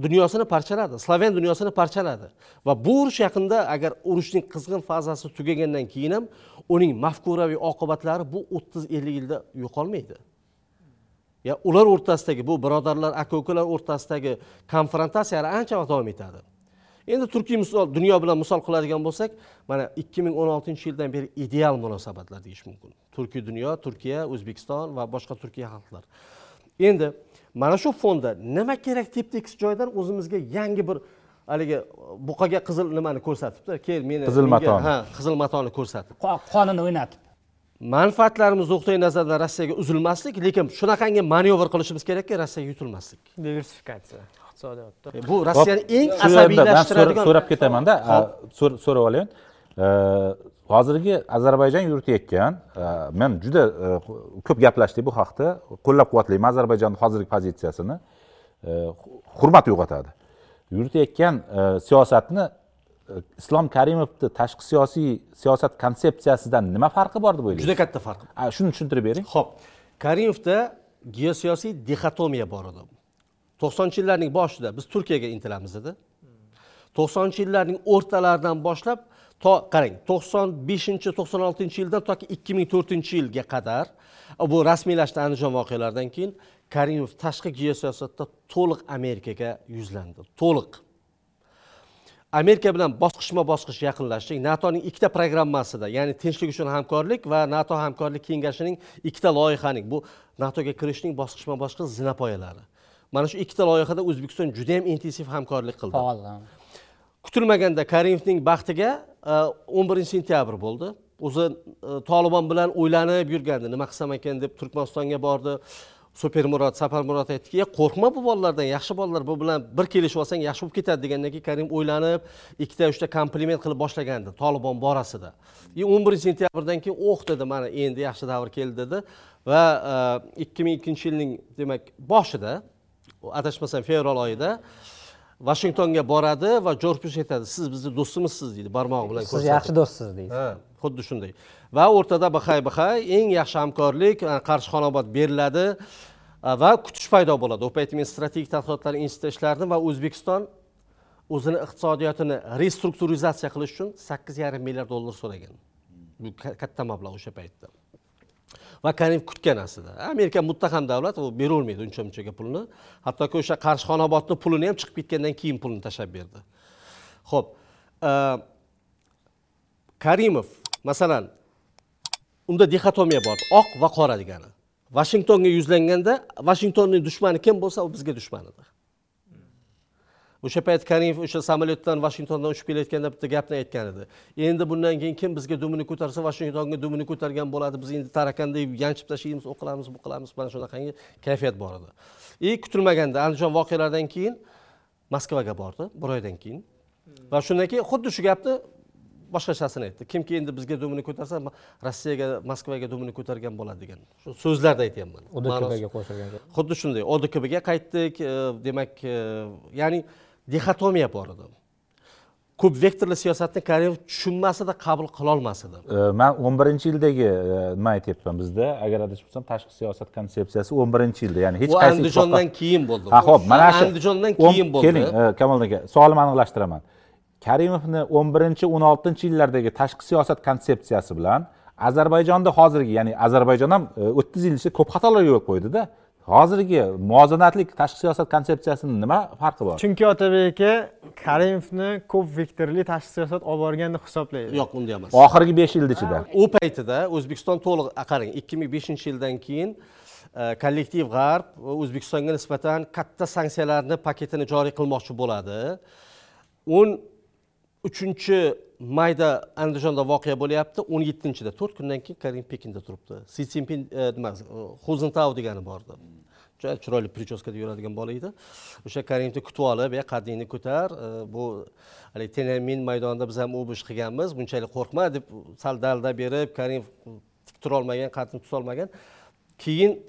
dunyosini parchaladi slaven dunyosini parchaladi. Va bu urush yaqinda agar urushning qizg'in fazasi tugagandan keyin ham uning mafkuraviy oqibatlari bu o'ttiz ellik yilda yo'qolmaydi. Ya ular o'rtasidagi bu birodarlar aka ukalar o'rtasidagi konfrontatsiyalar ancha vaqt davom etadi. Endi turkiy misol dunyo bilan misol qiladigan bo'lsak mana ikki ming o'n oltinchi yildan beri ideal munosabatlar deyish mumkin. Turkiy dunyo turkiya o'zbekiston va boshqa turkiy xalqlar endi mana shu fonda nima kerak tep tekis joydan o'zimizga yangi bir haligi buqaga qizil nimani ko'rsatibdi? Kel meni Qizil matoni. ha qizil matoni ko'rsatib. Qo- qonini o'ynatib. Manfaatlarimiz nuqtai nazaridan rossiyaga uzilmaslik lekin shunaqangi manevr qilishimiz kerakki rossiyaga yutilmaslik. Diversifikatsiya iqtisodiyotda. Bu rossiyani eng asabiylashtiradigan so'rab ketamanda so'r- so'rab olayin hozirgi ozarbayjon yuritayotgan e, men juda e, ko'p gaplashdik bu haqda. Qo'llab quvvatlayman ozarbayjonni hozirgi pozitsiyasini E, hurmat uyg'otadi. Yuritayotgan siyosatni islom karimovni tashqi siyosiy siyosat konsepsiyasidan nima farqi bor deb o'ylaysiz juda katta farq. Shuni tushuntirib bering. Ho'p karimovda geosiyosiy dixotomiya bor edi. To'qsonchi yillarning boshida biz turkiyaga intilamiz edi to'qsonchi yillarning o'rtalaridan boshlab to qarang to'qson beshinchi to'qson oltinchi yildan toki ikki ming to'rtinchi yilga qadar bu rasmiylashdi andijon voqealaridan keyin karimov tashqi geosiyosatda to'liq amerikaga yuzlandi. To'liq. Amerika bilan bosqichma bosqich yaqinlashdik. Natoning ikkita programmasida ya'ni tinchlik uchun hamkorlik va nato hamkorlik kengashining ikkita loyihaning bu natoga kirishning bosqichma bosqich zinapoyalari. Mana shu ikkita loyihada o'zbekiston juda yam intensiv hamkorlik qildi. Faol kutilmaganda karimovning baxtiga Э, o'n birinchi sentyabr bo'ldi. O'zi e, tolibon bilan o'ylanib yurgandi. Nima qilsam ekan deb turkmanistonga bordi. Supermurod saparmurod aytdiki "Ya, qo'rqma bu bolalardan yaxshi bolalar bu bilan bir kelishib olsang yaxshi bo'lib ketadi degandan keyin karim o'ylanib ikkita uchta kompliment qilib boshlagandi tolibon borasida. И o'n birinchi sentyabrdan keyin oh dedi mana endi yaxshi davr keldi dedi. Va e, ikki ming ikkinchi yilning demak boshida adashmasam fevral oyida vashingtonga boradi va jorj bush aytadi siz bizni do'stimizsiz deydi barmog'i bilan siz yaxshi do'stsiz deysiz ha xuddi shunday. Va o'rtada bahay bahay eng yaxshi hamkorlik e, qarshi xonobod beriladi e, va kutish paydo bo'ladi. U payti men strategik tadqiqotlar institutida ishlardim va o'zbekiston o'zini iqtisodiyotini restrukturizatsiya qilish uchun sakkiz yarim milliard dollar so'ragan. Bu ka- katta mablag' o'sha paytda va karimov kutgan aslida. Amerika muttaham davlat u berolmaydi uncha munchaga pulni. Hattoki o'sha qarshi xonobodni pulini ham chiqib ketgandan keyin pulni tashlab berdi. Ho'p e, karimov masalan unda dixotomiya bor oq va qora degani. Vashingtonga yuzlanganda vashingtonning dushmani kim bo'lsa u bizga dushman edi o'sha payt karimov o'sha samolyotdan vashingtondan uchib kelayotganda bitta gapni aytgan edi. Endi bundan keyin kim bizga dumini ko'tarsa vashingtonga dumini ko'targan bo'ladi. Biz endi tarakanda yanchib tashlaymiz u qilamiz bu qilamiz mana shunaqangi kayfiyat bor edi. И kutilmaganda andijon voqealaridan keyin moskvaga bordi bir oydan keyin. Va shundan keyin xuddi shu gapni boshqachasini aytdi. Kimki endi bizga dumini ko'tarsa rossiyaga moskvaga dumini ko'targan bo'ladi degan shu so'zlarda aytyapman udkbga qo'shilgan xuddi shunday. Odkbga qaytdik e, demak e, ya'ni dixotomiya bor edi ko'p vektorli siyosatni karimov tushunmasida qabul qilolmas edi man o'n birinchi yildagi e, nima aytyapman bizda? Agar adashmasam tashqi siyosat konsepsiyasi o'n birinchi yilda ya'ni hech qaysi andijondan keyin bo'ldi. Ha ho'p mana shu andijondan o'n- keyin bo'ldi. keling e, kamol aka savolimni aniqlashtiraman. Karimovni o'n birinchi o'n oltinchi yillardagi tashqi siyosat konsepsiyasi bilan ozarbayjonda hozirgi ya'ni ozarbayjon ham e, o'ttiz yil ichida ko'p xatolar yo'l qo'ydida hozirgi muvozanatli tashqi siyosat konsepsiyasini nima farqi bor? Chunki otabek aka karimovni ko'p vektorli tashqi siyosat olib borgan deb hisoblaydi. Yo'q unday emas. Oxirgi besh yil ichida. U paytida o'zbekiston to'liq qarang ikki ming beshinchi yildan keyin e, kollektiv g'arb o'zbekistonga nisbatan katta sanksiyalarni paketini joriy qilmoqchi bo'ladi. O'n uchinchi mayda andijonda voqea bo'lyapti o'n yettinchida to'rt kundan keyin karim pekinda turibdi. Si sinpin e, nima xuzintau degani bor edi juda chiroyli prichoskada yuradigan bola edi. O'sha karimni kutib olib e qaddingni ko'tar bu haligi tenanmin maydonida biz ham u ish qilganmiz bunchalik qo'rqma deb sal dalda berib karim tik turolmagan qaddini tutolmagan keyin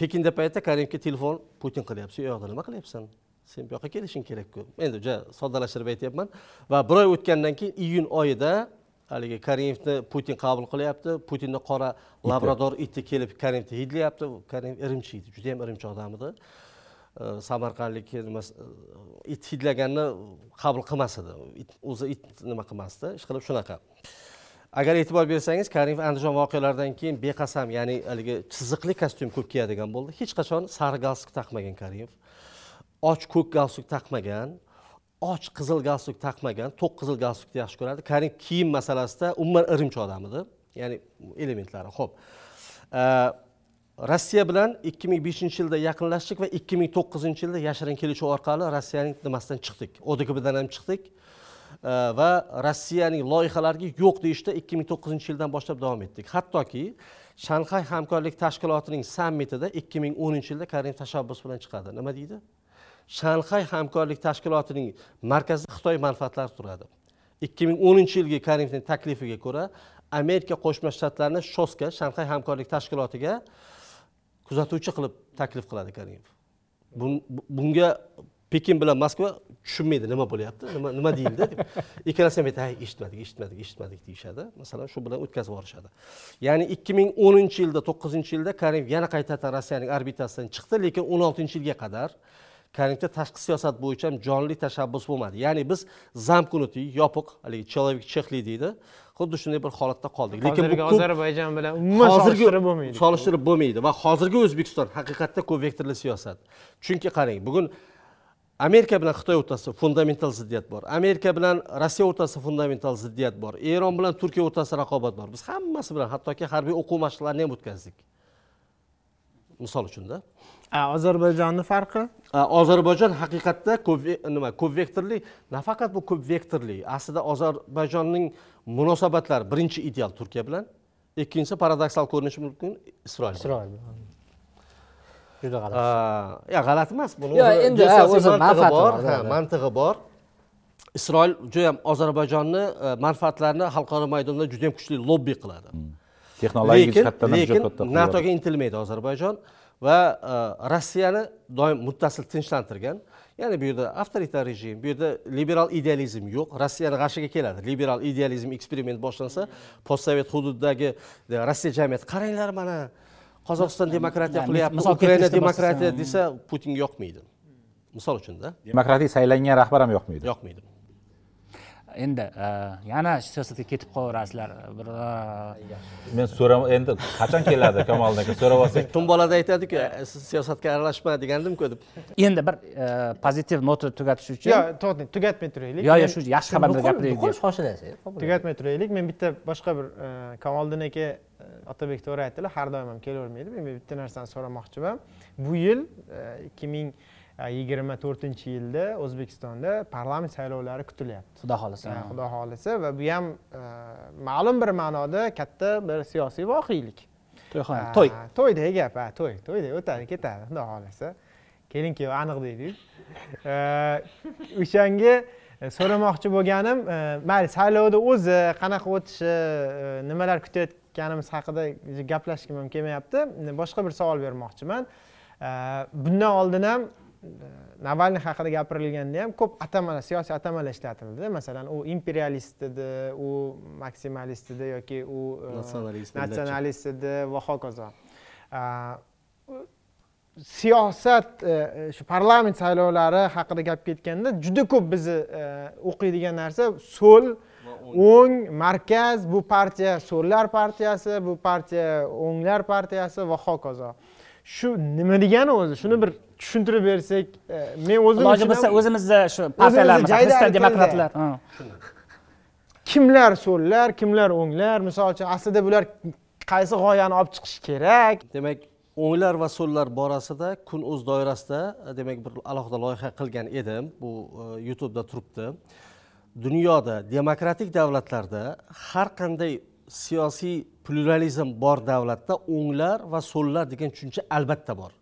pekinda paytda karimga telefon putin qilyapti. U yoqda nima qilyapsan? Sen bu yoqqa kelishing kerakku. Endi juda soddalashtirib aytyapman. Va bir oy o'tgandan keyin iyun oyida haligi karimovni putin qabul qilyapti. Putinni qora labrador iti kelib karimovni hidlayapti. Karimov irimchi edi judayam irimchi odam edi. Samarqandlik nima e, it hidlaganni qabul qilmas edi. It- o'zi it nima qilmasdi? Ishqilib shunaqa. Agar e'tibor bersangiz karimov andijon voqealaridan keyin beqasam ya'ni haligi chiziqli kostyum ko'p kiyadigan bo'ldi. Hech qachon sari galstuk taqmagan karimov. Och ko'k galstuk taqmagan och qizil galstuk taqmagan to'q qizil galstukni yaxshi ko'radi. Karim kiyim masalasida umuman irimchi odam edi. Ya'ni elementlari ho'p rossiya bilan ikki ming beshinchi yilda yaqinlashdik va ikki ming to'qqizinchi yilda yashirin kelishuv orqali rossiyaning nimasidan chiqdik? Odkbdan ham chiqdik. Va rossiyaning loyihalariga yo'q deyishda ikki ming to'qqizinchi yildan boshlab davom etdik. Hattoki shanxay hamkorlik tashkilotining sammitida ikki ming o'ninchi yilda karim tashabbus bilan chiqadi. Nima deydi? Shanxay hamkorlik tashkilotining markazida xitoy manfaatlari turadi. ikki ming o'ninchi yilgi karimovning taklifiga ko'ra amerika qo'shma shtatlarini shoska shanxay hamkorlik tashkilotiga kuzatuvchi qilib taklif qiladi karimov. Bun- bu- bunga pekin bilan moskva tushunmaydi nima bo'lyapti nima nima deyildi deb. Ikkalasi ham aytadi "Hay, eshitmadik eshitmadik eshitmadik deyishadi. Masalan shu bilan o'tkazib yuborishadi. Ya'ni ikki ming o'ninchi yilda to'qqizinchi yilda karimov yana qaytadan rossiyaning orbitasidan chiqdi lekin o'n oltinchi yilga qadar karimovda tashqi siyosat bo'yicha ham jonli tashabbus bo'lmadi. Ya'ni biz zamknutый yopiq haligi человек chexli deydi. Xuddi shunday bir holatda qoldik. Lekin bu ozarbayjon bilan umuman solishtirib bo'lmaydi. solishtirib bo'lmaydi va hozirgi o'zbekiston haqiqatda ko'p vektorli siyosat. Chunki qarang bugun amerika bilan xitoy o'rtasida fundamental ziddiyat bor. Amerika bilan rossiya o'rtasida fundamental ziddiyat bor. Eron bilan turkiya o'rtasida raqobat bor. Biz hammasi bilan hattoki harbiy o'quv mashqlarini ham o'tkazdik. Misol uchunda ozarbayjonni farqi? Ozarbayjon haqiqatda ko'p nima ko'p vektorli. Nafaqat bu ko'p vektorli. Aslida ozarbayjonning munosabatlari birinchi ideal turkiya bilan ikkinchisi paradoksal ko'rinishi mumkin isroil isroil juda g'alati. Ya g'alati emas buni Yo, o'zi endi, mantig'i bor. mantig'i bor. Isroil judayam ozarbayjonni e, manfaatlarini xalqaro maydonda judayam kuchli lobbi qiladi. Texnologik jihatdan ham juda lekin natoga intilmaydi ozarbayjon va e, rossiyani doim muttasil tinchlantirgan. Ya'ni bu yerda avtoritar rejim bu yerda liberal idealizm yo'q. Rossiyani g'ashiga keladi. Liberal idealizm eksperiment boshlansa postsovet hududidagi e, rossiya jamiyati qaranglar mana qozog'iston demokratiya qilyapti misol ukraina demokratiya desa putinga yoqmaydi misol uchunda demokratik saylangan rahbar ham yoqmaydi yoqmaydi endi e, yana siyosatga ketib qolaverasizlar bir men so'ram endi qachon keladi kamoliddin aka so'rab olsak. Tun bolada aytadiku "E, siz siyosatga aralashma degandimku deb endi bir e, pozitiv nota tugatish uchun yo to'xtang tugatmay turaylik. Yo yo Men- shu yaxshi xabarlar gapiraylik deb. shoshilasangiz tugatmay turaylik. Men bitta boshqa bir kamoliddin aka otabek to'g'ri aytdilar har doim ham kelavermaydi men bitta narsani so'ramoqchiman. Bu yil ikki ming yigirma to'rtinchi yilda o'zbekistonda parlament saylovlari kutilyapti. Xudo xohlasa. Xudo xohlasa va bu ham e, ma'lum bir ma'noda katta bir siyosiy voqelik. To'yxona to'y. to'ydagi gap ha to'y to'yda o'tadi ketadi xudo xohlasa. Kelin kuyov aniq deydiku o'shanga e, so'ramoqchi bo'lganim e, mayli saylovni o'zi qanaqa o'tishi e, nimalar kutayotganimiz haqida gaplashishga ham kelmayapti. Boshqa bir savol bermoqchiman. E, bundan oldin ham e, navalniy haqida gapirilganda ham ko'p atamalar siyosiy atamalar ishlatildi masalan u imperialist edi u maksimalist edi yoki u e, Natsionalist, edi va hokazo. Siyosat e, shu parlament saylovlari haqida gap ketganda juda ko'p bizni e, o'qiydigan narsa so'l o'ng markaz bu partiya so'llar partiyasi bu partiya o'nglar partiyasi va hokazo. Shu nima degani o'zi? Shuni bir tushuntirib bersak e, men o'zim iloji bo'lsa o'zimizni shu xristian tilda. demokratlar. Kimlar so'llar kimlar o'nglar? Misol uchun aslida bular qaysi g'oyani olib chiqish kerak? Demak o'nglar va so'llar borasida kun uz doirasida demak bir alohida loyiha qilgan edim. Bu e, youtubeda turibdi. Dunyoda demokratik davlatlarda har qanday siyosiy pluralizm bor davlatda o'nglar va so'llar degan tushuncha albatta bor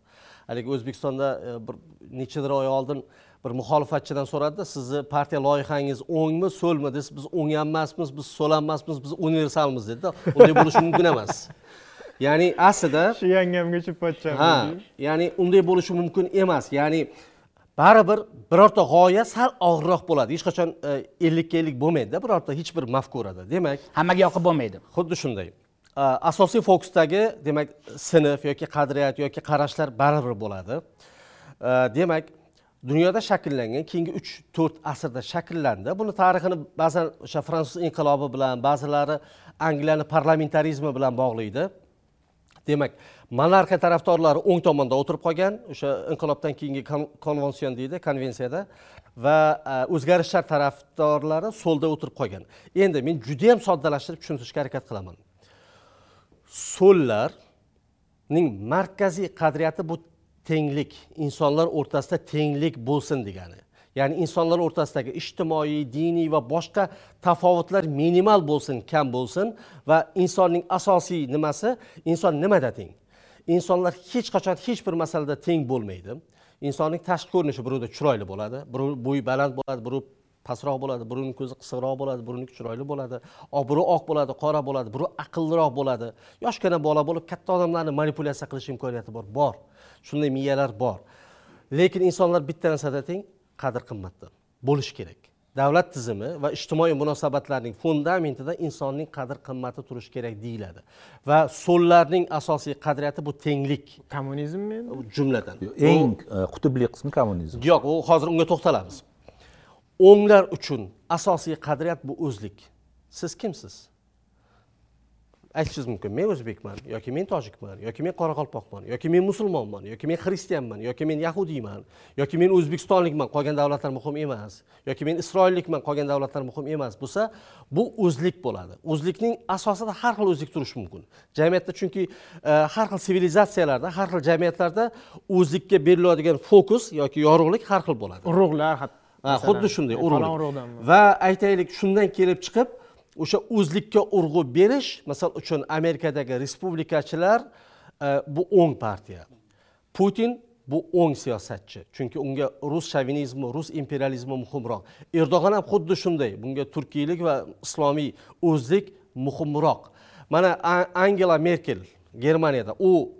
haligi o'zbekistonda e, bir nechadir oy oldin bir muxolifatchidan so'radida sizni partiya loyihangiz o'ngmi so'lmi desa biz o'ng ham emasmiz biz so'l ham emasmiz biz universalmiz dedida. Unday bo'lishi mumkin emas. Ya'ni aslida shu yangamga tushib pochcham ha ya'ni unday bo'lishi mumkin emas. Ya'ni baribir birorta g'oya sal og'irroq bo'ladi. Hech qachon e, ellikka ellik bo'lmaydida birorta hech bir mafkurada. Demak hammaga yoqib bo'lmaydi. Xuddi shunday asosiy fokusdagi demak sinf yoki qadriyat yoki qarashlar baribir bo'ladi. Demak dunyoda shakllangan keyingi uch to'rt asrda shakllandi. Buni tarixini ba'zan o'sha fransuz inqilobi bilan ba'zilari angliyani parlamentarizmi bilan bog'laydi. Demak monarxiya tarafdorlari o'ng tomonda o'tirib qolgan o'sha inqilobdan keyingi konvension deydi konvensiyada. Va e, o'zgarishlar tarafdorlari so'lda o'tirib qolgan. Endi men judayam soddalashtirib tushuntirishga harakat qilaman. So'llarning markaziy qadriyati bu tenglik insonlar o'rtasida tenglik bo'lsin degani. Ya'ni insonlar o'rtasidagi ijtimoiy diniy va boshqa tafovutlar minimal bo'lsin kam bo'lsin va insonning asosiy nimasi inson nimada teng? Insonlar hech qachon hech bir masalada teng bo'lmaydi. Insonning tashqi ko'rinishi birovda chiroyli bo'ladi birov bo'yi baland bo'ladi birov pastroq bo'ladi birovni ko'zi qisiqroq bo'ladi birovniki chiroyli bo'ladi birov oq bo'ladi qora bo'ladi birov aqlliroq bo'ladi. Yoshgina bola bo'lib katta odamlarni manipulyatsiya qilish imkoniyati bor bor. Shunday miyalar bor. Lekin insonlar bitta narsada teng qadr qimmatda. Bo'lishi kerak. Davlat tizimi va ijtimoiy munosabatlarning fundamentida insonning qadr qimmati turishi kerak deyiladi. Va so'llarning asosiy qadriyati bu tenglik. Kommunizmmi jumladan. Eng e, qutbli qismi kommunizm. Yo'q u hozir unga to'xtalamiz o'nglar uchun asosiy qadriyat bu o'zlik. Siz kimsiz? Aytishingiz mumkin men o'zbekman yoki men tojikman yoki men qoraqalpoqman yoki men musulmonman yoki men xristianman yoki men yahudiyman yoki men o'zbekistonlikman qolgan davlatlar muhim emas yoki men isroillikman qolgan davlatlar muhim emas bo'lsa bu o'zlik bo'ladi. O'zlikning asosida har xil o'zlik turishi mumkin. Jamiyatda chunki e, har xil sivilizatsiyalarda har xil jamiyatlarda o'zlikka beriladigan fokus yoki yorug'lik har xil bo'ladi. Urug'lar xuddi shunday urug'lik. va aytaylik shundan kelib chiqib o'sha o'zlikka urg'u berish misol uchun amerikadagi respublikachilar e, bu o'ng partiya. Putin bu o'ng siyosatchi. Chunki unga rus shovinizmi rus imperializmi muhimroq. Erdo'g'an ham xuddi shunday. Bunga turkiylik va islomiy o'zlik muhimroq. Mana angela merkel germaniyada u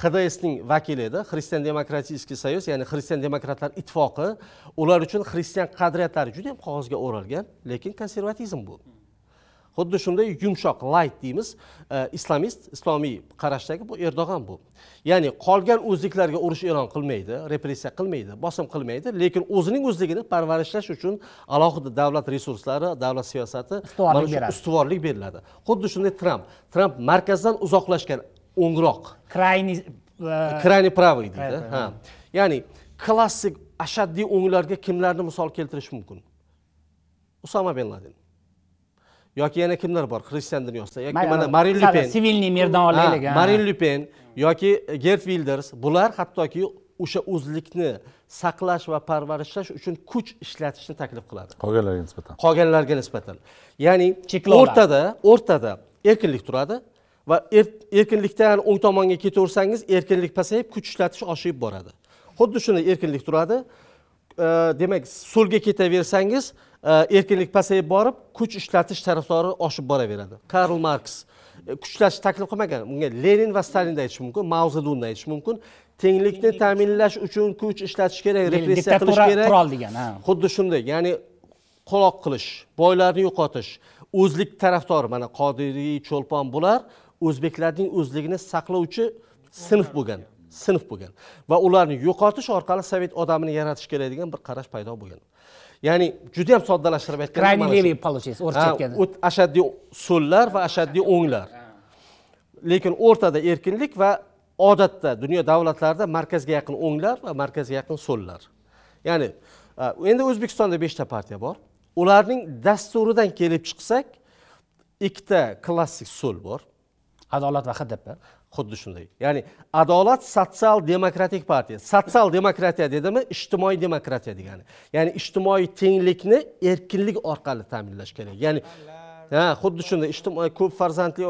xdsning vakili edi xristian demokratический soyuz ya'ni xristian demokratlar ittifoqi. Ular uchun xristian qadriyatlari juda yam qog'ozga o'ralgan lekin konservatizm bu. Xuddi shunday yumshoq layt deymiz e, islomist islomiy qarashdagi bu erdo'g'an bu. Ya'ni qolgan o'zliklarga urush e'lon qilmaydi repressiya qilmaydi bosim qilmaydi lekin o'zining o'zligini parvarishlash uchun alohida davlat resurslari davlat siyosati ustuvorlik beriladi. Xuddi shunday tramp tramp markazdan uzoqlashgan o'ngroq. Крайний крайний e, правый deydi ha ya'ni klassik ashaddiy o'nglarga kimlarni misol keltirish mumkin? Usama bin laden. Yoki yana kimlar bor? Xristian dunyosida yoki mana marin lupen sivilniy merdon olaylik marin lupen yoki gert vilders bular hattoki o'sha o'zlikni saqlash va parvarishlash uchun kuch ishlatishni taklif qiladi. Qolganlarga nisbatan. Qolganlarga nisbatan. Ya'ni o'rtada o'rtada erkinlik turadi va er-, erkinlikdan o'ng tomonga ketaversangiz erkinlik pasayib kuch ishlatish oshib boradi. Xuddi shunday erkinlik turadi. Demak so'lga ketaversangiz erkinlik pasayib borib kuch ishlatish tarafdori oshib boraveradi. Karl marks kuch ishlatish taklif qilmagan. Bunga lenin va stalinni aytish mumkin mao zedunni aytish mumkin. Tenglikni ta'minlash uchun kuch ishlatish kerak repressiya qilish kerak. qurol degan xuddi shunday ya'ni quloq qilish boylarni yo'qotish o'zlik tarafdori mana qodiriy cho'lpon bular o'zbeklarning o'zligini saqlovchi sinf bo'lgan sinf bo'lgan va ularni yo'qotish orqali sovet odamini yaratish kerak degan bir qarash paydo bo'lgan. Ya'ni juda yam soddalashtirib aytganda крайний левый получается o'rtacha aytganda ashaddiy so'llar va ashaddiy o'nglar. Lekin o'rtada erkinlik va odatda dunyo davlatlarida markazga yaqin o'nglar va markazga yaqin so'llar. Ya'ni endi o'zbekistonda beshta partiya bor. Ularning dasturidan kelib chiqsak ikkita klassik so'l bor adolat va hdp xuddi shunday. Ya'ni adolat sotsial demokratik partiya. Sotsial demokratiya dedimi? Ijtimoiy demokratiya degani. Ya'ni ijtimoiy tenglikni erkinlik orqali ta'minlash kerak. Ya'ni ha xuddi shunday. Ijtimoiy ko'p farzandli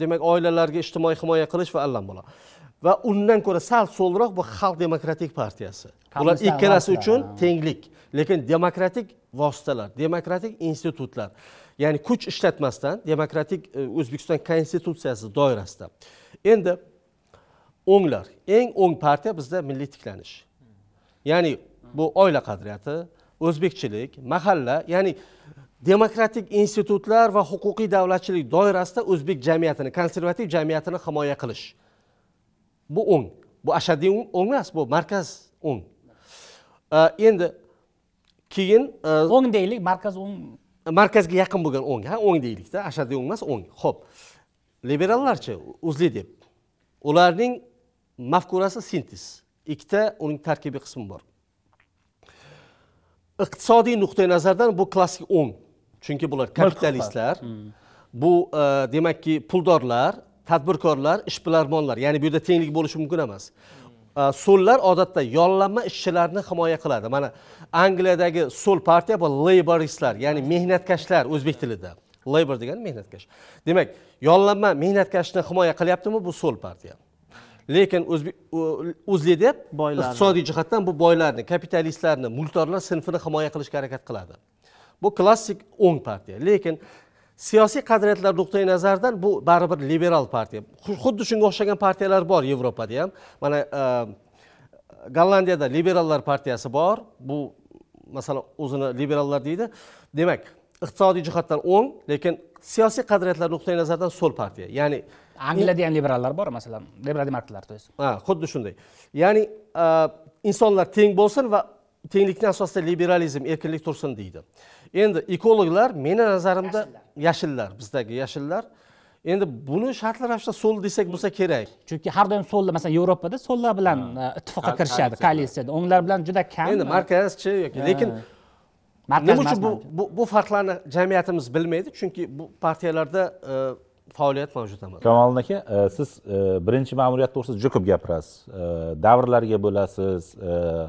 demak oilalarga ijtimoiy himoya qilish va allambalo va undan ko'ra sal so'lroq bu xalq demokratik partiyasi. Bular ikkalasi uchun tenglik lekin demokratik vositalar demokratik institutlar ya'ni kuch ishlatmasdan demokratik e, o'zbekiston konstitutsiyasi doirasida. Endi o'nglar eng o'ng partiya bizda milliy tiklanish. Ya'ni bu oila qadriyati o'zbekchilik mahalla ya'ni demokratik institutlar va huquqiy davlatchilik doirasida o'zbek jamiyatini konservativ jamiyatini himoya qilish. Bu o'ng. Bu ashaddiy o'ng emas bu markaz o'ng. E, endi keyin e, o'ng deylik markaz o'ng markazga yaqin bo'lgan o'ng ha o'ng deylikda ashaddiy o'ng emas o'ng. Ho'p liberallarchi uzli deb ularning mafkurasi sintez ikkita uning tarkibiy qismi bor. Iqtisodiy nuqtai nazardan bu klassik o'ng chunki bular kapitalistlar. Bu e, demakki puldorlar tadbirkorlar ishbilarmonlar ya'ni bu yerda tenglik bo'lishi mumkin emas so'llar odatda yollanma ishchilarni himoya qiladi mana angliyadagi so'l partiya bu leyboristlar ya'ni mehnatkashlar o'zbek tilida leybor degani mehnatkash demak yollanma mehnatkashni himoya qilyaptimi bu so'l partiya lekin o'zbek o'zlidep Boylarni. iqtisodiy jihatdan bu boylarni kapitalistlarni mulkdorlar sinfini himoya qilishga harakat qiladi. Bu klassik o'ng partiya lekin siyosiy qadriyatlar nuqtai nazaridan bu baribir liberal partiya. Xu- xuddi shunga o'xshagan partiyalar bor yevropada ham. Mana e, gollandiyada liberallar partiyasi bor. Bu masalan o'zini liberallar deydi. Demak iqtisodiy jihatdan o'ng lekin siyosiy qadriyatlar nuqtai nazaridan so'l partiya. Ya'ni angliyada ham liberallar bor masalan. Liberal demokratlar to есть ha xuddi shunday. Ya'ni e, insonlar teng bo'lsin va tenglikni asosida liberalizm erkinlik tursin deydi endi ekologlar meni nazarimda yashillar. bizdagi yashillar. Endi buni shartli ravishda so'l desak bo'lsa kerak. Chunki har doim so'llar masalan yevropada so'llar bilan e, ittifoqqa kirishadi koalitsiyada o'nglar bilan juda kam. Endi markazchi yoki lekin markaz nima uchun bu bu farqlarni jamiyatimiz bilmaydi? Chunki bu partiyalarda e, faoliyat mavjud emas kamoliddin aka e, siz e, birinchi ma'muriyat to'g'risida juda ko'p gapirasiz. E, davrlarga bo'lasiz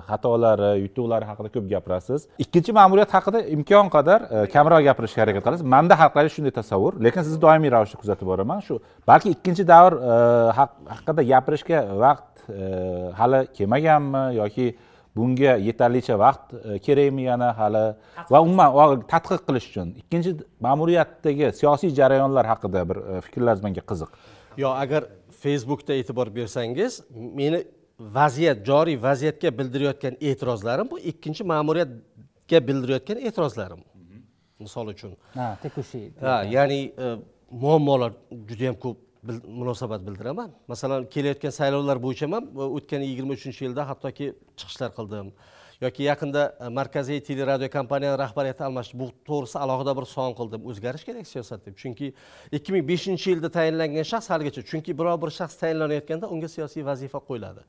xatolari yutuqlari haqida ko'p gapirasiz. Ikkinchi ma'muriyat haqida imkon qadar kamroq gapirishga harakat qilasiz. Manda haqida shunday tasavvur lekin sizni doimiy ravishda kuzatib boraman. Shu balki ikkinchi davr haqida gapirishga vaqt hali kelmaganmi yoki bunga yetarlicha vaqt e, kerakmi yana hali? Va umuman tadqiq qilish uchun. Ikkinchi ma'muriyatdagi siyosiy jarayonlar haqida bir e, fikrlaringiz menga qiziq. Yo agar facebookda e'tibor bersangiz meni vaziyat joriy vaziyatga bildirayotgan e'tirozlarim bu ikkinchi ma'muriyatga bildirayotgan e'tirozlarim. Misol uchun. Ha tekushi ha ya'ni e, muammolar juda yam ko'p bil- munosabat bildiraman. Masalan kelayotgan saylovlar bo'yicha ham e, o'tgan yigirma uchinchi yilda hattoki chiqishlar qildim. Yoki yaqinda e, markaziy teleradio kompaniyani rahbariyati almashdi. Bu to'g'risida alohida bir savol qildim. O'zgarish kerak siyosat deb. Chunki ikki ming beshinchi yilda tayinlangan shaxs haligacha chunki biror bir shaxs tayinlanayotganda unga siyosiy vazifa qo'yiladi.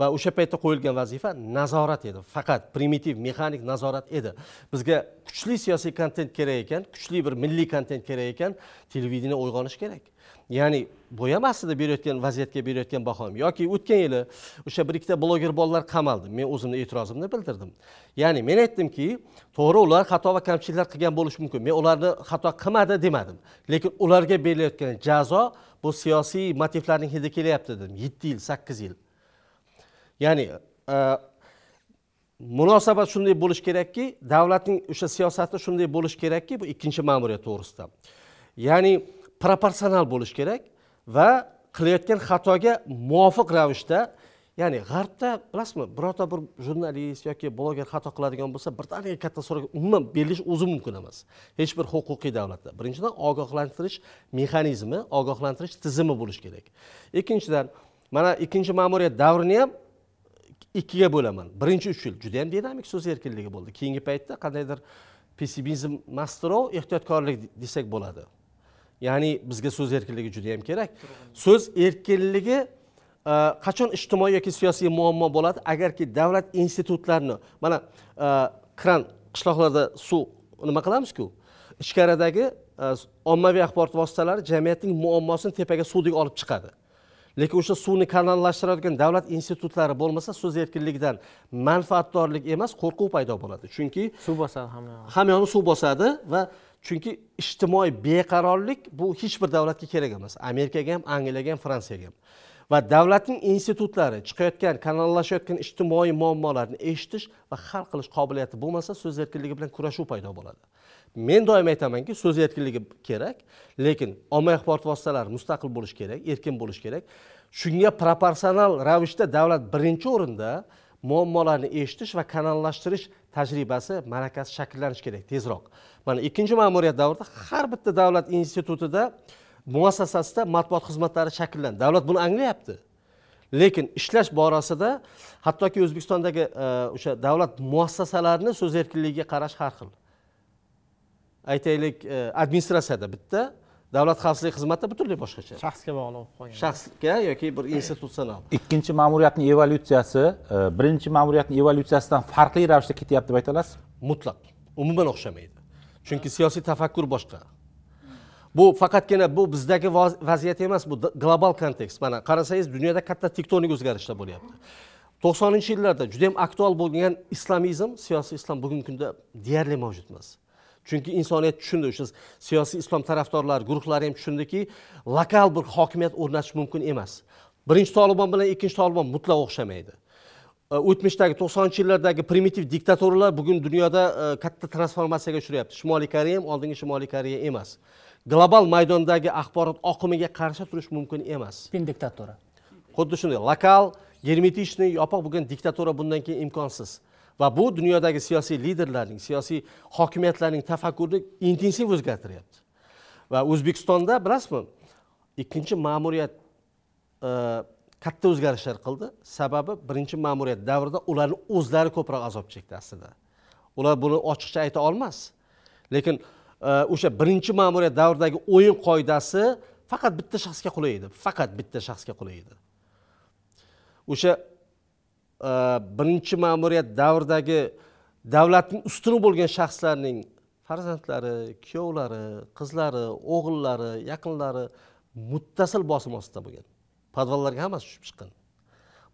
Va o'sha paytda qo'yilgan vazifa nazorat edi. Faqat primitiv mexanik nazorat edi. Bizga kuchli siyosiy kontent kerak ekan kuchli bir milliy kontent kerak ekan. Televideniye uyg'onishi kerak. Ya'ni bu aslida berayotgan vaziyatga berayotgan bahom yoki o'tgan yili o'sha bir ikkita bloger bolalar qamaldi men o'zimni e'tirozimni bildirdim. Ya'ni men aytdimki to'g'ri ular xato va kamchiliklar qilgan bo'lishi mumkin. Men ularni xato qilmadi demadim. Lekin ularga berilayotgan jazo bu siyosiy motivlarning hidi kelyapti dedim. Yetti yil sakkiz yil. Ya'ni e, munosabat shunday bo'lishi kerakki davlatning o'sha siyosati shunday bo'lishi kerakki bu ikkinchi ma'muriyat to'g'risida. Ya'ni proporsional bo'lishi kerak va qilayotgan xatoga muvofiq ravishda ya'ni g'arbda bilasizmi birorta bir jurnalist yoki bloger xato qiladigan bo'lsa birdaniga katta so'roq umuman berilish o'zi mumkin emas. Hech bir huquqiy davlatda. Birinchidan ogohlantirish mexanizmi ogohlantirish tizimi bo'lishi kerak. Ikkinchidan mana ikkinchi ma'muriyat davrini ham ikkiga bo'laman. Birinchi uch yil juda yam dinamik so'z erkinligi bo'ldi. Keyingi paytda qandaydir pessimizm mastrov ehtiyotkorlik desak bo'ladi. Ya'ni bizga so'z erkinligi juda yam kerak. So'z erkinligi e, qachon ijtimoiy yoki siyosiy muammo bo'ladi? Agarki davlat institutlarini mana e, kran qishloqlarda suv nima qilamizku? Ichkaridagi e, ommaviy axborot vositalari jamiyatning muammosini tepaga suvdek olib chiqadi. Lekin o'sha suvni kanallashtiradigan davlat institutlari bo'lmasa so'z erkinligidan manfaatdorlik emas qo'rquv paydo bo'ladi. Chunki suv bosadi hamma yog'i hamma yoqni suv bosadi va chunki ijtimoiy beqarorlik bu hech bir davlatga kerak emas. Amerikaga ham angliyaga ham fransiyaga ham. Va davlatning institutlari chiqayotgan kanallashayotgan ijtimoiy muammolarni eshitish va hal qilish qobiliyati bo'lmasa so'z erkinligi bilan kurashuv paydo bo'ladi. Men doim aytamanki so'z erkinligi kerak lekin ommaviy axborot vositalari mustaqil bo'lishi kerak erkin bo'lishi kerak. Shunga proporsional ravishda davlat birinchi o'rinda muammolarni eshitish va kanallashtirish tajribasi malakasi shakllanishi kerak tezroq. Mana ikkinchi ma'muriyat davrida har bitta davlat institutida muassasasida matbuot xizmatlari shakllandi davlat buni anglayapti. Lekin ishlash borasida hattoki o'zbekistondagi e, o'sha davlat muassasalarini so'z erkinligiga qarash har xil. Aytaylik e, administratsiyada bitta davlat xavfsizlik xizmatida butunlay boshqacha. Shaxsga bog'liq bo'lib qolgan shaxsga yoki bir institutsional. Ikkinchi ma'muriyatni evolyutsiyasi e, birinchi ma'muriyatni evolyutsiyasidan farqli ravishda ketyapti deb ayta olasiz mutlaq. Umuman o'xshamaydi. Chunki siyosiy tafakkur boshqa. Bu faqatgina bu bizdagi vaz- vaziyat emas bu global kontekst. Mana qarasangiz dunyoda katta tektonik o'zgarishlar bo'lyapti. To'qsoninchi yillarda juda yam aktual bo'lgan islamizm siyosiy islom bugungi kunda deyarli mavjud emas chunki insoniyat tushundi o'sha siyosiy islom tarafdorlari guruhlari ham tushundiki lokal bir hokimiyat o'rnatish mumkin emas. Birinchi tolibon bilan ikkinchi tolibon mutlaq o'xshamaydi. O'tmishdagi to'qsoninchi yillardagi primitiv diktatorlar bugun dunyoda katta transformatsiyaga uchrayapti shimoliy koreya ham oldingi shimoliy koreya emas. Global maydondagi axborot oqimiga qarshi turish mumkin emas. Spin diktatura. Xuddi shunday lokal germetichniy yopiq bo'lgan diktatura bundan keyin imkonsiz va bu dunyodagi siyosiy liderlarning siyosiy hokimiyatlarning tafakkurini intensiv o'zgartiryapti. Va o'zbekistonda bilasizmi ikkinchi ma'muriyat e, katta o'zgarishlar qildi. Sababi birinchi ma'muriyat davrida ularni o'zlari ko'proq azob chekdi aslida. Ular buni ochiqcha ayta olmas. Lekin e, o'sha birinchi ma'muriyat davridagi o'yin qoidasi faqat bitta shaxsga qulay edi faqat bitta shaxsga qulay edi. O'sha birinchi ma'muriyat davridagi davlatning ustuni bo'lgan shaxslarning farzandlari kuyovlari qizlari o'g'illari yaqinlari muttasil bosim ostida bo'lgan. Podvallarga hammasi tushib chiqqan.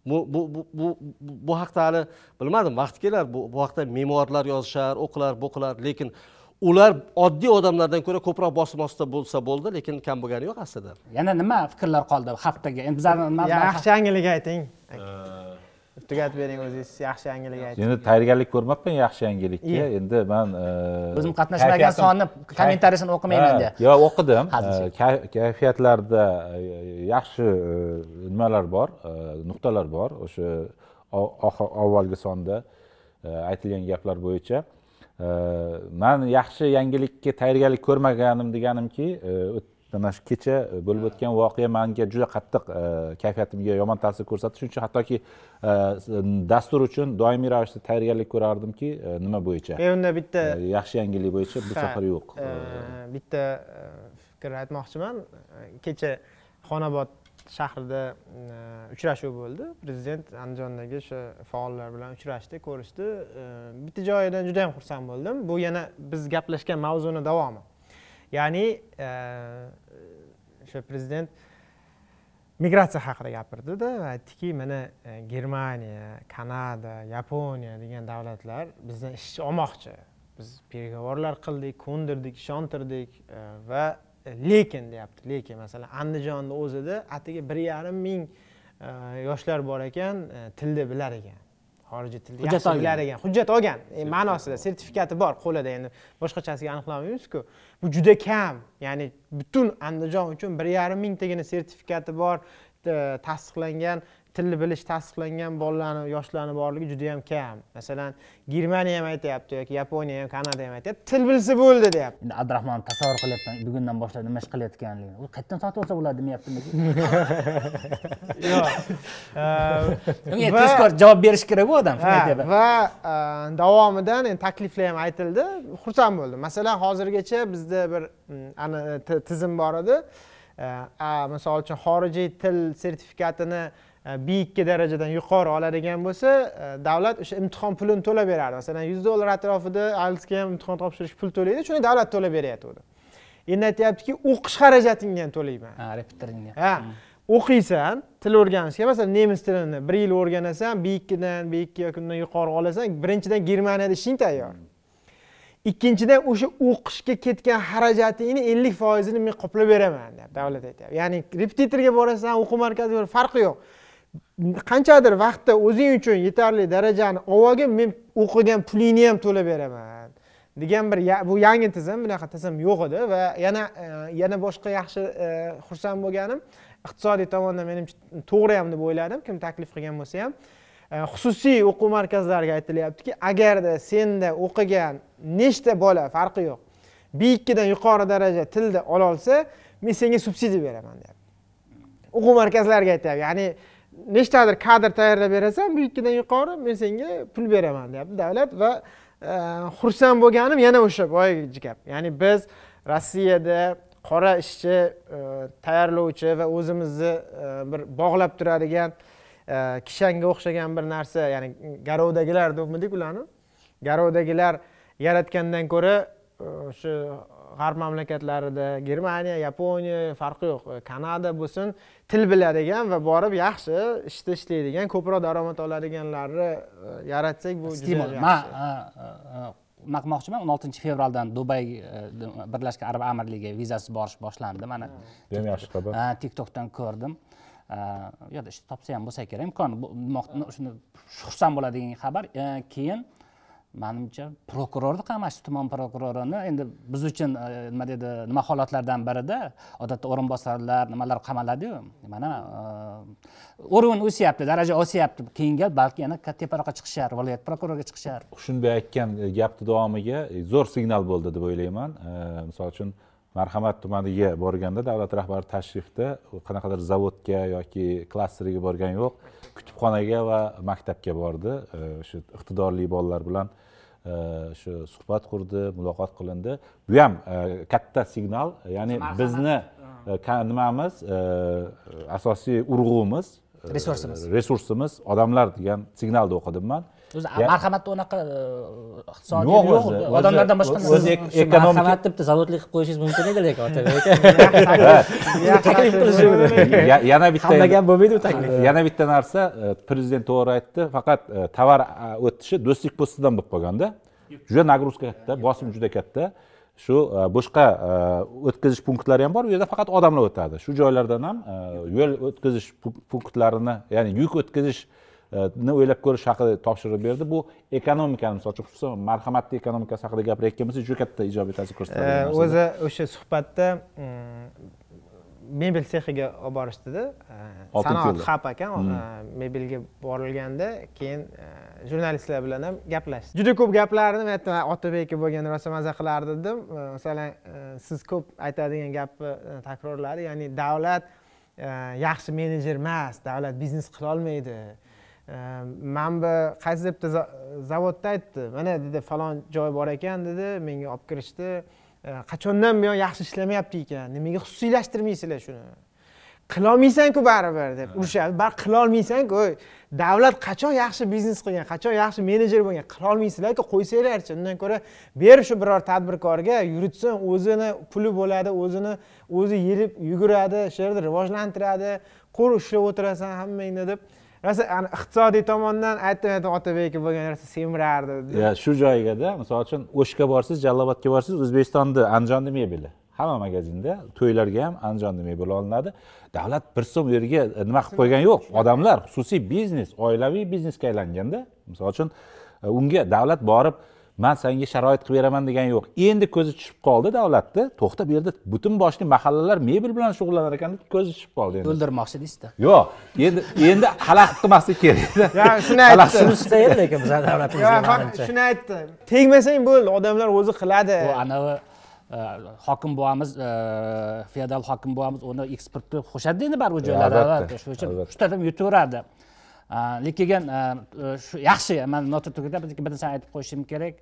Bu bu bu bu, haqda hali bilmadim. Vaqti kelar bu, bu haqda memuarlar yozishar o'qilar bo'qilar lekin ular oddiy odamlardan ko'ra ko'proq bosim ostida bo'lsa bo'ldi lekin kam bo'lgani yo'q aslida. Yana nima fikrlar qoldi haftaga? Endi bizlarni yaxshi yangilik ayting tugatib bering o'zingiz yaxshi yangilik ayting endi tayyorgarlik ko'rmabman yaxshi yangilikka. Endi man e, o'zim qatnashmagan sonni kommentariyasini o'qimayman deya. yo'q o'qidim. E, kay- kayfiyatlarda e, yaxshi nimalar bor? Nuqtalar bor. O'sha avvalgi sonda aytilgan gaplar bo'yicha. Man yaxshi yangilikka tayyorgarlik ko'rmaganim deganimki mana shu kecha bo'lib o'tgan voqea manga juda qattiq e, kayfiyatimga yomon ta'sir ko'rsatdi. Shuning uchun hattoki e, dastur uchun doimiy ravishda tayyorgarlik ko'rardimki e, nima bo'yicha? E unda bitta E, yaxshi yangilik bo'yicha bu safar yo'q. e, bitta e, fikr aytmoqchiman. E, kecha xonobod shahrida e, uchrashuv bo'ldi. Prezident andijondagi o'sha faollar bilan uchrashdi ko'rishdi. E, bitta joyidan juda yam xursand bo'ldim. Bu yana biz gaplashgan mavzuni davomi ya'ni e, o'sha prezident migratsiya haqida gapirdida va aytdiki mana e, germaniya kanada yaponiya degan davlatlar bizdan ishchi olmoqchi. Biz переговорlar qildik ko'ndirdik ishontirdik e, va lekin deyapti lekin masalan andijonni o'zida atigi bir yarim ming e, yoshlar bor ekan tilni bilar ekan. Xorijiy tilni Hujjat olgan. bilar ekan hujjat olgan. E, ma'nosida sertifikati bor qo'lida. Endi boshqachasiga aniqlamaymiz-ku bu juda kam. Ya'ni butun andijon uchun bir yarim mingtagina sertifikati bor t- tasdiqlangan tilni bilish tasdiqlangan bolalarni yoshlarni borligi juda yam kam. Masalan germaniya ham aytyapti yoki yaponiya ham kanada ham aytyapti til bilsa bo'ldi deyapti. Endi abdurahmon tasavvur qilyapman bugundan boshlab nima ish qilayotganligini. U qayerdan sotib olsa bo'ladi demayaptimi yo'q unga tezkor javob berish kerak bu odam va davomidan endi takliflar ham aytildi xursand bo'ldim masalan hozirgacha bizda bir mm, ana tizim bor edi. Misol uchun xorijiy til sertifikatini b ikki darajadan yuqori oladigan bo'lsa e, davlat o'sha imtihon pulini to'lab berardi masalan yuz dollar atrofida IELTSga ham imtihon topshirish pul to'laydi shuni davlat to'lab beryotgandi endi aytyaptiki o'qish xarajatingni ham to'layman. Ha repetitoringga ha o'qiysan til o'rganishga masalan nemis tilini bir yil o'rganasan b ikkidan b ikki yoki undan yuqori olasan birinchidan germaniyada ishing tayyor. Ikkinchidan o'sha o'qishga ketgan xarajatingni ellik foizini men qoplab beraman deyapti davlat aytyapti. Ya'ni repetitorga borasan o'quv markaziga farqi yo'q qanchadir vaqtda o'zing uchun yetarli darajani olgin men o'qigan pulingni ham to'lab beraman degan bir ya- bu yangi tizim bunaqa tizim yo'q edi va yana e, yana boshqa yaxshi e, xursand bo'lganim iqtisodiy tomondan menimcha to'g'ri ham deb o'yladim kim taklif qilgan bo'lsa ham. E, xususiy o'quv markazlariga aytilyaptiki agarda senda o'qigan nechta bola farqi yo'q b ikkidan yuqori daraja tilda ololsa men senga subsidiya beraman deyapti. O'quv markazlariga aytyapti ya'ni nechtadir kadr tayyorlab berasan bu ikkidan yuqori men senga pul beraman deyapti davlat va e, xursand bo'lganim yana o'sha boyagi gap ya'ni biz rossiyada qora ishchi e, tayyorlovchi va o'zimizni e, bir bog'lab turadigan kishanga o'xshagan bir narsa ya'ni garovdagilar debmidik ularni. Garovdagilar yaratgandan ko'ra o'sha g'arb mamlakatlarida germaniya yaponiya farqi yo'q. Kanada bo'lsin til biladigan va borib yaxshi ishda ishlaydigan ko'proq daromad oladiganlarni e, yaratsak bu stimul man nima qilmoqchiman. O'n oltinchi fevraldan dubay e, birlashgan arab amirligiga vizasiz borish boshlandi. Mana bu ham yaxshi xabar. Tiktokdan ko'rdim. U yerda ish topsa ham bo'lsa kerak. Imkon shuni xursand bo'ladigan xabar. E, keyin manimcha prokurorni qamashdi tuman prokurorini endi biz uchun e, nima deydi nima holatlardan birida odatda o'rinbosarlar nimalar qamaladiyu mana o'rin e, o'syapti daraja osyapti keyinga balki yana teparoqqa chiqishar viloyat prokuroriga chiqishar. Shunday aytgan e, gapni davomiga zo'r signal bo'ldi deb o'ylayman. Misol uchun marhamat tumaniga borganda davlat rahbari tashrifda qanaqadir zavodga yoki klasteriga borgani yo'q kutubxonaga va maktabga bordi. Shu iqtidorli bolalar bilan shu suhbat qurdi muloqot qilindi. Bu ham e, katta signal ya'ni bizni e, nimamiz e, asosiy urg'umiz resursimiz. resursimiz odamlar degan signalni o'qidim man o'zi marhamatda unaqa iqtisodiy yo'q o'zi odamlardan boshqa o'zi ekonomik marhamat deb zavodlik qilib qo'yishingiz mumkin edi lekin otabek. Aka taklif qilish yana bitta hammaga ham bo'lmaydi u taklif. Yana bitta narsa prezident to'g'ri aytdi faqat tovar o'tishi do'stlik postidan bo'lib qolganda juda nagruzka katta bosim juda katta. Shu boshqa o'tkazish punktlari ham bor u yerda faqat odamlar o'tadi. Shu joylardan ham yo'l o'tkazish punktlarini ya'ni yuk o'tkazish ni o'ylab ko'rish haqida topshiriq berdi. Bu ekonomikani misol uchun xususan marhamatli ekonomikasi haqida gapirayotgan bo'lsak juda katta ijobiy ta'sir ko'rsatadi o'zi o'sha suhbatda mm, mebel sexiga olib borishdida. Sanoat hab ekan hmm. mebelga borilganda keyin jurnalistlar bilan ham gaplashdik juda ko'p gaplarni men aytdim otabek aka bo'lganda rosa maza qilardi dedim. Masalan siz ko'p aytadigan gapni takrorladi. Ya'ni davlat yaxshi menejer emas davlat biznes qilolmaydi mana bu qaysi bitta zavodda aytdi. Mana dedi falon joy bor ekan dedi menga olib kirishdi. Qachondan buyon yaxshi ishlamayapti ekan. Nimaga xususiylashtirmaysizlar shuni? Qilolmaysanku baribir deb urishadi. Baribir qilolmaysanku davlat qachon yaxshi biznes qilgan qachon yaxshi menejer bo'lgan qilolmaysizlarku qo'ysanglarchi. Undan ko'ra ber shu biror tadbirkorga yuritsin o'zini puli bo'ladi o'zini o'zi yelib yuguradi shu yerda rivojlantiradi. Qo'l ushlab o'tirasan hammangni deb rosa iqtisodiy tomondan aytib aytib otabek aka bo'lgan narsa semirardi. Shu joyigada misol uchun o'shga borsangiz jalolobodga borsangiz o'zbekistonni andijonni mebeli hamma magazinda to'ylarga ham andijonni mebeli olinadi. Davlat bir so'm u yerga e, nima qilib qo'ygani yo'q. Odamlar xususiy biznes oilaviy biznesga aylanganda misol uchun e, unga davlat borib man senga sharoit qilib beraman degani yo'q. Endi ko'zi tushib qoldi davlatni to'xta bu yerda butun boshli mahallalar mebel bilan shug'ullanar ekan deb ko'zi tushib qoldi endi. O'ldirmoqchi deysizda. Yo'q. Endi endi xalaqit qilmaslik kerak yo shuni aytdi. shuni qilsa edi lekin bizni davlatimizga shuni aytdi. Tegmasang bo'ldi odamlar o'zi qiladi. U anavi e, hokim buvamiz e, feodal hokim buvamiz uni eksportni qo'shadida endi baribir joylarda. Shuning uchun uchtadan yutaveradi lekin shu yaxshi man notiturkda bir narsani aytib qo'yishim kerak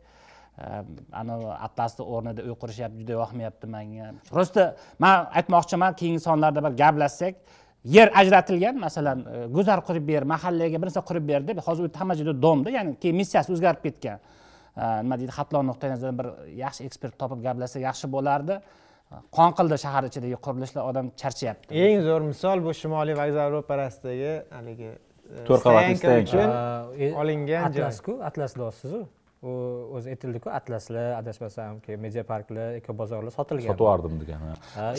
anavi atlasni o'rnida uy qurishyapti juda yoqmayapti manga просто man aytmoqchiman keyingi sonlarda bir gaplashsak yer ajratilgan masalan guzar qurib ber mahallaga bir narsa qurib ber deb hozir u hamma joyda domda ya'ni keyin missiyasi o'zgarib ketgan nima deydi xatlov nuqtai nazaridan bir yaxshi ekspert topib gaplashsak yaxshi bo'lardi qon qildi shahar ichidagi qurilishlar odam charchayapti eng zo'r misol bu shimoliy vokzal ro'parasidagi haligi to'rt qavatli uchun olingan atlasku atlasni olasizku u o'zi aytildiku atlaslar adashmasam keyin media parklar ekobozorlar sotilgan sotib yubordim degan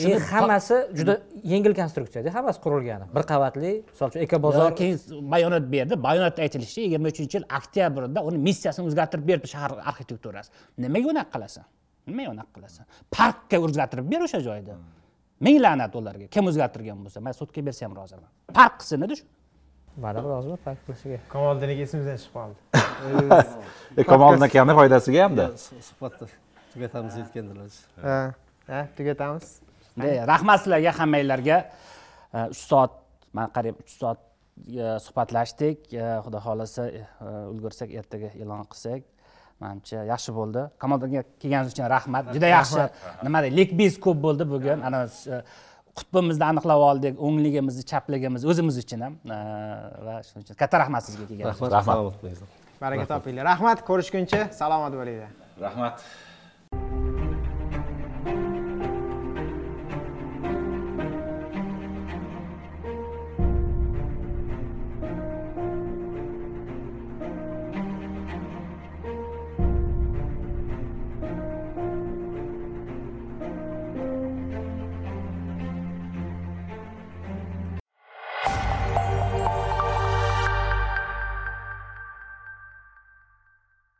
и hammasi juda yengil konstruksiyada hammasi qurilgan bir qavatli misol uchun ekobozor keyin bayonot berdi bayonotda aytilishicha yigirma uchinchi yil oktyabrda uni missiyasini o'zgartirib berdi shahar arxitekturasi. Nimaga unaqa qilasan? Nimaga unaqa qilasan? Parkka o'zgartirib ber o'sha joyda. Ming la'nat ularga. Kim o'zgartirgan bo'lsa man sudga bersa ham roziman park qilsin edi shu ham roziman farq qilishiga. Kamoliddin esimizdan chiqib qoldi. Kamoliddin akani foydasiga hamda. Suhbatni tugatamiz yetgandilar. Ha. Tugatamiz. Rahmat sizlarga hammanglarga uch soat man qariyb uch soat e, suhbatlashdik. E, xudo xohlasa e, ulgursak ertaga e'lon qilsak manimcha yaxshi bo'ldi. Kamol aka kelganingiz uchun rahmat juda yaxshi. Nima deydi lekbiz ko'p bo'ldi bugun. Ana e, qutbimizni aniqlab oldik o'ngligimizni chapligimizni o'zimiz uchun ham. Va shuning uchun katta rahmat sizga kelganingiz uchun. Rahmat. Rahmat. baraka topinglar. Rahmat. Ko'rishguncha salomat bo'linglar. Rahmat